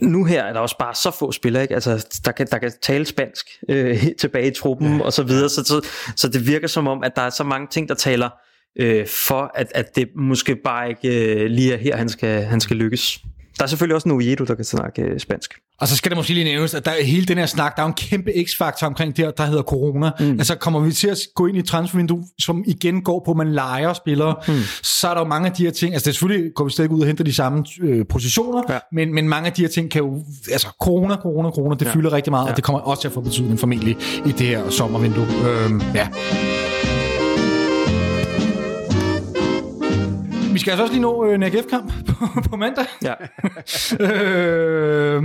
nu her er der også bare så få spillere, ikke? Altså, der, kan, der kan tale spansk øh, tilbage i truppen ja. og så videre, så, så, så det virker som om, at der er så mange ting, der taler øh, for at, at det måske bare ikke øh, lige er her, han skal, han skal lykkes. Der er selvfølgelig også en Oviedo, der kan snakke øh, spansk. Og så skal det måske lige nævnes, at der, hele den her snak, der er en kæmpe x-faktor omkring det, der hedder corona. Mm. Altså kommer vi til at gå ind i et transfervindue, som igen går på, at man leger spillere, mm. så er der jo mange af de her ting, altså det er selvfølgelig, går vi stadig ud og henter de samme øh, positioner, ja. men, men mange af de her ting kan jo, altså corona, corona, corona, det ja. fylder rigtig meget, ja. og det kommer også til at få betydning formentlig i det her sommervindue. Øhm, ja. Vi skal altså også lige nå øh, en AGF-kamp på, på mandag. Ja. øh,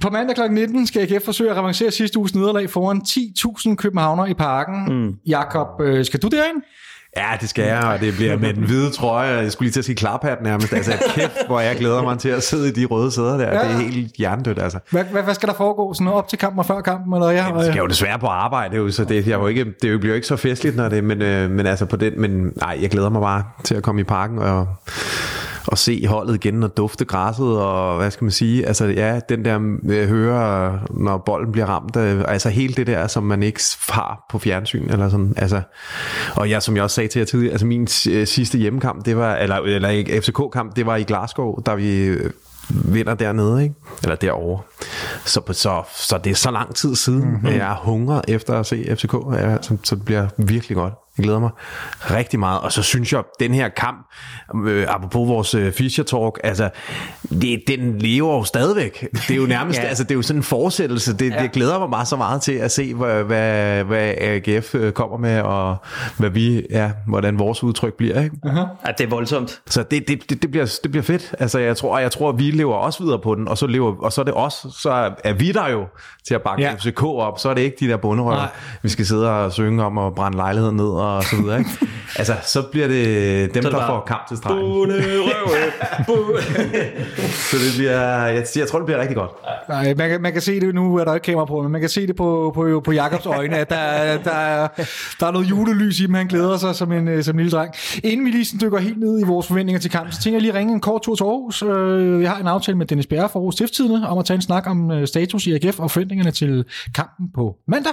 på mandag kl. 19 skal AGF forsøge at revancere sidste uges nederlag foran 10.000 københavner i parken. Mm. Jakob, øh, skal du derind? Ja, det skal jeg, og det bliver med den hvide trøje. Jeg skulle lige til at sige klaphat nærmest. Altså, kæft, hvor jeg glæder mig til at sidde i de røde sæder der. Ja. Det er helt hjernedødt, altså. Hvad, hvad, hvad skal der foregå? Sådan op til kampen og før kampen? Eller ja, jeg skal jo desværre på arbejde, jo, så det, jeg jo ikke, det bliver jo ikke så festligt, når det, men, øh, men altså på den, men nej, jeg glæder mig bare til at komme i parken og at se holdet igen og dufte græsset og hvad skal man sige, altså ja, den der øh, høre, når bolden bliver ramt, øh, altså hele det der, som man ikke har på fjernsyn eller sådan, altså, og jeg, som jeg også sagde til jer tidligere, altså min øh, sidste hjemmekamp, det var, eller, eller ikke FCK-kamp, det var i Glasgow, der vi vinder dernede, ikke? eller derovre. Så, så, så det er så lang tid siden, mm-hmm. at jeg hungrer efter at se FCK, ja, så, så det bliver virkelig godt. Jeg glæder mig rigtig meget. Og så synes jeg, den her kamp, øh, apropos vores øh, Fischer Talk, altså, det, den lever jo stadigvæk. Det er jo nærmest, ja. altså, det er jo sådan en fortsættelse. Det, ja. det glæder mig meget så meget til at se, hvad, hvad, hvad AGF øh, kommer med, og hvad vi, ja, hvordan vores udtryk bliver. Ikke? Uh-huh. Ja, det er voldsomt. Så det, det, det, det, bliver, det bliver fedt. Altså, jeg tror, jeg tror, at vi lever også videre på den, og så, lever, og så er det os, så er vi der jo til at bakke ja. FCK op. Så er det ikke de der bunderøver, vi skal sidde og synge om at brænde lejligheden ned og så videre. Ikke? altså, så bliver det dem, så det der får kamp til stregen. så det bliver, jeg, jeg tror, det bliver rigtig godt. Nej, man kan, man kan se det, nu er der ikke kamera på, men man kan se det på, på, på Jakobs øjne, at der, der, er, der er noget julelys i dem, han glæder sig som en, som en lille dreng. Inden vi lige dykker helt ned i vores forventninger til kampen, så tænker jeg lige at ringe en kort tur til Aarhus. Øh, jeg har en aftale med Dennis Bjerre fra Aarhus Stiftstidende om at tage en snak om øh, status i AGF og forventningerne til kampen på mandag.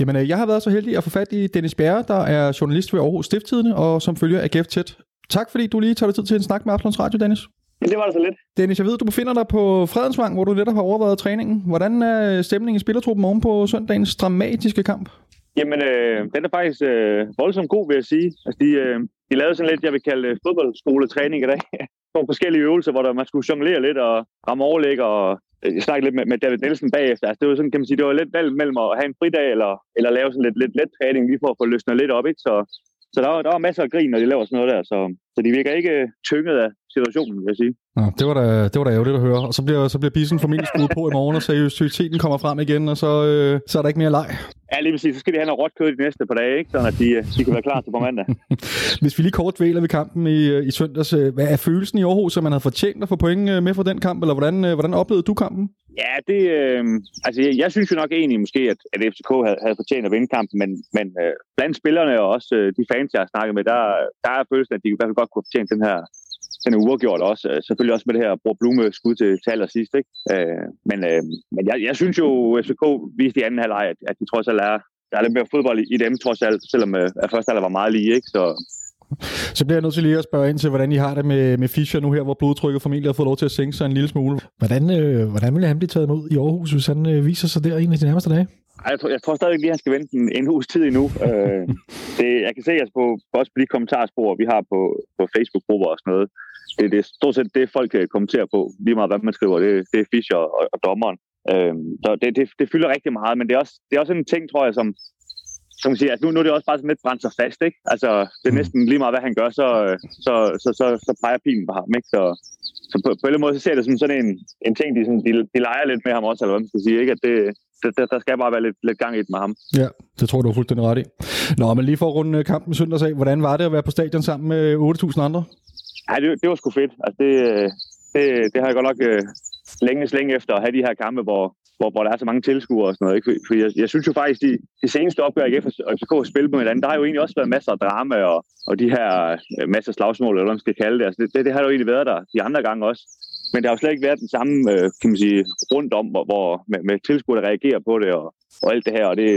Jamen, øh, jeg har været så heldig at få fat i Dennis Bjerre, der er journalist ved Aarhus Stifttidene, og som følger AGF tæt. Tak fordi du lige tager dig tid til en snak med Absalons Radio, Dennis. Ja, det var det så lidt. Dennis, jeg ved, du befinder dig på Fredensvang, hvor du netop har overvejet træningen. Hvordan er stemningen i spillertruppen oven på søndagens dramatiske kamp? Jamen, øh, den er faktisk øh, voldsomt god, vil jeg sige. Altså, de, øh, de lavede sådan lidt, jeg vil kalde fodboldskoletræning i dag. Nogle forskellige øvelser, hvor der, man skulle jonglere lidt og ramme overlæg og øh, Øh, jeg snakkede lidt med, med David Nielsen bagefter. Altså, det var sådan, kan man sige, det var lidt valg mellem at have en fridag eller, eller lave sådan lidt, lidt let træning lige for at få løsnet lidt op. Ikke? Så så der, var, der var masser af grin, når de laver sådan noget der, så, så de virker ikke øh, tynget af situationen, vil jeg sige. Nå, det var da, det var da ærgerligt at høre. Og så bliver, så bliver bissen formentlig skruet på i morgen, og seriøsiteten kommer frem igen, og så, øh, så er der ikke mere leg. Ja, lige præcis. Så skal de have noget råt kød de næste par dage, ikke? sådan at de, de kan være klar til på mandag. Hvis vi lige kort dvæler ved kampen i, i søndags, øh, hvad er følelsen i Aarhus, at man havde fortjent at få point øh, med for den kamp, eller hvordan, øh, hvordan oplevede du kampen? Ja, det, øh, altså jeg, jeg synes jo nok egentlig måske, at, at FCK havde, havde fortjent at vinde kampen, men, men øh, blandt spillerne og også øh, de fans, jeg har snakket med, der, der er følelsen, at de i hvert fald godt kunne fortjene den her den er uafgjort også. Øh, selvfølgelig også med det her Bror Blume skud til, til allersidst. Ikke? Øh, men øh, men jeg, jeg synes jo, FCK viste i anden halvleg, at, at de trods alt er, der er lidt mere fodbold i, i dem trods alt, selvom øh, at første halvleg var meget lige. Ikke? Så, Så bliver jeg nødt til lige at spørge ind til, hvordan I har det med, med Fischer nu her, hvor blodtrykket formentlig har fået lov til at sænke sig en lille smule. Hvordan, øh, hvordan vil han blive taget imod i Aarhus, hvis han øh, viser sig der en af de nærmeste dage? Ej, Jeg tror, jeg tror stadigvæk lige, han skal vente en, en uges tid endnu. øh, det, jeg kan se altså på, også på de kommentarspor, vi har på, på Facebook-grupper og sådan noget. Det, det er stort set det, folk øh, kommenterer på, lige meget hvad man skriver. Det, det er Fischer og, og dommeren. Øh, så det, det, det, fylder rigtig meget, men det er også, det er også en ting, tror jeg, som, som siger, at nu, nu er det også bare sådan lidt brændt sig fast, ikke? Altså, det er næsten lige meget, hvad han gør, så, så, så, så, så peger pilen på ham, ikke? Så, så på, på en eller anden måde, så ser det som sådan en, en ting, de, sådan, de, de leger lidt med ham også, eller hvad man skal sige, ikke? At det, der, der skal bare være lidt, lidt gang i det med ham. Ja, det tror jeg, du har fuldstændig ret i. Nå, men lige for at runde øh, kampen søndags af, hvordan var det at være på stadion sammen med 8.000 andre? Ja, det, det var sgu fedt. Altså, det, det, det har jeg godt nok øh, længe længe efter at have de her kampe, hvor, hvor, hvor der er så mange tilskuere og sådan noget. Ikke? For jeg, jeg synes jo faktisk, de, de seneste opgør i FCK spille på hinanden, der har jo egentlig også været masser af drama og, og de her øh, masser af slagsmål, eller hvad man skal kalde det. Altså, det, det, det har jo egentlig været der de andre gange også. Men der har jo slet ikke været den samme, øh, kan man sige, rundt om, hvor, hvor med, med tilskuere, der reagerer på det og, og alt det her. Og det,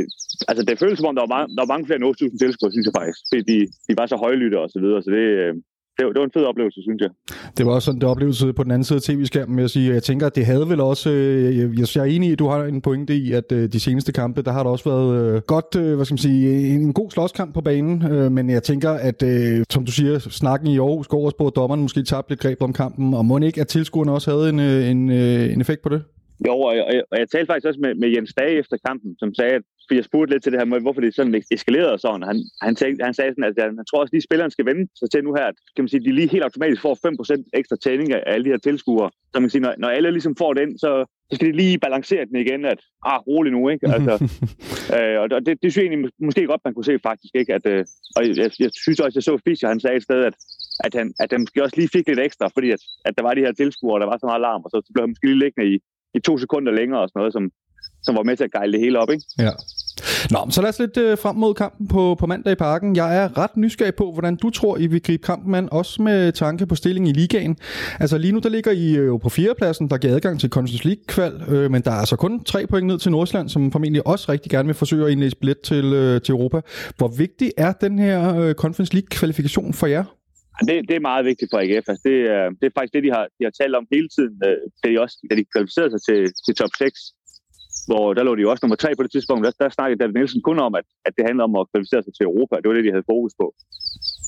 altså, det føles som om, der var mange, der var mange flere end 8.000 tilskuere, synes jeg faktisk. Fordi de, de var så højlytte og så videre. Så det, øh, det, var- det var en fed oplevelse, synes jeg. Det var også sådan, det oplevelse på den anden side af tv-skærmen, jeg sige. Jeg tænker, at det havde vel også... Øh, jeg, jeg er enig i, at du har en pointe i, at øh, de seneste kampe, der har der også været øh, godt, øh, hvad skal man sige, en, en god slåskamp på banen. Øh, men jeg tænker, at øh, som du siger, snakken i Aarhus går også på, at dommeren måske tabte lidt greb om kampen. Og må ikke, at tilskuerne også havde en, øh, en, en effekt på det? Jo, og jeg, og jeg, og jeg talte faktisk også med, med Jens Dage efter kampen, som sagde, at fordi jeg spurgte lidt til det her med, hvorfor det sådan eskalerede sådan. Han, han, tænkte, han sagde sådan, at han, han tror også, at de spillerne skal vende sig til nu her, at kan man sige, de lige helt automatisk får 5% ekstra tænding af alle de her tilskuere. Så man kan sige, når, når alle ligesom får den, så, så skal de lige balancere den igen, at ah, rolig nu, ikke? Altså, øh, og det, det synes jeg egentlig mås- måske godt, man kunne se faktisk, ikke? At, øh, og jeg, jeg, synes også, jeg så Fischer, han sagde et sted, at, at han, at han måske også lige fik lidt ekstra, fordi at, at der var de her tilskuere, og der var så meget larm, og så, så blev han måske lige liggende i, i to sekunder længere og sådan noget, som, som var med til at gejle det hele op, ikke? Ja. Nå, så lad os lidt øh, frem mod kampen på, på mandag i parken. Jeg er ret nysgerrig på, hvordan du tror, I vil gribe kampen an, også med tanke på stilling i ligaen. Altså lige nu, der ligger I øh, jo på fjerdepladsen, der giver adgang til Conference League-kval, øh, men der er altså kun tre point ned til Nordsjælland, som formentlig også rigtig gerne vil forsøge at indlæse billet til, øh, til Europa. Hvor vigtig er den her øh, Conference League-kvalifikation for jer? Det, det er meget vigtigt for AGF. Altså, det, er, det er faktisk det, de har, de har talt om hele tiden, øh, da de, også, da de kvalificerede sig til, til top 6. Hvor der lå de jo også nummer 3 på det tidspunkt. Der, der snakkede David Nielsen kun om, at, at det handler om at kvalificere sig til Europa. Det var det, de havde fokus på.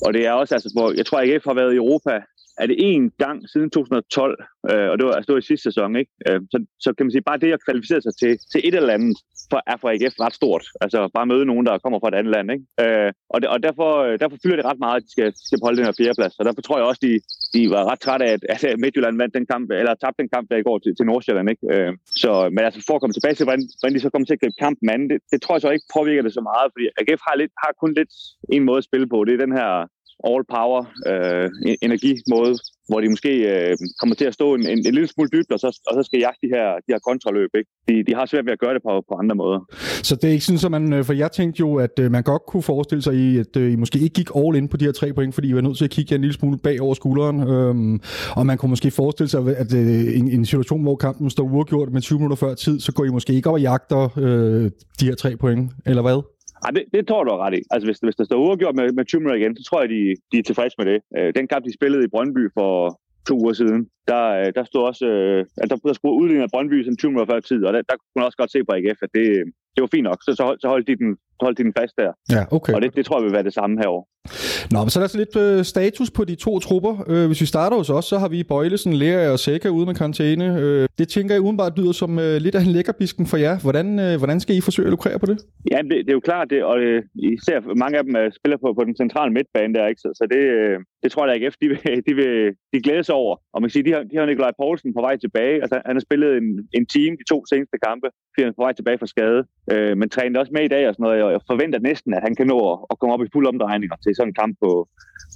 Og det er også, altså, hvor jeg tror, AGF har været i Europa er det én gang siden 2012, øh, og det var, altså, det var i sidste sæson, ikke? Øh, så, så kan man sige, bare det at kvalificere sig til, til et eller andet, for, er for AGF ret stort. Altså bare møde nogen, der kommer fra et andet land, ikke? Øh, og de, og derfor, øh, derfor fylder det ret meget, at de skal, skal holde den her fjerdeplads. Og derfor tror jeg også, de, de var ret trætte af, at, at Midtjylland vandt den kamp, eller tabte den kamp, der i går til, til Nordsjælland, ikke? Øh, så, men altså for at komme tilbage til, hvordan, hvordan de så kommer til at gribe kampen an, det, det, tror jeg så ikke påvirker det så meget, fordi AGF har, lidt, har kun lidt en måde at spille på. Det er den her all power øh, energimåde, hvor de måske øh, kommer til at stå en, en, en lille smule dybt, og så, og så skal jagte de her, de her kontraløb. Ikke? De, de har svært ved at gøre det på, på andre måder. Så det er ikke sådan, så man, øh, for jeg tænkte jo, at øh, man godt kunne forestille sig, i, at øh, I måske ikke gik all in på de her tre point, fordi I var nødt til at kigge en lille smule bag over skulderen. Øhm, og man kunne måske forestille sig, at øh, en, en situation, hvor kampen står uafgjort med 20 minutter før tid, så går I måske ikke op og jagter øh, de her tre point, eller hvad? Ja, det, det tror du er ret i. Altså, hvis, hvis der står uafgjort med, med 20 minutter igen, så tror jeg, de, de er tilfredse med det. Øh, den kamp, de spillede i Brøndby for to uger siden, der, øh, der stod også, øh, altså, der, der skulle udlignet af Brøndby som 20 minutter før tid, og der, der kunne man også godt se på AGF, at det, det var fint nok. Så, så, hold, så holdt, de den, holdt de den fast der. Ja, okay. Og det, det tror jeg vil være det samme herovre. Nå, men så er der så lidt øh, status på de to trupper. Øh, hvis vi starter hos os, så har vi Bøjlesen, Lea og Sækker ude med karantæne. Øh, det tænker jeg udenbart lyder som øh, lidt af en lækkerbisken for jer. Hvordan, øh, hvordan skal I forsøge at lukrere på det? Ja, det, det er jo klart, det, og øh, især mange af dem øh, spiller på, på den centrale midtbane der, ikke? Så, så det, øh, det tror jeg, at AGF de vil, de vil de glæde sig over. Og man kan sige, de har, de har Nikolaj Poulsen på vej tilbage. Altså, han har spillet en, en team de to seneste kampe, fordi han er på vej tilbage fra skade. Øh, men træner også med i dag og sådan noget, og jeg forventer næsten, at han kan nå at, at komme op i fuld omdrejninger til sådan en kamp på,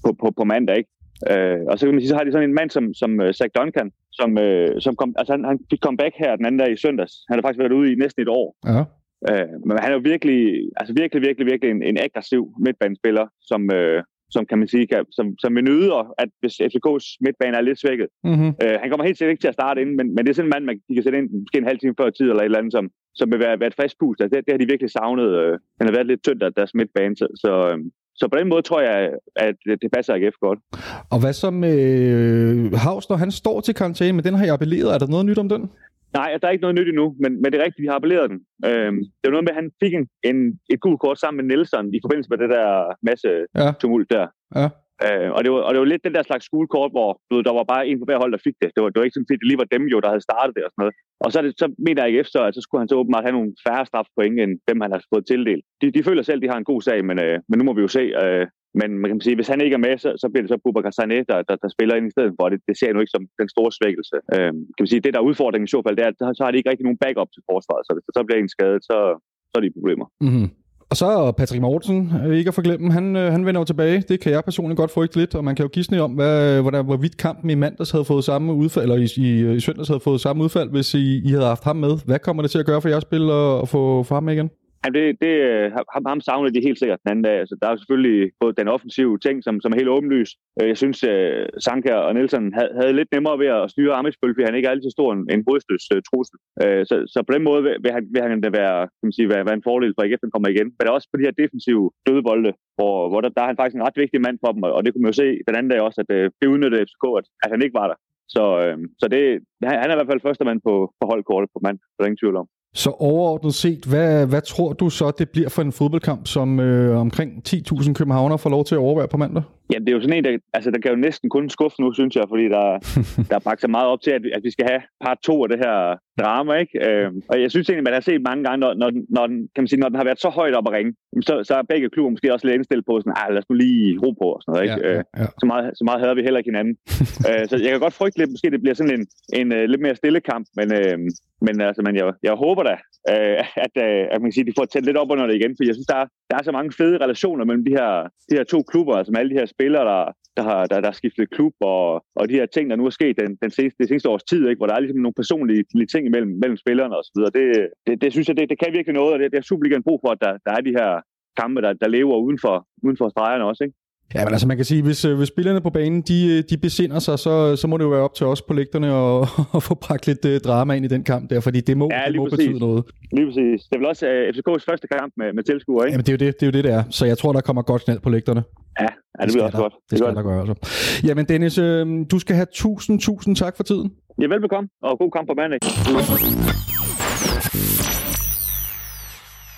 på, på, på mandag. Ikke? Øh, og så kan man sige, så har de sådan en mand som, som uh, Zach Duncan, som, uh, som kom, altså han, han fik comeback her den anden dag i søndags. Han har faktisk været ude i næsten et år. Ja. Øh, men han er jo virkelig, altså virkelig, virkelig, virkelig en, en aggressiv midtbanespiller, som, øh, som kan man sige, kan, som, som vi nyder, at hvis FCK's midtbane er lidt svækket. Mm-hmm. Øh, han kommer helt sikkert ikke til at starte inden, men, men det er sådan en mand, man de kan sætte ind måske en halv time før tid, eller et eller andet, som, som vil være, være et frisk pust. Altså, det, det, har de virkelig savnet. Øh, han har været lidt tyndt af deres midtbane, så, så, øh, så på den måde tror jeg, at det, passer AGF godt. Og hvad så med øh, Havs, når han står til karantæne, men den har jeg appelleret. Er der noget nyt om den? Nej, der er ikke noget nyt endnu, men, men det er rigtigt, vi har appelleret den. Øhm, det var noget med, at han fik en, en, et gult kort sammen med Nelson i forbindelse med det der masse Ja. tumult der. Ja. Øh, og, det var, og det var lidt den der slags skolekort, hvor du ved, der var bare en på hver hold, der fik det. Det var, det var ikke sådan, at det lige var dem jo, der havde startet det og sådan noget. Og så, det, så mener jeg ikke efter, at så skulle han så åbenbart have nogle færre strafpoint, end dem han har fået tildelt. De, de føler selv, at de har en god sag, men, øh, men nu må vi jo se. Øh, men man kan sige, hvis han ikke er med, så, så bliver det så Bubakar Sané, der, der, der spiller ind i stedet for. Det, det ser jeg nu ikke som den store svækkelse. Øh, kan man sige, det der er udfordringen i så fald, det er, at så har de ikke rigtig nogen backup til forsvaret. Så hvis der så bliver en skadet, så, så er de problemer. Mm-hmm. Og så Patrick Mortensen, øh, ikke at forglemme, han, øh, han vender jo tilbage. Det kan jeg personligt godt frygte lidt, og man kan jo gisne om, hvad, øh, hvordan, hvorvidt kampen i mandags havde fået samme udfald, eller i, i, i søndags havde fået samme udfald, hvis I, I havde haft ham med. Hvad kommer det til at gøre for jeres spil at, at få, få ham med igen? Jamen det, det, øh, ham, ham savner de helt sikkert den anden dag. Altså, der er jo selvfølgelig både den offensive ting, som, som er helt åbenlys. Øh, jeg synes, uh, Sanka og Nielsen havde, havde lidt nemmere ved at styre Amitsbøl, fordi han ikke er altid stor en, en hovedstøds uh, trussel. Uh, så, så på den måde vil, vil, han, vil han da være, kan man sige, være, være en fordel for AGF, den kommer igen. Men også på de her defensive dødebolde, hvor, hvor der, der er han faktisk en ret vigtig mand for dem, og det kunne man jo se den anden dag også, at uh, det udnyttede FCK, at, at han ikke var der. Så, øh, så det, han han er i hvert fald første mand på, på holdkortet på mand, der er ingen tvivl om. Så overordnet set, hvad, hvad tror du så, det bliver for en fodboldkamp, som øh, omkring 10.000 københavner får lov til at overvære på mandag? Ja, det er jo sådan en, der, altså, der kan jo næsten kun skuffe nu, synes jeg, fordi der, der er bragt så meget op til, at, at vi skal have part to af det her drama, ikke? Øh, og jeg synes egentlig, man har set mange gange, når, når, når, den, kan man sige, når den har været så højt op at ringe, så, så er begge klubber måske også lidt indstillet på sådan, ah, lad os nu lige ro på og sådan noget, ikke? Øh, ja. så meget, så meget hader vi heller ikke hinanden. øh, så jeg kan godt frygte lidt, måske det bliver sådan en, en uh, lidt mere stille kamp, men, øh, men, altså, men jeg, jeg håber da, øh, at, øh, at man kan sige, de får tæt lidt op under det igen, for jeg synes, der er, der er så mange fede relationer mellem de her, de her to klubber, altså med alle de her spillere, der, der har, der, der har skiftet klub, og, og de her ting, der nu er sket den, den seneste, det seneste års tid, ikke, hvor der er ligesom nogle personlige ting imellem mellem spillerne og så videre. Det, det, det synes jeg, det, det kan virkelig noget, og det, det er Superligaen brug for, at der, der er de her kampe, der, der lever uden for, uden for stregerne også, ikke? Ja, men altså man kan sige, hvis, øh, hvis spillerne på banen, de, øh, de besinder sig, så, så må det jo være op til os på lægterne at, at få bragt lidt uh, drama ind i den kamp der, fordi det må, Ja, det må præcis. betyde noget. Lige præcis. Det er vel også uh, FCK's første kamp med, med tilskuere, ikke? Jamen det er, jo det, det er jo det, det er. Så jeg tror, der kommer godt knald på lægterne. Ja, ja det bliver også der, godt. Det skal godt. der gøre, altså. Jamen Dennis, øh, du skal have tusind, tusind tak for tiden. Ja, velbekomme, og god kamp på mandag.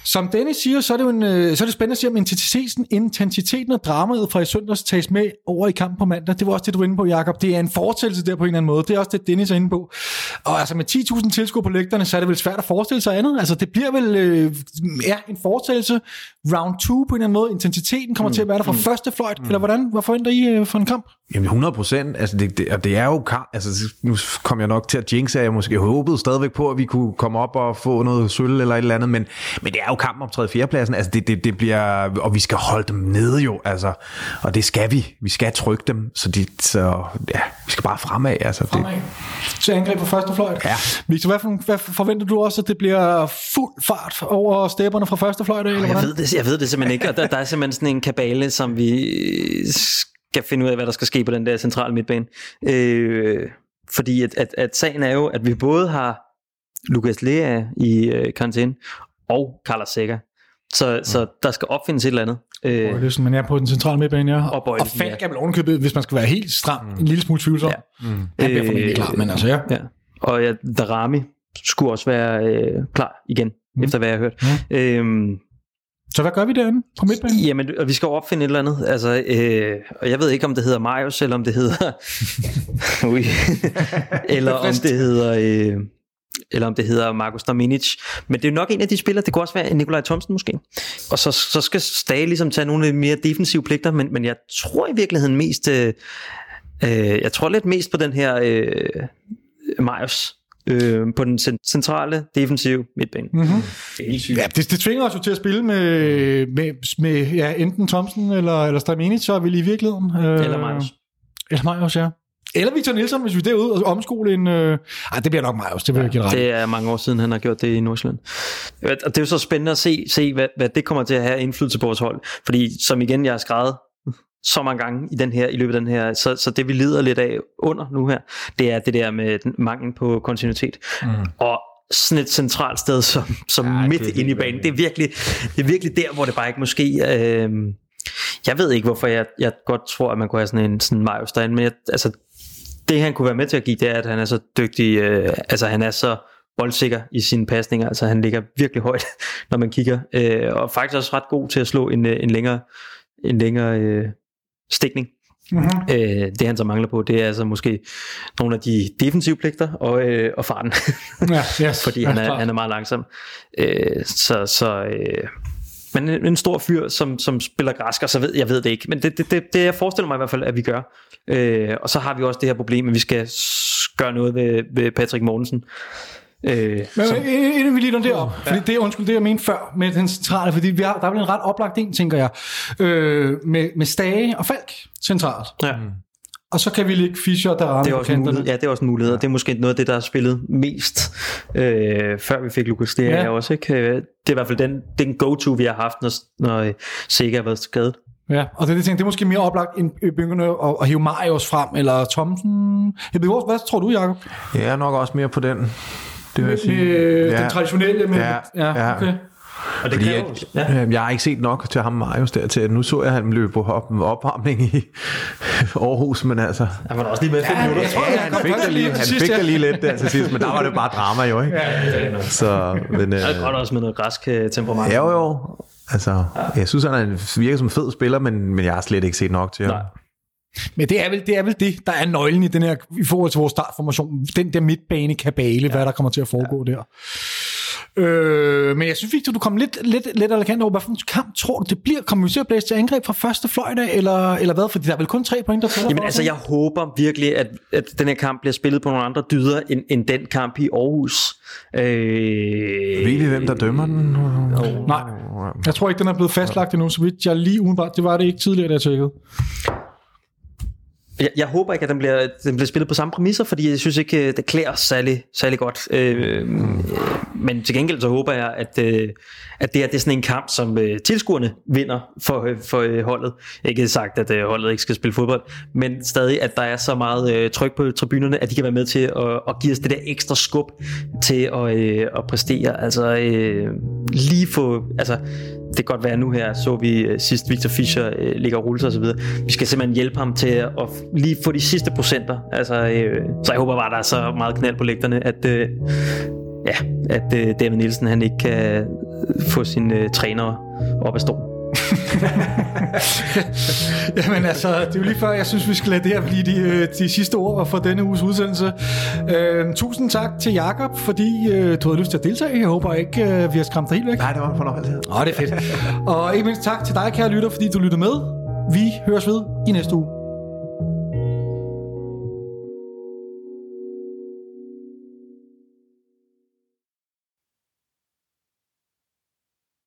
Som Dennis siger, så er det jo en, øh, så er det spændende at se, om intensiteten, intensiteten af dramaet fra i søndags tages med over i kampen på mandag. Det var også det, du var inde på, Jacob. Det er en forestillelse der på en eller anden måde. Det er også det, Dennis er inde på. Og altså med 10.000 tilskuere på lægterne, så er det vel svært at forestille sig andet. Altså det bliver vel øh, ja, en forestillelse. Round 2 på en eller anden måde. Intensiteten kommer mm. til at være der fra første fløjt. Mm. Eller hvordan? Hvad forventer I øh, for en kamp? Jamen 100 procent, altså det, det, og det er jo kamp, altså nu kom jeg nok til at jinxe, at jeg måske håbede stadigvæk på, at vi kunne komme op og få noget sølv eller et eller andet, men, men det er jo kampen om 3. 4. pladsen, altså det, det, det bliver, og vi skal holde dem nede jo, altså, og det skal vi, vi skal trykke dem, så, de, så ja, vi skal bare fremad, altså. Det, Fremad. Til angreb på første fløjt. Ja. Victor, hvad, for, hvad forventer du også, at det bliver fuld fart over stepperne fra første fløjt? Eller Jeg hvordan? ved, det, jeg ved det simpelthen ikke, og der, der er simpelthen sådan en kabale, som vi skal finde ud af, hvad der skal ske på den der centrale midtbane. Øh, fordi at, at, at sagen er jo, at vi både har Lukas Lea i øh, karantæne og Carlos Seca. Så, mm. så der skal opfindes et eller andet. Øh, Bøjlesen, men jeg er på den centrale midtbane, ja. Og Og, Bøjlesen, og Falk ja. er vel ovenikøbet, hvis man skal være helt stram, en lille smule tvivlsom. Ja. Ja. Han bliver formentlig Øh, klar, men altså ja. Ja. Og ja, Darami skulle også være øh, klar igen, mm. efter hvad jeg har hørt. Mm. Øhm, Så hvad gør vi derinde på midtbanen? Jamen, og vi skal opfinde et eller andet. Altså, øh, og jeg ved ikke, om det hedder Marius, eller om det hedder... Ui. eller om det hedder... Øh, eller om det hedder Markus Daminic. Men det er nok en af de spillere, det kunne også være Nikolaj Thomsen måske. Og så, så skal Stage ligesom tage nogle af de mere defensive pligter, men, men jeg tror i virkeligheden mest... Øh, øh, jeg tror lidt mest på den her øh, Marius øh, på den centrale defensive midtbane. Mm-hmm. Ja, det, det tvinger os jo til at spille med, med, med ja, enten Thomsen eller, eller Stamenic, så er vi lige i virkeligheden. Øh, eller Marius. Eller Marius, ja. Eller Victor Nielsen, hvis vi er derude og omskole en... Øh... Ej, det bliver nok Marius, det vil ja, ret. Det er mange år siden, han har gjort det i Nordsjælland. Og det er jo så spændende at se, se hvad, hvad det kommer til at have indflydelse på vores hold. Fordi som igen, jeg har skrevet så mange gange i den her i løbet af den her så, så det vi lider lidt af under nu her det er det der med mangel på kontinuitet mm. og sådan et centralt sted som, som ja, midt inde i banen det er virkelig det er virkelig der hvor det bare ikke måske øh, jeg ved ikke hvorfor jeg, jeg godt tror at man kunne have sådan en sådan Marius derinde men jeg, altså det han kunne være med til at give det er at han er så dygtig øh, altså han er så boldsikker i sine pasninger altså han ligger virkelig højt når man kigger øh, og faktisk også ret god til at slå en, øh, en længere en længere øh, stikning. Mm-hmm. Øh, det han så mangler på, det er altså måske nogle af de defensive pligter og, øh, og farten. ja, yes, Fordi han er, han er meget langsom. Øh, så så øh, men en, en stor fyr, som, som spiller græsker, så ved jeg ved det ikke. Men det, det, det, det jeg forestiller mig i hvert fald, at vi gør. Øh, og så har vi også det her problem, at vi skal gøre noget ved, ved Patrick Mortensen. Øh, Men som, inden vi lige der derop, ja. fordi det, undskyld, det jeg mente før med den centrale, fordi vi har, der er vel en ret oplagt en, tænker jeg, øh, med, med Stage og Falk centralt. Ja. Mm. Og så kan vi ligge Fischer der det er også en mulighed. Ja, det er også en mulighed. Ja. Det er måske noget af det, der har spillet mest, øh, før vi fik Lukas Det ja. også. Ikke? Det er i hvert fald den, den go-to, vi har haft, når, når Sega har været skadet. Ja, og det, det, tænker, det er måske mere oplagt end begyndende at, at hive Marius frem, eller Thomsen. Hvad tror du, Jacob? Jeg er nok også mere på den det vil jeg sige. Øh, ja. Den traditionelle med... Ja, ja. okay. Og det Fordi kan at, ja. øh, jeg har ikke set nok til ham Marius der til, nu så jeg, at han løb på op, opvarmning i Aarhus, men altså... Han var også lige med 5 ja, minutter. Ja, han fik der lige, han fik der lige lidt der til sidst, men der var det bare drama jo, ikke? Ja, det så, men, øh, godt også med noget græsk øh, temperament. Jo, jo. Altså, ja. jeg synes, han virker som en fed spiller, men, men jeg har slet ikke set nok til ham. Nej. Men det er, vel, det er vel det, der er nøglen i den her, i forhold til vores startformation. Den der midtbane kabale, ja. hvad der kommer til at foregå ja. der. Øh, men jeg synes, Victor, du kom lidt, lidt, lidt elegant over, hvilken kamp tror du, det bliver? Kommer vi til at blæse til angreb fra første fløjte, eller, eller hvad? Fordi der er vel kun tre point, der tæller Jamen altså, jeg håber virkelig, at, at den her kamp bliver spillet på nogle andre dyder, end, end den kamp i Aarhus. Øh... Ved vi, hvem der dømmer den? Oh. Nej, jeg tror ikke, den er blevet fastlagt endnu, så vidt jeg lige udenbart, det var det ikke tidligere, da jeg tjekkede. Jeg, jeg håber ikke, at den bliver, den bliver spillet på samme præmisser, fordi jeg synes ikke, øh, det klæder særlig, særlig godt. Øh, øh, men til gengæld så håber jeg, at, øh, at det, er, det er sådan en kamp, som øh, tilskuerne vinder for, øh, for øh, holdet. Ikke sagt, at øh, holdet ikke skal spille fodbold, men stadig, at der er så meget øh, tryk på tribunerne, at de kan være med til at, at give os det der ekstra skub til at, øh, at præstere. Altså øh, lige få... Altså, det kan godt være nu her, så vi øh, sidst Victor Fischer øh, ligger og rulle sig osv. Vi skal simpelthen hjælpe ham til at, at lige få de sidste procenter. Altså, øh, så jeg håber bare, der er så meget knald på lægterne, at, øh, ja, at øh, David Nielsen han ikke kan få sine øh, trænere op af stolen. Jamen altså, det er jo lige før, jeg synes, vi skal lade det her blive de, øh, de sidste ord for denne uges udsendelse. Uh, tusind tak til Jakob, fordi uh, du havde lyst til at deltage. Jeg håber ikke, uh, vi har skræmt dig helt væk. Nej, det var en fornøjelse. Åh, det er fedt. Og ikke mindst tak til dig, kære lytter, fordi du lyttede med. Vi høres ved i næste uge.